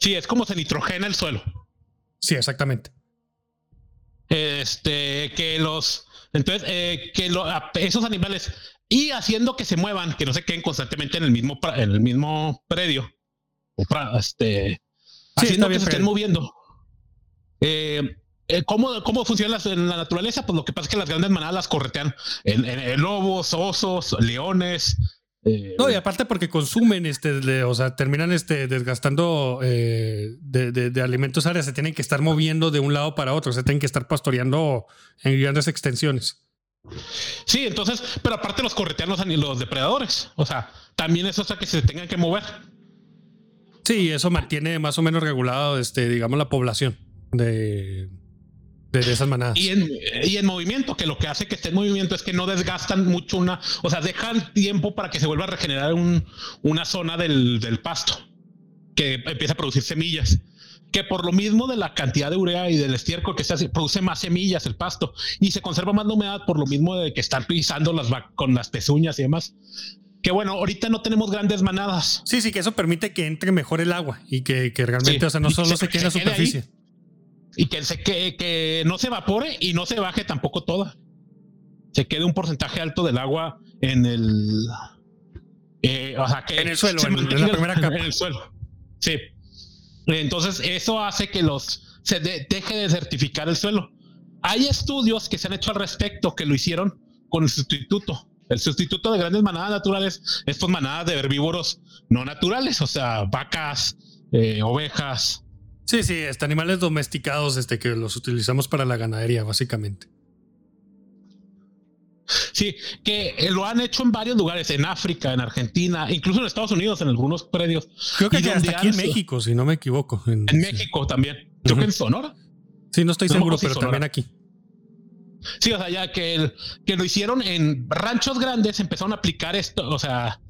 Sí, es como se nitrogena el suelo. Sí, exactamente. Este, que los, entonces, eh, que esos animales, y haciendo que se muevan, que no se queden constantemente en el mismo, en el mismo predio, o este, haciendo que se estén moviendo eh, eh, ¿cómo, ¿Cómo funciona en la naturaleza? Pues lo que pasa es que las grandes manadas las corretean en, en lobos, osos, leones, eh, no, y aparte porque consumen, este, o sea, terminan este, desgastando eh, de, alimentos áreas, se tienen que estar moviendo de un lado para otro, se tienen que estar pastoreando en grandes extensiones. Sí, entonces, pero aparte los correteanos y los depredadores, o sea, también es otra que se tengan que mover. Sí, eso mantiene más o menos regulado, este, digamos, la población de, de, esas manadas. Y en, y en movimiento, que lo que hace que esté en movimiento es que no desgastan mucho una, o sea, dejan tiempo para que se vuelva a regenerar un, una zona del, del pasto, que empieza a producir semillas que por lo mismo de la cantidad de urea y del estiércol que se hace, produce más semillas el pasto y se conserva más la humedad por lo mismo de que están pisando las con las pezuñas y demás. Que bueno, ahorita no tenemos grandes manadas. Sí, sí, que eso permite que entre mejor el agua y que, que realmente, o sea, no solo se, quede en la superficie y que, se, que, que no se evapore y no se baje tampoco toda. Se quede un porcentaje alto del agua en el. Eh, o sea, que en el suelo, en, la primera capa. En el suelo. Sí. Entonces, eso hace que los se deje de certificar el suelo. Hay estudios que se han hecho al respecto que lo hicieron con el sustituto. El sustituto de grandes manadas naturales, estos manadas de herbívoros no naturales, o sea, vacas, eh, ovejas, Sí, sí, este, animales domesticados este, que los utilizamos para la ganadería, básicamente. Sí, que eh, lo han hecho en varios lugares, en África, en Argentina, incluso en Estados Unidos, en algunos predios. Creo que hasta aquí en México, si no me equivoco. En, México también. Creo que en Sonora. Sí, no estoy seguro, pero también aquí. Sí, o sea, ya que, el, que lo hicieron en ranchos grandes, empezaron a aplicar esto, o sea,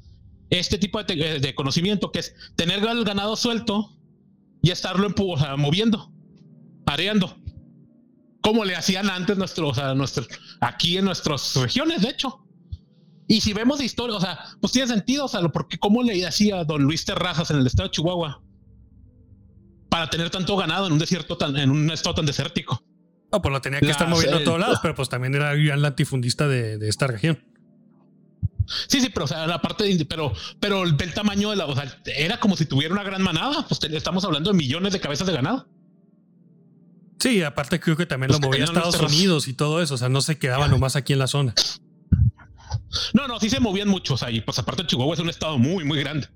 este tipo de, de conocimiento, que es tener el ganado suelto y estarlo moviendo, areando. Como le hacían antes nuestros, o nuestros, aquí en nuestras regiones, de hecho. Y si vemos historia, o sea, pues tiene sentido, o sea, porque cómo le hacía don Luis Terrazas en el estado de Chihuahua para tener tanto ganado en un desierto tan, en un estado tan desértico. No, pues lo tenía que estar moviendo a todos lados, pero pues también era el latifundista de esta región. Sí, sí, pero o sea, la parte de, pero, pero el, tamaño de la, o sea, era como si tuviera una gran manada. Pues estamos hablando de millones de cabezas de ganado. Sí, aparte creo que también lo movía a Estados Unidos y todo eso. O sea, no se quedaba nomás aquí en la zona. No, no, sí se movían muchos ahí. Pues aparte Chihuahua es un estado muy, muy grande.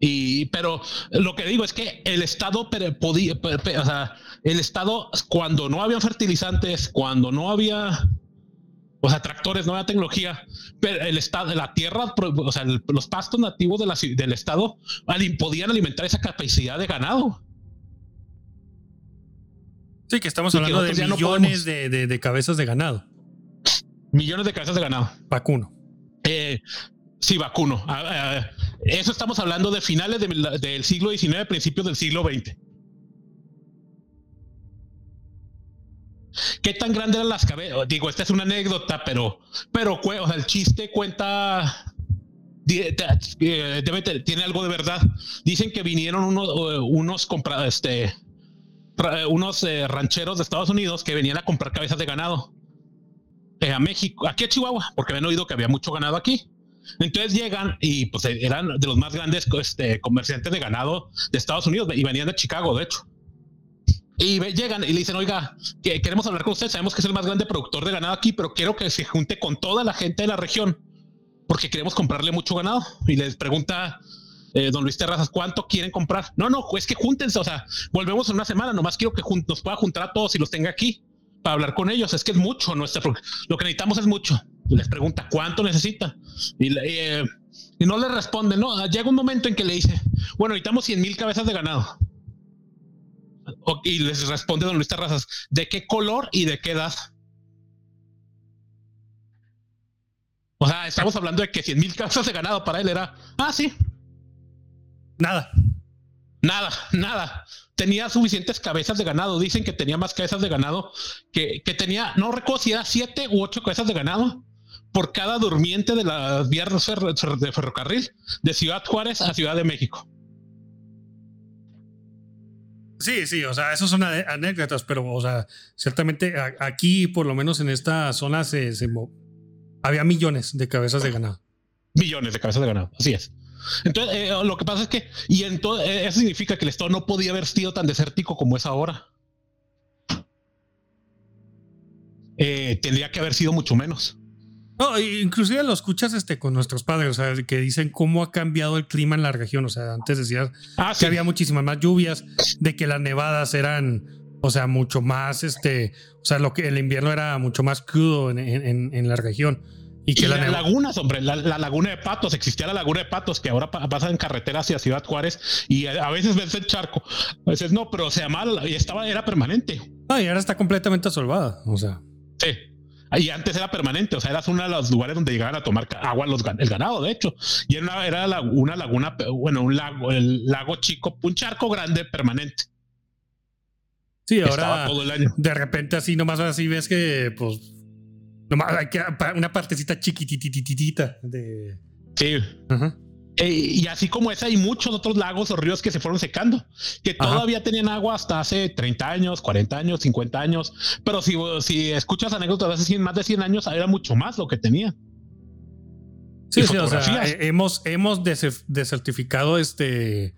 Y, pero lo que digo es que el estado podía, o sea, el estado cuando no había fertilizantes, cuando no había o sea, tractores, nueva tecnología, pero el estado, la tierra, o sea, los pastos nativos de la, del estado podían alimentar esa capacidad de ganado. Sí, que estamos hablando de millones de, cabezas de ganado. Millones de cabezas de ganado. Vacuno. Eh, sí, vacuno. Ah, ah, eso estamos hablando de finales del siglo XIX, principios del siglo XX. ¿Qué tan grandes eran las cabezas? Digo, esta es una anécdota, pero, pero o sea, el chiste cuenta debe, tiene algo de verdad. Dicen que vinieron unos, unos este, unos eh, rancheros de Estados Unidos que venían a comprar cabezas de ganado eh, a México, aquí a Chihuahua, porque habían oído que había mucho ganado aquí. Entonces llegan y pues eran de los más grandes este, comerciantes de ganado de Estados Unidos y venían de Chicago, de hecho. Y llegan y le dicen, oiga, que queremos hablar con usted, sabemos que es el más grande productor de ganado aquí, pero quiero que se junte con toda la gente de la región, porque queremos comprarle mucho ganado. Y les pregunta eh, don Luis Terrazas, ¿cuánto quieren comprar? No, no, es que júntense, o sea, volvemos en una semana, nomás quiero que nos pueda juntar a todos y los tenga aquí para hablar con ellos. Es que es mucho, nuestra, lo que necesitamos es mucho. Y les pregunta, ¿cuánto necesitan? Y, eh, y no le responden, no, llega un momento en que le dice, bueno, necesitamos 100 mil cabezas de ganado y les responde don Luis Terrazas, ¿de qué color y de qué edad? O sea, estamos hablando de que 100 mil cabezas de ganado para él era, ah, sí. Nada. Nada, nada. Tenía suficientes cabezas de ganado. Dicen que tenía más cabezas de ganado que, que tenía, no recuerdo si era siete u ocho cabezas de ganado por cada durmiente de las vías de ferrocarril de Ciudad Juárez a Ciudad de México. Sí, sí, o sea, eso son anécdotas, pero, o sea, ciertamente aquí, por lo menos en esta zona, se, había millones de cabezas de ganado. Millones de cabezas de ganado, así es. Entonces, eh, lo que pasa es que, y entonces, eh, eso significa que el Estado no podía haber sido tan desértico como es ahora. Eh, tendría que haber sido mucho menos. No, inclusive lo escuchas este, con nuestros padres, o sea, que dicen cómo ha cambiado el clima en la región. O sea, antes decías Ah, que sí. había muchísimas más lluvias, de que las nevadas eran, o sea, mucho más, este, o sea, lo que el invierno era mucho más crudo en, en- en la región. Y Y que la lagunas, hombre, la, la laguna de Patos, existía la laguna de Patos que ahora pa- pasa en carretera hacia Ciudad Juárez y a, a veces ves el charco, a veces no, pero se llamaba y estaba, era permanente. No, y ahora está completamente asolvada. O sea, Sí. Y antes era permanente, o sea, eras uno de los lugares donde llegaban a tomar agua los, el ganado, de hecho. Y era una, era la- una laguna, bueno, un lago, el lago chico, un charco grande permanente. sí, ahora todo el año. de repente así nomás así ves que, pues, nomás hay que una partecita chiquitititita de. Sí. Ajá. Eh, y así como esa, hay muchos otros lagos o ríos que se fueron secando, que Ajá. todavía tenían agua hasta hace 30 años, 40 años, 50 años. Pero si, si escuchas anécdotas de hace 100, más de 100 años, era mucho más lo que tenía. Sí, sí, o sea, eh, hemos, hemos dese- desertificado este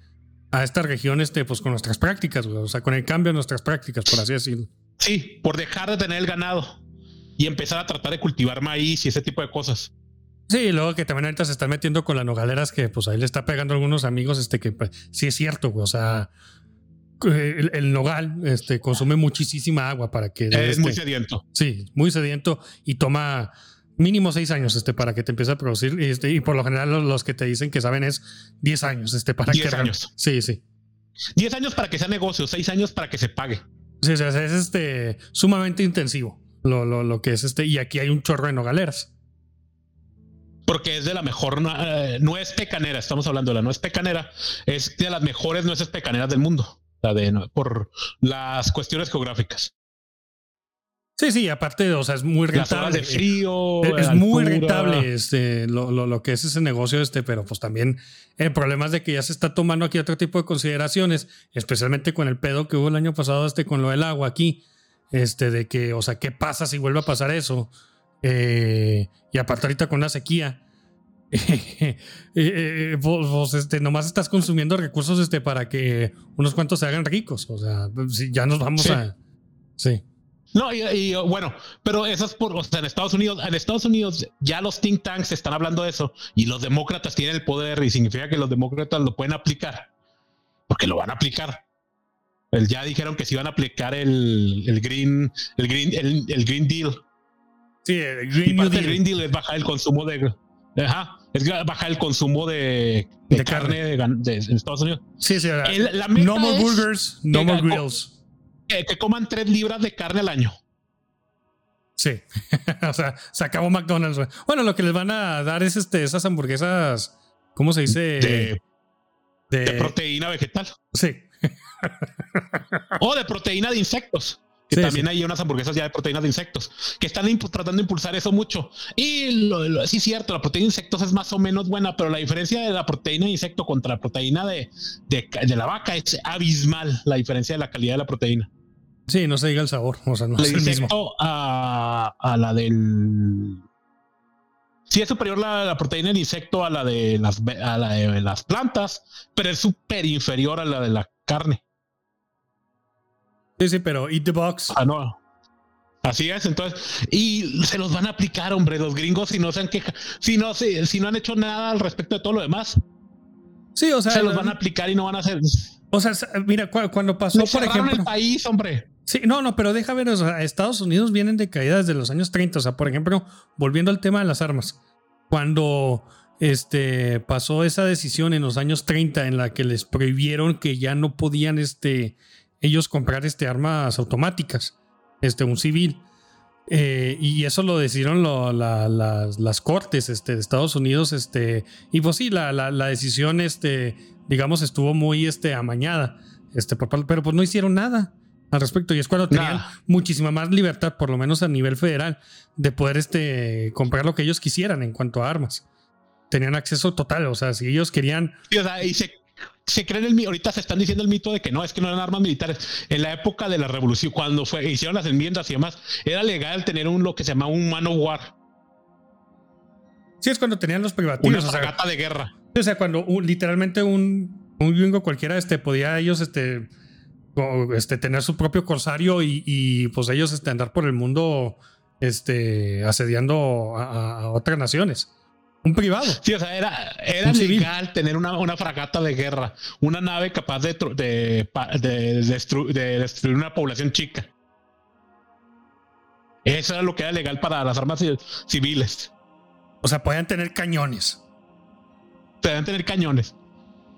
a esta región este, pues con nuestras prácticas, güey. O sea, con el cambio de nuestras prácticas, por así decirlo. Sí, por dejar de tener el ganado y empezar a tratar de cultivar maíz y ese tipo de cosas. Sí, y luego que también ahorita se están metiendo con las nogaleras que pues ahí le está pegando a algunos amigos, este que pues, sí es cierto, güey. O sea, el, el nogal este, consume muchísima agua para que... es este, muy sediento. Sí, muy sediento y toma mínimo seis años este, para que te empiece a producir. Y, este, y por lo general los, los que te dicen que saben es 10 años este, para 10 que... años. Sí, sí. 10 años para que sea negocio, 6 años para que se pague. Sí, o sea, es este, sumamente intensivo lo, lo, lo que es este. Y aquí hay un chorro de nogaleras. Porque es de la mejor, eh, no es pecanera, estamos hablando de la no es pecanera, es de las mejores nueces pecaneras del mundo. La de, por las cuestiones geográficas. Sí, sí, aparte, o sea, es muy rentable. de frío. Es, muy rentable este, lo, lo, lo que es ese negocio, este, pero pues también el problema es de que ya se está tomando aquí otro tipo de consideraciones, especialmente con el pedo que hubo el año pasado, este, con lo del agua aquí, este, de que, o sea, ¿qué pasa si vuelve a pasar eso? Eh, y aparte ahorita con la sequía. eh, eh, vos, vos, este, nomás estás consumiendo recursos este, para que unos cuantos se hagan ricos. O sea, si ya nos vamos Sí. a. Sí. No, y, y, bueno, pero eso es por, o sea, en Estados Unidos, en Estados Unidos ya los think tanks están hablando de eso y los demócratas tienen el poder y significa que los demócratas lo pueden aplicar porque lo van a aplicar. El, ya dijeron que se iban a aplicar el, el green, el green, el, el green deal. Sí, el Y Green New Deal. green deal es bajar el consumo de, ajá, es bajar el consumo de, de De carne, carne. de, Estados Unidos. Sí, sí. El- la no more burgers, no more grills. Que, que coman tres libras de carne al año. Sí. o sea, se acabó McDonald's. Bueno, lo que les van a dar es este, esas hamburguesas, ¿cómo se dice? De, de- de proteína vegetal. Sí. O de proteína de insectos. Que Sí, también hay unas hamburguesas ya de proteínas de insectos que están tratando de impulsar eso mucho. Y lo, lo- sí, cierto, la proteína de insectos es más o menos buena, pero la diferencia de la proteína de insecto contra la proteína de, de, la vaca es abismal. La diferencia de la calidad de la proteína. Sí, no se diga el sabor. O sea, no La es el mismo. a, a la del. Sí, es superior la, la proteína del insecto a la de las, a la de las plantas, pero es súper inferior a la de la carne. Sí, sí, pero Eat the Box. Ah, no. Así es, entonces, y se los van a aplicar, hombre, los gringos, si no se han quejado, si no, si no han hecho nada al respecto de todo lo demás, Sí, o sea, se los van a aplicar y no van a hacer. o sea, mira, cu- cuando pasó, No por ejemplo. el país, hombre. Sí, no, no, pero deja ver, o sea, Estados Unidos vienen de caída desde los años 30. O sea, por ejemplo, volviendo al tema de las armas, cuando este, pasó esa decisión en los años 30 en la que les prohibieron que ya no podían este, ellos comprar este, armas automáticas, este, un civil. Eh, y eso lo decidieron lo- la- las, las cortes este, de Estados Unidos. Este, y pues sí, la, la- la decisión, este, digamos, estuvo muy este, amañada. Este, por pero pues no hicieron nada al respecto. Y es cuando tenían muchísima más libertad, por lo menos a nivel federal, de poder este, comprar lo que ellos quisieran en cuanto a armas. Tenían acceso total. O sea, si ellos querían. Sí, o sea, y se, se creen el mito, ahorita se están diciendo el mito de que no, es que no eran armas militares. En la época de la revolución, cuando fue, hicieron las enmiendas y demás, era legal tener un lo que se llama un man of war, Sí, es cuando tenían los una privativos. O sea, de guerra. O sea, cuando un- literalmente un, un gringo cualquiera este, podía ellos este, o, este, tener su propio corsario y, y, pues ellos este, andar por el mundo este, asediando a otras naciones. Un privado. Sí, o sea, era, era legal tener una, una fragata de guerra, una nave capaz de, de, de destru- de destruir una población chica. Eso era lo que era legal para las armas ci- civiles. O sea, podían tener cañones. Deben tener cañones.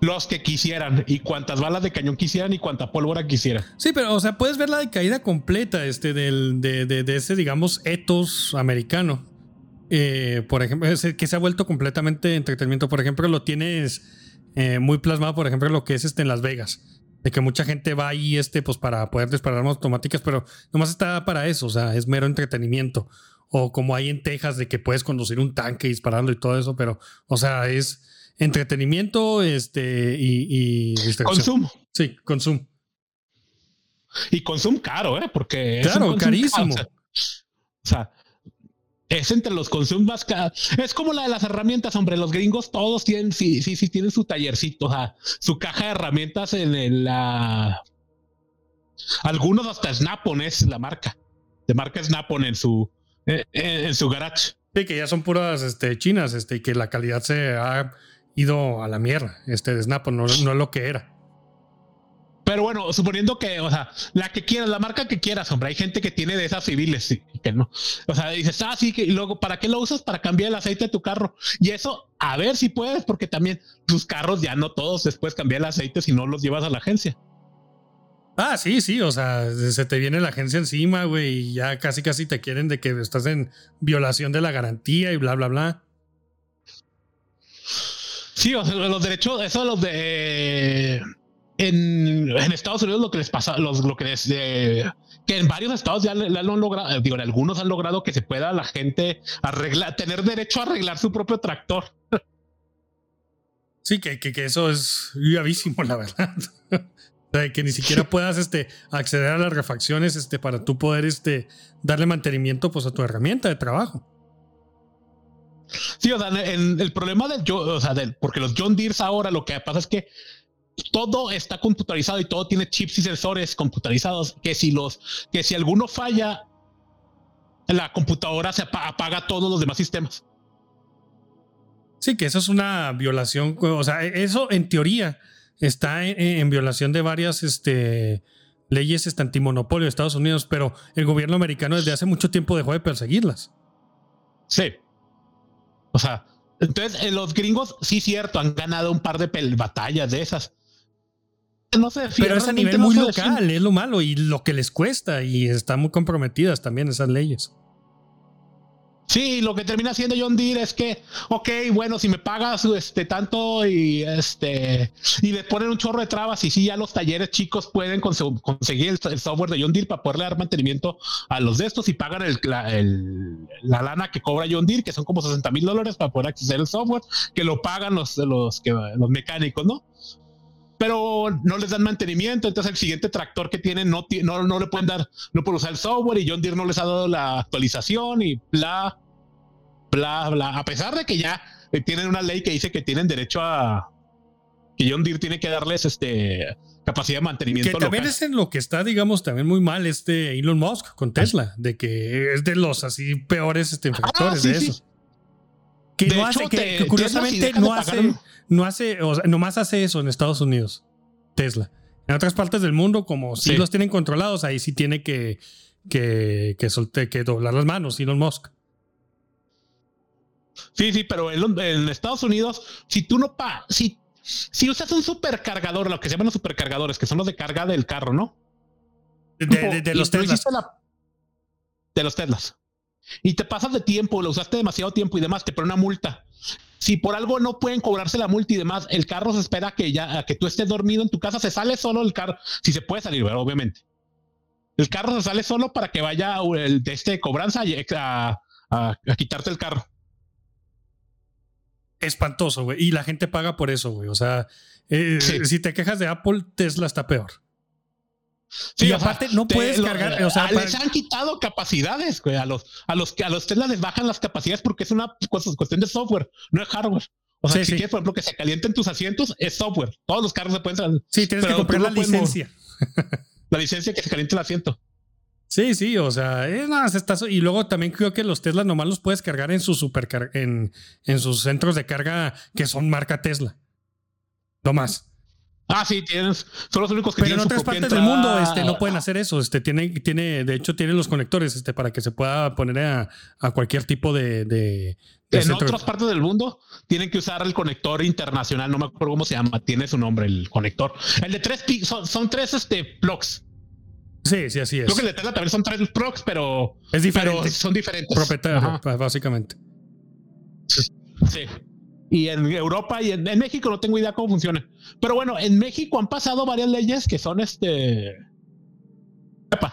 Los que quisieran, y cuantas balas de cañón quisieran, y cuanta pólvora quisieran. Sí, pero, o sea, puedes ver la decaída completa este, del, de, de- ese, digamos, ethos americano. Eh, por ejemplo, que se ha vuelto completamente entretenimiento. Por ejemplo, lo tienes eh, muy plasmado, por ejemplo, lo que es este en Las Vegas. De que mucha gente va ahí este, pues, para poder disparar armas automáticas, pero nomás está para eso, o sea, es mero entretenimiento. O como hay en Texas, de que puedes conducir un tanque y dispararlo y todo eso, pero, o sea, es entretenimiento este, y, y distracción. Consumo. Sí, consumo. Y consumo caro, ¿eh? Porque es Claro, consumo carísimo. caro, O sea, o sea, es entre los consumos más. Es como la de las herramientas, hombre. Los gringos todos tienen, sí, sí, sí, tienen su tallercito, o sea, su caja de herramientas en el, la. Algunos hasta Snap-on es la marca. De marca Snap-on en su, en, en su garage. Sí, que ya son puras este, chinas, este, y que la calidad se ha ido a la mierda. Este de Snap no, no es lo que era. Pero bueno, suponiendo que, o sea, la que quieras, la marca que quieras, hombre, hay gente que tiene de esas civiles y y que no. O sea, dices, ah, sí, que y luego, ¿para qué lo usas? Para cambiar el aceite de tu carro. Y eso, a ver si puedes, porque también tus carros ya no todos después cambiar el aceite si no los llevas a la agencia. Ah, sí, sí, o sea, se te viene la agencia encima, güey, y ya casi casi te quieren de que estás en violación de la garantía y bla, bla, bla. Sí, o sea, los derechos, eso los de en, en Estados Unidos lo que les pasa, los, lo que les eh, que en varios estados ya le han logrado, eh, digo, en algunos han logrado que se pueda la gente arreglar, tener derecho a arreglar su propio tractor. Sí, que, que, que eso es gravísimo, la verdad. O sea, que ni siquiera puedas este, acceder a las refacciones este, para tú poder este, darle mantenimiento pues, a tu herramienta de trabajo. Sí, o sea, el, el problema del o sea, del, porque los John Deere ahora lo que pasa es que todo está computarizado y todo tiene chips y sensores computarizados que si los, que si alguno falla, la computadora se apa- apaga todos los demás sistemas. Sí, que eso es una violación. O sea, eso en teoría está en, en violación de varias este, leyes este, antimonopolio de Estados Unidos, pero el gobierno americano desde hace mucho tiempo dejó de perseguirlas. Sí. O sea, entonces eh, los gringos, sí, cierto, han ganado un par de batallas de esas. No se defienden, Pero es a nivel muy local, es lo malo y lo que les cuesta y están muy comprometidas también esas leyes. Sí, lo que termina haciendo John Deere es que, ok, bueno, si me pagas este tanto y este y le ponen un chorro de trabas y sí, ya los talleres chicos pueden conse- conseguir el, el software de John Deere para poderle dar mantenimiento a los de estos y pagan el, la, el- la lana que cobra John Deere, que son como 60 mil dólares para poder acceder al software, que lo pagan los, los, que, los mecánicos, ¿no? Pero no les dan mantenimiento, entonces el siguiente tractor que tienen no, no, no le pueden dar, no pueden usar el software y John Deere no les ha dado la actualización y bla, bla, bla. A pesar de que ya eh, tienen una ley que dice que tienen derecho a que John Deere tiene que darles este capacidad de Que mantenimiento también local. es en lo que está, digamos, también muy mal este Elon Musk con Tesla, de que es de los así peores este, infractores Ah, sí, de sí. eso. Que, De no hecho, hace, que, te- que curiosamente Tesla, si no hace, no hace, o sea, nomás hace eso en Estados Unidos, Tesla. En otras partes del mundo, como si Sí. los tienen controlados, ahí sí tiene que, que, que, solte- que doblar las manos Elon Musk. Sí, sí, pero en, en Estados Unidos, si tú no pa, si, si usas un supercargador, lo que se llaman los supercargadores, que son los de carga del carro, ¿no? De, de- de Y los Teslas. la- de los Teslas. Y te pasas de tiempo, lo usaste demasiado tiempo y demás, te pone una multa. Si por algo no pueden cobrarse la multa y demás, el carro se espera que ya a que tú estés dormido en tu casa, se sale solo el carro, si se puede salir, ¿verdad? obviamente. El carro se sale solo para que vaya el de este cobranza a, a- a quitarte el carro. Espantoso, güey. Y la gente paga por eso, güey. O sea, eh, Sí. si te quejas de Apple, Tesla está peor. Sí, Y o sea, aparte, no puedes lo- cargar, o sea, a- para- les han quitado capacidades, güey, a los, a los que a los Tesla les bajan las capacidades porque es una cuestión de software, no es hardware. O sea, Sí, si sí. quieres, por ejemplo, que se calienten tus asientos, es software. Todos los carros se pueden. Sí, tienes que comprar la no puedes mo- licencia. La licencia que se caliente el asiento. Sí, sí, o sea, es nada, se está- y luego también creo que los Tesla nomás los puedes cargar en sus supercar en, en sus centros de carga que son marca Tesla. No más. Ah, sí, tienes. Son los únicos que Pero en tienen otras partes del mundo este, no pueden hacer eso. Este, tiene, tiene, de hecho, tienen los conectores este, para que se pueda poner a, a cualquier tipo de, de, de En centro. otras partes del mundo tienen que usar el conector internacional, no me acuerdo cómo se llama, tiene su nombre el conector. El de tres son, son tres este plugs. Sí, sí, así es. Creo que el de Tesla también son tres plugs, pero, Es diferente. pero son diferentes. Propietario, básicamente. sí. Y en Europa y en, en México no tengo idea cómo funciona. Pero bueno, en México han pasado varias leyes que son este. Epa,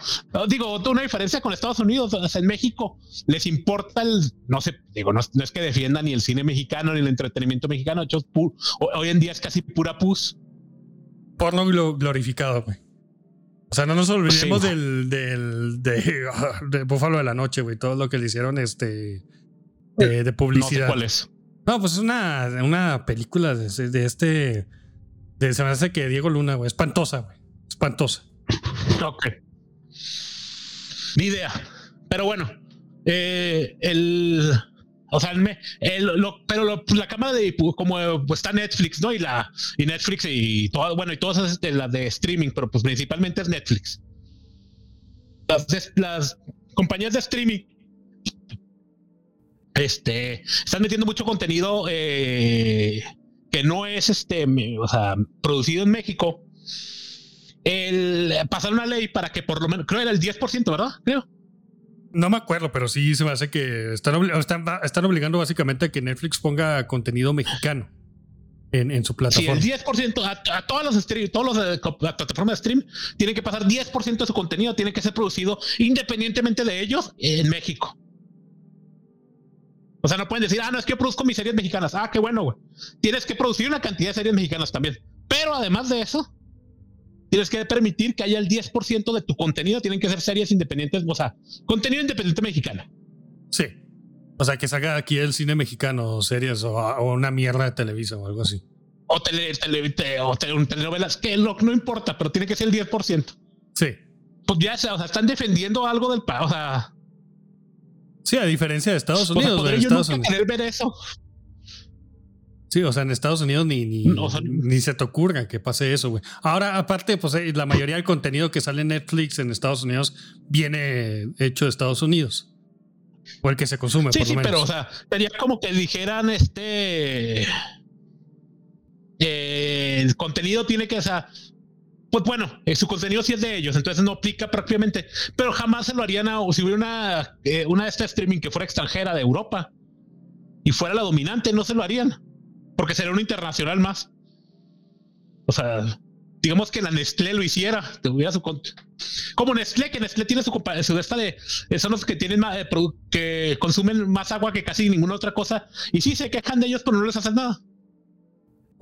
Digo, una diferencia con Estados Unidos. o sea, en México les importa el. No sé, digo, no, es- no es que defiendan ni el cine mexicano ni el entretenimiento mexicano. de hecho, es pu- ho- hoy en día es casi pura pus. Porno glo- glorificado, güey. O sea, no nos olvidemos Sí. del, del de, de Búfalo de la Noche, güey. Todo lo que le hicieron este de, de No sé publicidad. cuál es. No, pues es una, una película de, de este. De, se me hace que Diego Luna, güey. Espantosa, güey. Espantosa. Ok. Ni idea. Pero bueno, eh, el. O sea, el el- lo- pero lo- la cámara de como pues, está Netflix, ¿no? Y la y Netflix y todo, bueno, y todas esas de las de streaming, pero pues principalmente es Netflix. Las compañías de streaming este están metiendo mucho contenido eh, que no es este, o sea, producido en México. El pasar una ley para que por lo menos, creo era el 10%, ¿verdad? Creo. No me acuerdo, pero sí se me hace que están, obli- están, están obligando básicamente a que Netflix ponga contenido mexicano en, en su Sí, plataforma. el 10% a, a todas las stream, todos los eh, las plataformas de stream tienen que pasar 10% de su contenido, tiene que ser producido independientemente de ellos en México. O sea, no pueden decir, ah, no, es que yo produzco mis series mexicanas. Ah, qué bueno, güey. Tienes que producir una cantidad de series mexicanas también. Pero además de eso, tienes que permitir que haya el 10% de tu contenido, tienen que ser series independientes, o sea, contenido independiente mexicano. Sí. O sea, que salga aquí el cine mexicano o series o, o una mierda de Televisa o algo así. O, tele, tele- te- o tele- telenovelas, que lo, no importa, pero tiene que ser el 10%. Sí. Pues ya, o sea, están defendiendo algo del país. O sea, Sí, a diferencia de Estados o sea, Unidos. en yo Estados nunca Unidos. ver eso. Sí, o sea, en Estados Unidos ni, ni, No, o sea, ni se te ocurra que pase eso, güey. Ahora, aparte, pues eh, la mayoría del contenido que sale en Netflix en Estados Unidos viene hecho de Estados Unidos. O el que se consume, Sí, por sí, menos. pero o sea, sería como que dijeran este. eh, el contenido tiene que, o sea, pues bueno, eh, su contenido sí es de ellos, entonces no aplica prácticamente, pero jamás se lo harían a, o si hubiera una, eh, una de estas streaming que fuera extranjera de Europa y fuera la dominante, no se lo harían, porque sería una internacional más. O sea, digamos que la Nestlé lo hiciera, tuviera su como Nestlé, que Nestlé tiene su, su esta de eh, son los que tienen más, eh, que consumen más agua que casi ninguna otra cosa y sí se quejan de ellos, pero no les hacen nada.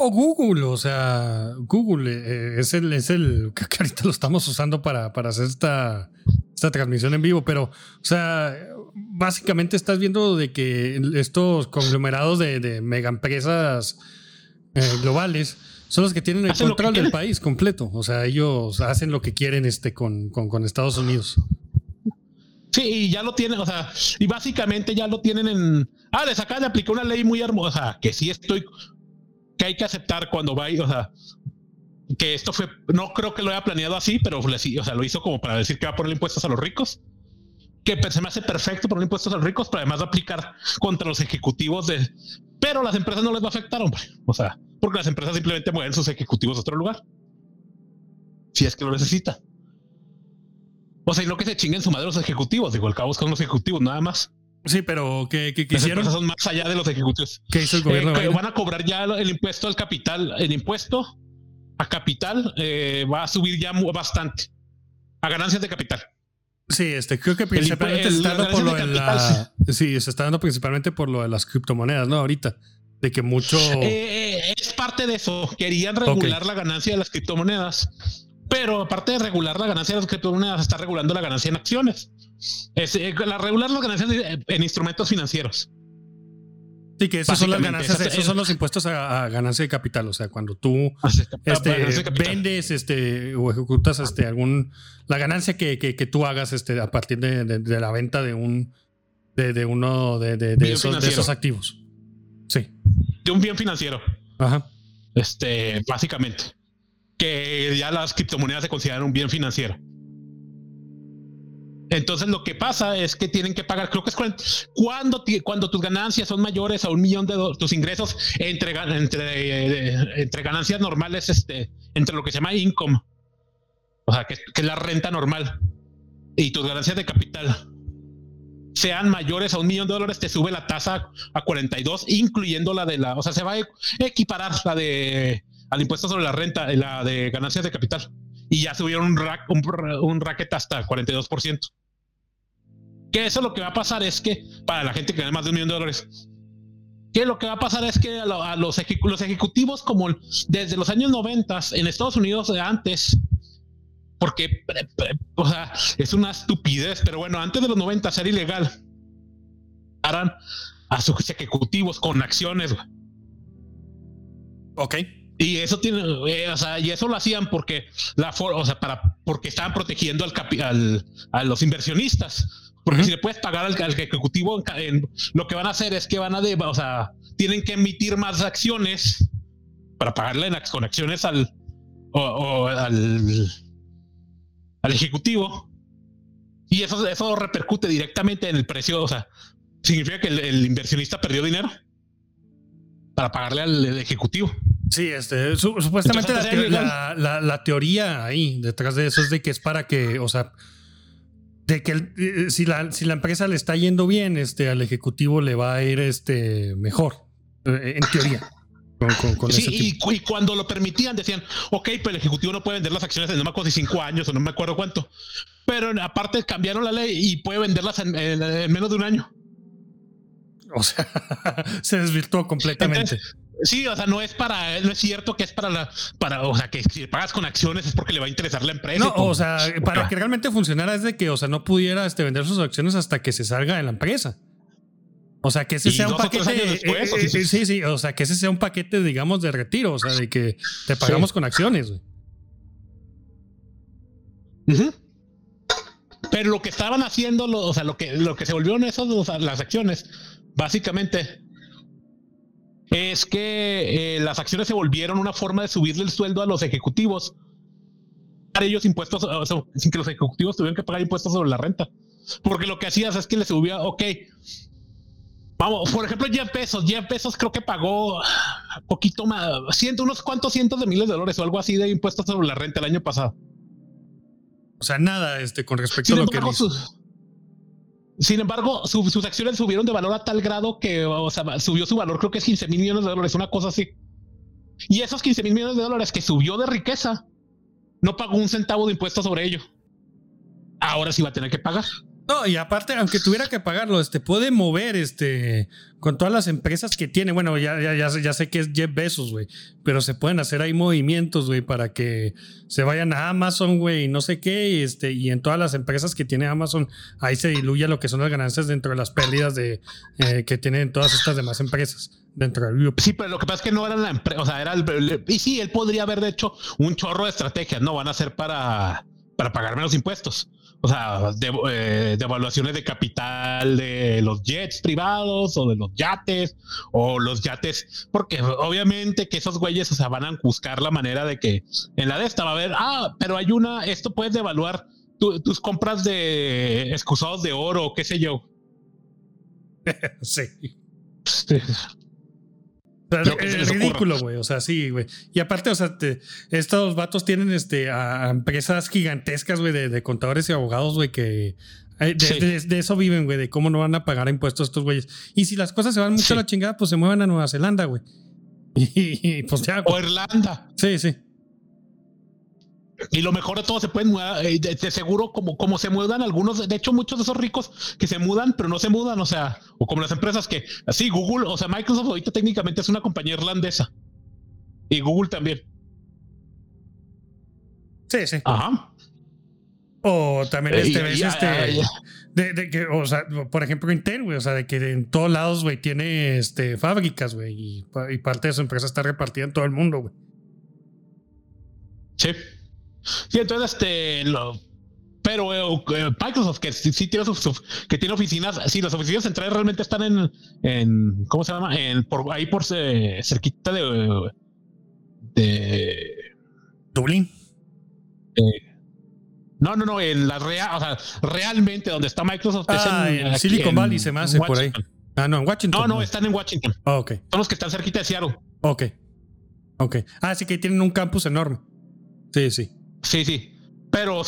O Google, o sea, Google eh, es el, es el que ahorita lo estamos usando para, para hacer esta, esta transmisión en vivo, pero, o sea, básicamente estás viendo de que estos conglomerados de, de mega empresas eh, globales son los que tienen el Hacen control del país completo. O sea, ellos hacen lo que quieren este, con, con, con Estados Unidos. Sí, y ya lo tienen, o sea, y básicamente ya lo tienen en. Ah, les acaban de aplicar una ley muy hermosa, que sí estoy. Que hay que aceptar cuando va, o sea, que esto fue. No creo que lo haya planeado así, pero o sea, lo hizo como para decir que va a poner impuestos a los ricos. Que se me hace perfecto poner impuestos a los ricos, pero además aplicar contra los ejecutivos de. Pero las empresas no les va a afectar, hombre. O sea, porque las empresas simplemente mueven sus ejecutivos a otro lugar. Si es que lo necesita. O sea, y no que se chinguen su madre los ejecutivos. Digo, el cabo con los ejecutivos, nada más. Sí, pero ¿qué, qué, qué Las hicieron? empresas son más allá de los ejecutivos. ¿Qué hizo el Eh, gobierno? que Biden? van a cobrar ya el impuesto al capital. El impuesto a capital eh, va a subir ya bastante. A ganancias de capital. Sí, este, creo que El principalmente se está dando por lo de las la. Sí, se está dando principalmente por lo de las criptomonedas, ¿no? Ahorita. De que mucho. Eh, es parte de eso. Querían regular la ganancia de las criptomonedas. Pero aparte de regular la ganancia de las criptomonedas, está regulando la ganancia en acciones. Es, eh, la regular las ganancias de- en instrumentos financieros. Sí, que esos son las ganancias, esos son los impuestos a, a ganancia de capital. O sea, cuando tú este, de capital. vendes este, o ejecutas este, algún. La ganancia que, que, que tú hagas este, a partir de, de- de la venta de un. De, de uno de, esos activos. Sí. de un bien financiero. Ajá. Este, básicamente. Que ya las criptomonedas se consideran un bien financiero. Entonces lo que pasa es que tienen que pagar, creo que es cuando, cuando, tus ganancias son mayores a un millón de dólares, tus ingresos entre, eh, entre ganancias normales, este, entre lo que se llama income, o sea, que, es la renta normal, y tus ganancias de capital sean mayores a un millón de dólares, te sube la tasa a 42, incluyendo la de la, o sea, se va a equiparar la de al impuesto sobre la renta, la de ganancias de capital. Y ya subieron un, rack, un, un racket hasta 42%. Que eso lo que va a pasar es que, para la gente que gana más de un millón de dólares, que lo que va a pasar es que a, lo- a los, ejecu- los ejecutivos, como desde los años 90 en Estados Unidos de antes, porque, o sea, es una estupidez, pero bueno, antes de los 90 era ilegal. Harán a sus ejecutivos con acciones. Ok. Y eso tiene, eh, o sea, y eso lo hacían porque la for- o sea, para porque estaban protegiendo al, al- a los inversionistas. Porque Ujú. si le puedes pagar al, al ejecutivo, en lo que van a hacer es que van a, de- o sea, tienen que emitir más acciones para pagarle en con acciones al, o, o al, al ejecutivo. Y eso, eso repercute directamente en el precio. O sea, significa que el, el inversionista perdió dinero para pagarle al ejecutivo. Sí, este, su- supuestamente la, Entonces, teo- la, la- la teoría ahí detrás de eso es de que es para que, o sea, de que el- eh, si, la, si la empresa le está yendo bien, este, al ejecutivo le va a ir este, mejor, eh, en teoría. Con, con- con Sí, y, tipo. cu- y cuando lo permitían decían, ok, pero el ejecutivo no puede vender las acciones en no me acuerdo si cinco años o no me acuerdo cuánto. Pero aparte cambiaron la ley y puede venderlas en, en- en menos de un año. O sea, se desvirtuó completamente. Entonces, sí, o sea, no es para, no es cierto que es para la, para, o sea, que si pagas con acciones es porque le va a interesar la empresa. no, o sea, para que realmente funcionara es de que, o sea, no pudiera este, vender sus acciones hasta que se salga de la empresa. O sea, que ese Y sea un paquete. después, eh, eh, sí, sí, o sea, que ese sea un paquete, digamos, de retiro. O sea, de que te pagamos con acciones. Pero lo que estaban haciendo, lo- o sea, lo que, lo que se volvieron esas o sea, las acciones, básicamente, es que eh, las acciones se volvieron una forma de subirle el sueldo a los ejecutivos. Para ellos impuestos, o sea, sin que los ejecutivos tuvieran que pagar impuestos sobre la renta. Porque lo que hacías es que le subía, ok. Vamos, por ejemplo, Jeff Bezos. Jeff Bezos creo que pagó poquito más, ciento, unos cuantos cientos de miles de dólares o algo así de impuestos sobre la renta el año pasado. O sea, nada este, con respecto a lo que. Sin embargo, su- sus acciones subieron de valor a tal grado que o sea, subió su valor, creo que es 15 mil millones de dólares, una cosa así. Y esos 15 mil millones de dólares que subió de riqueza, no pagó un centavo de impuesto sobre ello. Ahora sí va a tener que pagar. No, y aparte, aunque tuviera que pagarlo, este puede mover este con todas las empresas que tiene. Bueno, ya, ya, ya, sé- ya sé que es Jeff Bezos, güey. Pero se pueden hacer ahí movimientos, güey, para que se vayan a Amazon, güey, y no sé qué. y Este, y en todas las empresas que tiene Amazon, ahí se diluye lo que son las ganancias dentro de las pérdidas de eh, que tienen todas estas demás empresas dentro del grupo. Sí, pero lo que pasa es que no era la empresa, o sea, era el, y sí, él podría haber hecho un chorro de estrategias, no van a ser para, para pagar menos impuestos. O sea, de, eh, de evaluaciones de capital de los jets privados o de los yates o los yates, porque obviamente que esos güeyes, o sea, van a buscar la manera de que en la de esta va a haber, ah, pero hay una, esto puedes devaluar tu- tus compras de excusados de oro qué sé yo. Sí. O sea, es ocurra. ridículo, güey. O sea, sí, güey. Y aparte, o sea, te- estos vatos tienen este, a empresas gigantescas, güey, de, de contadores y abogados, güey, que eh, de, Sí. de- de eso viven, güey, de cómo no van a pagar impuestos estos güeyes. Y si las cosas se van mucho Sí. a la chingada, pues se muevan a Nueva Zelanda, güey. Y, pues ya, O. Irlanda. Sí, sí. Y lo mejor de todo se pueden mudar, eh, de, de seguro como, como se mudan algunos, de hecho muchos de esos ricos que se mudan, pero no se mudan, o sea, o como las empresas que, así Google, o sea, Microsoft ahorita técnicamente es una compañía irlandesa. Y Google también. Sí, sí. Ajá. O también Eh, este ves este. ah, ya. De, de que, o sea, por ejemplo, Intel, güey, o sea, de que en todos lados, güey, tiene este, fábricas, güey, y, y parte de su empresa está repartida en todo el mundo, güey. Sí. Sí, entonces, este, lo, pero eh, eh, Microsoft, que sí, tiene, sus- que tiene oficinas, sí, las oficinas centrales realmente están en, en ¿cómo se llama? En, por, ahí por eh, cerquita de, de, Dublín. no, no, no, en la real, o sea, realmente donde está Microsoft Ah, es en Silicon en Valley se me hace por ahí. Ah, no, en Washington. No, no, están en Washington. Ah, ok, Son los que están cerquita de Seattle. ok. Ok. Ah, sí que tienen un campus enorme. Sí, sí. Sí, sí. Pero,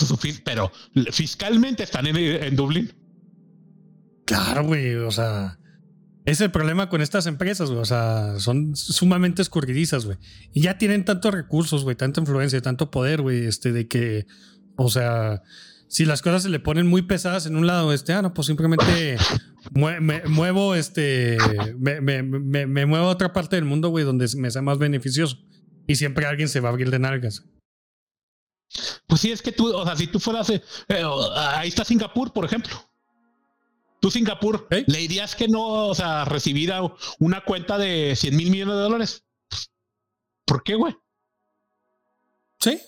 pero fiscalmente están en, en Dublín. Claro, güey, o sea. Es el problema con estas empresas, güey. O sea, son sumamente escurridizas, güey. Y ya tienen tantos recursos, güey, tanta influencia, tanto poder, güey, este, de que, o sea, si las cosas se le ponen muy pesadas en un lado, este, ah, no, pues simplemente mue- me, muevo, este, me, me, me, me muevo a otra parte del mundo, güey, donde me sea más beneficioso. Y siempre alguien se va a abrir de nalgas. Pues sí, es que tú, o sea, si tú fueras, eh, eh, ahí está Singapur, por ejemplo. Tú, Singapur, ¿Eh? le dirías que no, o sea, recibir una cuenta de 100 mil millones de dólares. ¿Por qué, güey? Sí.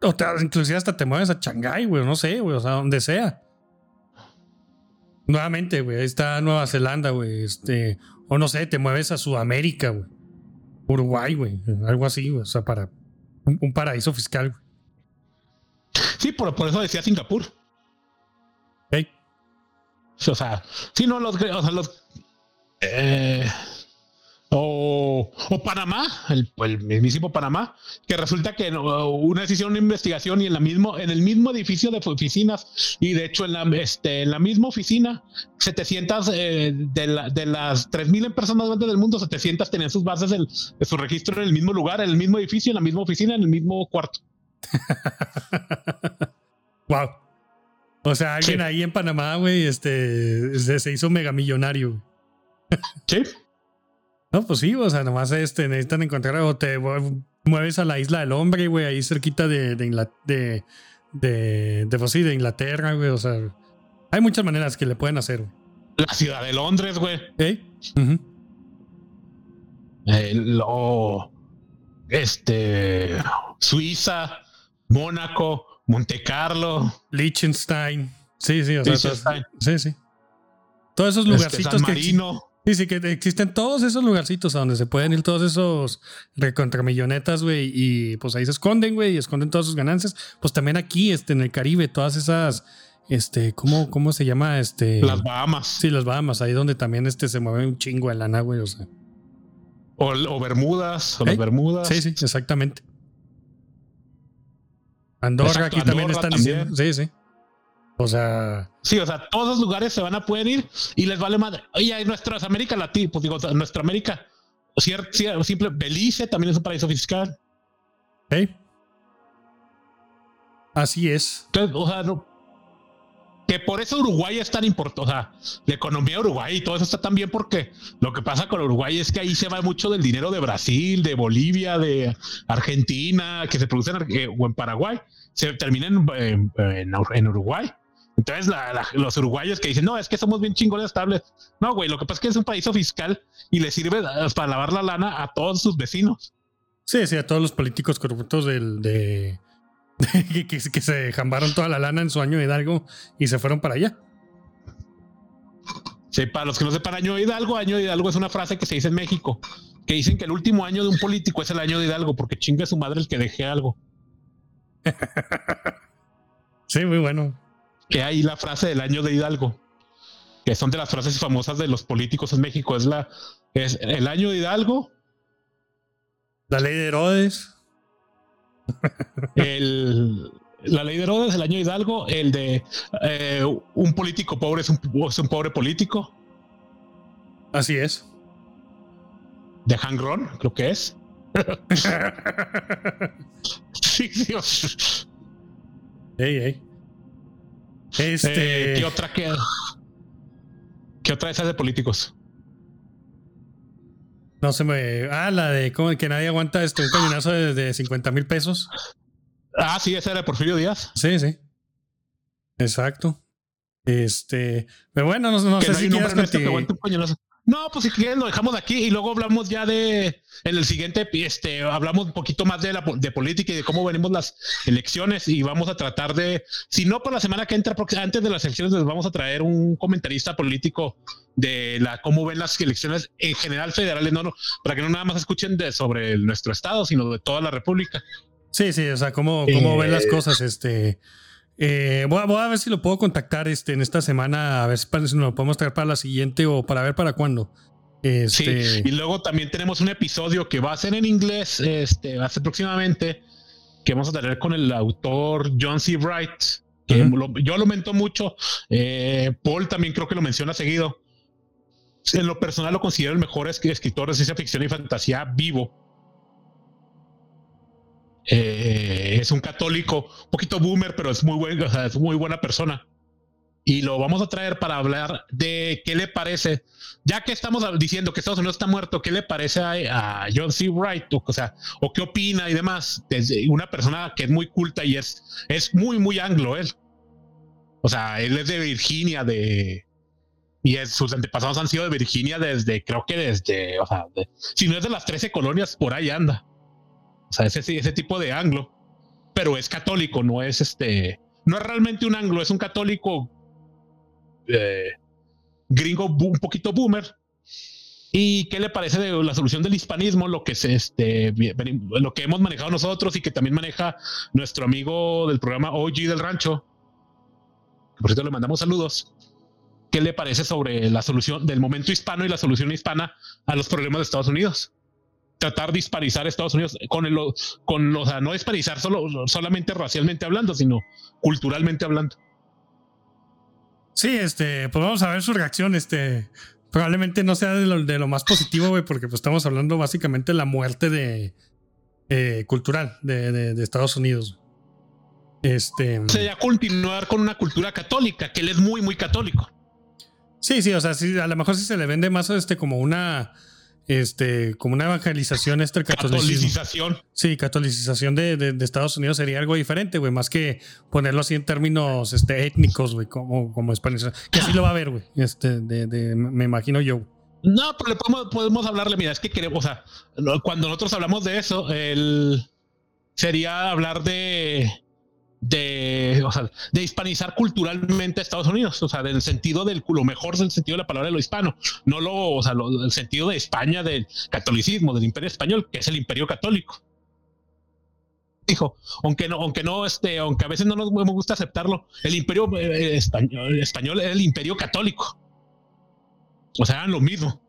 O te, inclusive hasta te mueves a Shanghái, güey, no sé, güey, o sea, donde sea. Nuevamente, güey, ahí está Nueva Zelanda, güey, este, o no sé, te mueves a Sudamérica, güey. Uruguay, güey, algo así, güey, o sea, para un, un paraíso fiscal, güey. Sí, por, por eso decía Singapur. Ok. O sea, sí, no, los, o sea, los, eh, o, o Panamá, el, el mismísimo Panamá, que resulta que no, una decisión, una investigación y en la mismo, en el mismo edificio de oficinas y de hecho en la, este, en la misma oficina, 700 eh, de, la- de las 3.000 personas más grandes del mundo, 700 tenían sus bases, en, de su registro en el mismo lugar, en el mismo edificio, en la misma oficina, en el mismo cuarto. Wow. O sea, alguien Sí. ahí en Panamá, güey, este, se, hizo megamillonario. güey. Sí. No, pues sí, o sea, nomás este, necesitan encontrar o te mu- mueves a la isla del hombre, güey, ahí cerquita de, de, de, de, de, pues sí, de Inglaterra, güey, o sea, hay muchas maneras que le pueden hacer, güey. La ciudad de Londres, güey. Eh, lo, este, Suiza, Mónaco, Monte Carlo, Liechtenstein. Sí, sí, o sea, Liechtenstein. todos- sí, sí. Todos esos este, lugarcitos San que Marino. Sí, sí, que existen todos esos lugarcitos a donde se pueden ir todos esos recontramillonetas, güey, y pues ahí se esconden, güey, y esconden todas sus ganancias. Pues también aquí, este, en el Caribe, todas esas, este, ¿cómo, cómo se llama? Este. Las Bahamas Sí, las Bahamas, ahí donde también este se mueve un chingo de lana, güey, o sea. o, o Bermudas, o ¿Eh? las Bermudas. Sí, sí, exactamente. Andorra Exacto, aquí también están también. diciendo. Sí, sí. O sea, Sí, o sea, todos los lugares se van a poder ir y les vale madre. Oye, en nuestras América Latina, pues digo, nuestra América, cier- cier- simple, Belice también es un paraíso fiscal. ¿eh? Así es. Entonces, o sea, no- que por eso Uruguay es tan importante, o sea, la economía de Uruguay y todo eso está tan bien porque lo que pasa con Uruguay es que ahí se va mucho del dinero de Brasil, de Bolivia, de Argentina, que se produce en, eh, o en Paraguay, se termina en, en- en Ur- en Uruguay. Entonces, los uruguayos que dicen, no, es que somos bien chingones estables. No, güey, lo que pasa es que es un paraíso fiscal y le sirve eh, para lavar la lana a todos sus vecinos. Sí, sí, a todos los políticos corruptos del, de, que, que se jambaron toda la lana en su año de Hidalgo y se fueron para allá. Sí, para los que no sepan, año de Hidalgo, año de Hidalgo es una frase que se dice en México, que dicen que el último año de un político es el año de Hidalgo, porque chinga su madre el que deje algo. Sí, muy bueno. Que hay la frase del año de Hidalgo, que son de las frases famosas de los políticos en México. Es la es el año de Hidalgo, La ley de Herodes. El, la ley de Herodes, el año Hidalgo, el de eh, un político pobre es un, es un pobre político, Así es. de Hangron, creo que es. Sí, sea, Ey, ey. Este. Eh, ¿Qué otra que ¿Qué otra esas de políticos? No se me. Ah, la de cómo que nadie aguanta este, un cañonazo de, de 50 mil pesos. Ah, sí, esa era Porfirio Díaz. Sí, sí. Exacto. Este, pero bueno, no, no sé si nombre quieras No, pues si quieren lo dejamos aquí y luego hablamos ya de en el siguiente este hablamos un poquito más de la de política y de cómo venimos las elecciones y vamos a tratar de si no para la semana que entra antes de las elecciones les vamos a traer un comentarista político de la cómo ven las elecciones en general federales no, no para que no nada más escuchen de sobre nuestro estado sino de toda la república. Sí, sí, o sea, cómo, cómo ven las Eh, cosas, este. Eh, voy, a, voy a ver si lo puedo contactar este, en esta semana, a ver si, para- si nos lo podemos traer para la siguiente o para ver para cuándo. Este, Sí, y luego también tenemos un episodio que va a ser en inglés, este, va a ser próximamente, que vamos a tener con el autor John C. Wright, que lo- yo lo mento mucho, eh, Paul también creo que lo menciona seguido. En lo personal lo considero el mejor es- escritor de ciencia ficción y fantasía vivo. Eh, es un católico, un poquito boomer, pero es muy buen, o sea, es muy buena persona. Y lo vamos a traer para hablar de qué le parece ya que estamos diciendo que Estados Unidos está muerto, ¿qué le parece a, John C. Wright? O, o sea, o qué opina y demás. Desde una persona que es muy culta y es, es muy, muy anglo él. O sea, él es de Virginia, de. Y sus antepasados han sido de Virginia desde, creo que desde, o sea, si no es de las 13 colonias, por ahí anda. O sea, ese, ese tipo de anglo. Pero es católico, no es este. No es realmente un anglo, es un católico. eh, gringo un poquito boomer. ¿Y qué le parece de la solución del hispanismo? Lo que, se, este, lo que hemos manejado nosotros y que también maneja nuestro amigo del programa OG del Rancho. Por cierto le mandamos saludos. ¿Qué le parece sobre la solución del momento hispano y la solución hispana a los problemas de Estados Unidos? Tratar de hispanizar a Estados Unidos con el, con, o sea, no hispanizar solo, solamente racialmente hablando, sino culturalmente hablando. sí, este, pues vamos a ver su reacción. Este, probablemente no sea de lo, de lo más positivo, güey, porque pues estamos hablando básicamente de la muerte de eh, cultural de, de- de Estados Unidos. Este. Sería continuar con una cultura católica, que él es muy, muy católico. Sí, sí, o sea, sí, a lo mejor sí se le vende más este como una este como una evangelización el catolicismo. Catolicización. Sí, catolicización de, de- de Estados Unidos sería algo diferente, güey, más que ponerlo así en términos este étnicos, güey, como como español. Que así lo va a ver, güey. Este de, de- me imagino yo. No, pero le podemos, podemos hablarle, mira, es que queremos, o sea, cuando nosotros hablamos de eso, el sería hablar de de, o sea, de hispanizar culturalmente a Estados Unidos, o sea, del sentido del lo mejor del sentido de la palabra de lo hispano, no lo, o sea, lo, el sentido de España, del catolicismo, del imperio español, que es el imperio católico. Dijo, aunque no, aunque no, este, aunque a veces no nos me gusta aceptarlo, el imperio eh, español, español es el imperio católico. O sea, eran lo mismo.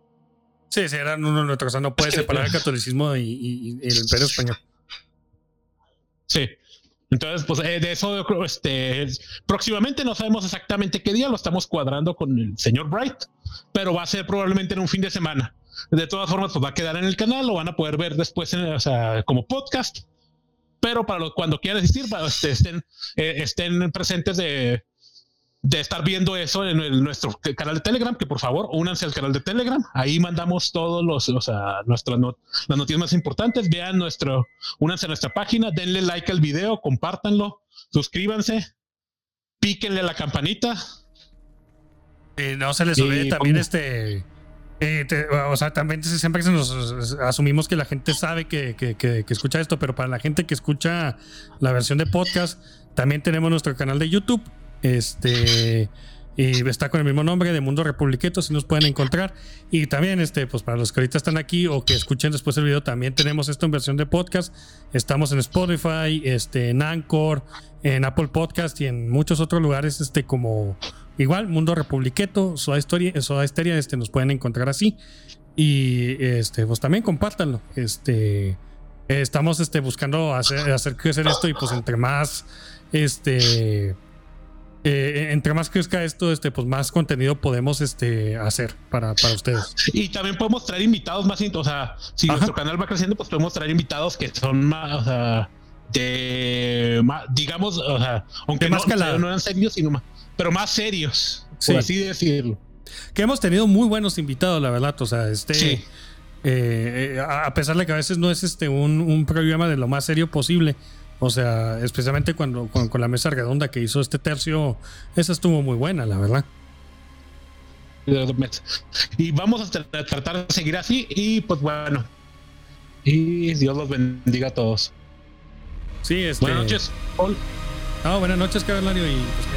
Sí, sí, eran uno de otro. O sea, no puede separar el catolicismo y, y- y el imperio español. Sí. Entonces, pues eh, de eso este, próximamente no sabemos exactamente qué día, lo estamos cuadrando con el señor Bright, pero va a ser probablemente en un fin de semana. De todas formas, pues va a quedar en el canal, lo van a poder ver después, en, como podcast. Pero para cuando quieran asistir, para, este, estén, eh, estén presentes de, de estar viendo eso en el- nuestro canal de Telegram, que por favor únanse al canal de Telegram. Ahí mandamos todos los, o sea, nuestras not- las noticias más importantes. Vean nuestro, únanse a nuestra página, denle like al video, compártanlo, suscríbanse, píquenle a la campanita. Y no se les Y olvide también este. eh, te- o sea, también siempre se nos asumimos que la gente sabe que, que- que- que escucha esto, pero para la gente que escucha la versión de podcast, también tenemos nuestro canal de YouTube. Este. Y está con el mismo nombre de Mundo Republiqueto, si nos pueden encontrar. Y también, este, pues para los que ahorita están aquí o que escuchen después el video, también tenemos esto en versión de podcast. Estamos en Spotify, este, en Anchor, en Apple Podcast y en muchos otros lugares, este, como igual, Mundo Republiqueto, Soda Historia, Soda Stereo, este, nos pueden encontrar así. Y este, pues también compártanlo. Este. Estamos este, buscando hacer, hacer crecer esto y pues entre más este eh, entre más crezca esto, este, pues más contenido podemos este, hacer para, para ustedes. Y también podemos traer invitados más, o sea, si Ajá. nuestro canal va creciendo, pues podemos traer invitados que son más, o sea, de más, digamos, o sea, aunque no, más calado. no eran serios, sino más, pero más serios, Sí. por así decirlo. Que hemos tenido muy buenos invitados, la verdad. O sea, este. Sí. eh, eh, a a pesar de que a veces no es este un, un programa de lo más serio posible. O sea, especialmente cuando con, con la mesa redonda que hizo este tercio, esa estuvo muy buena, la verdad. Y vamos a tra- tratar de seguir así y pues bueno. Y Dios los bendiga a todos. Sí, este. Buenas noches, Paul. Ah, buenas noches, Cavernario, y pues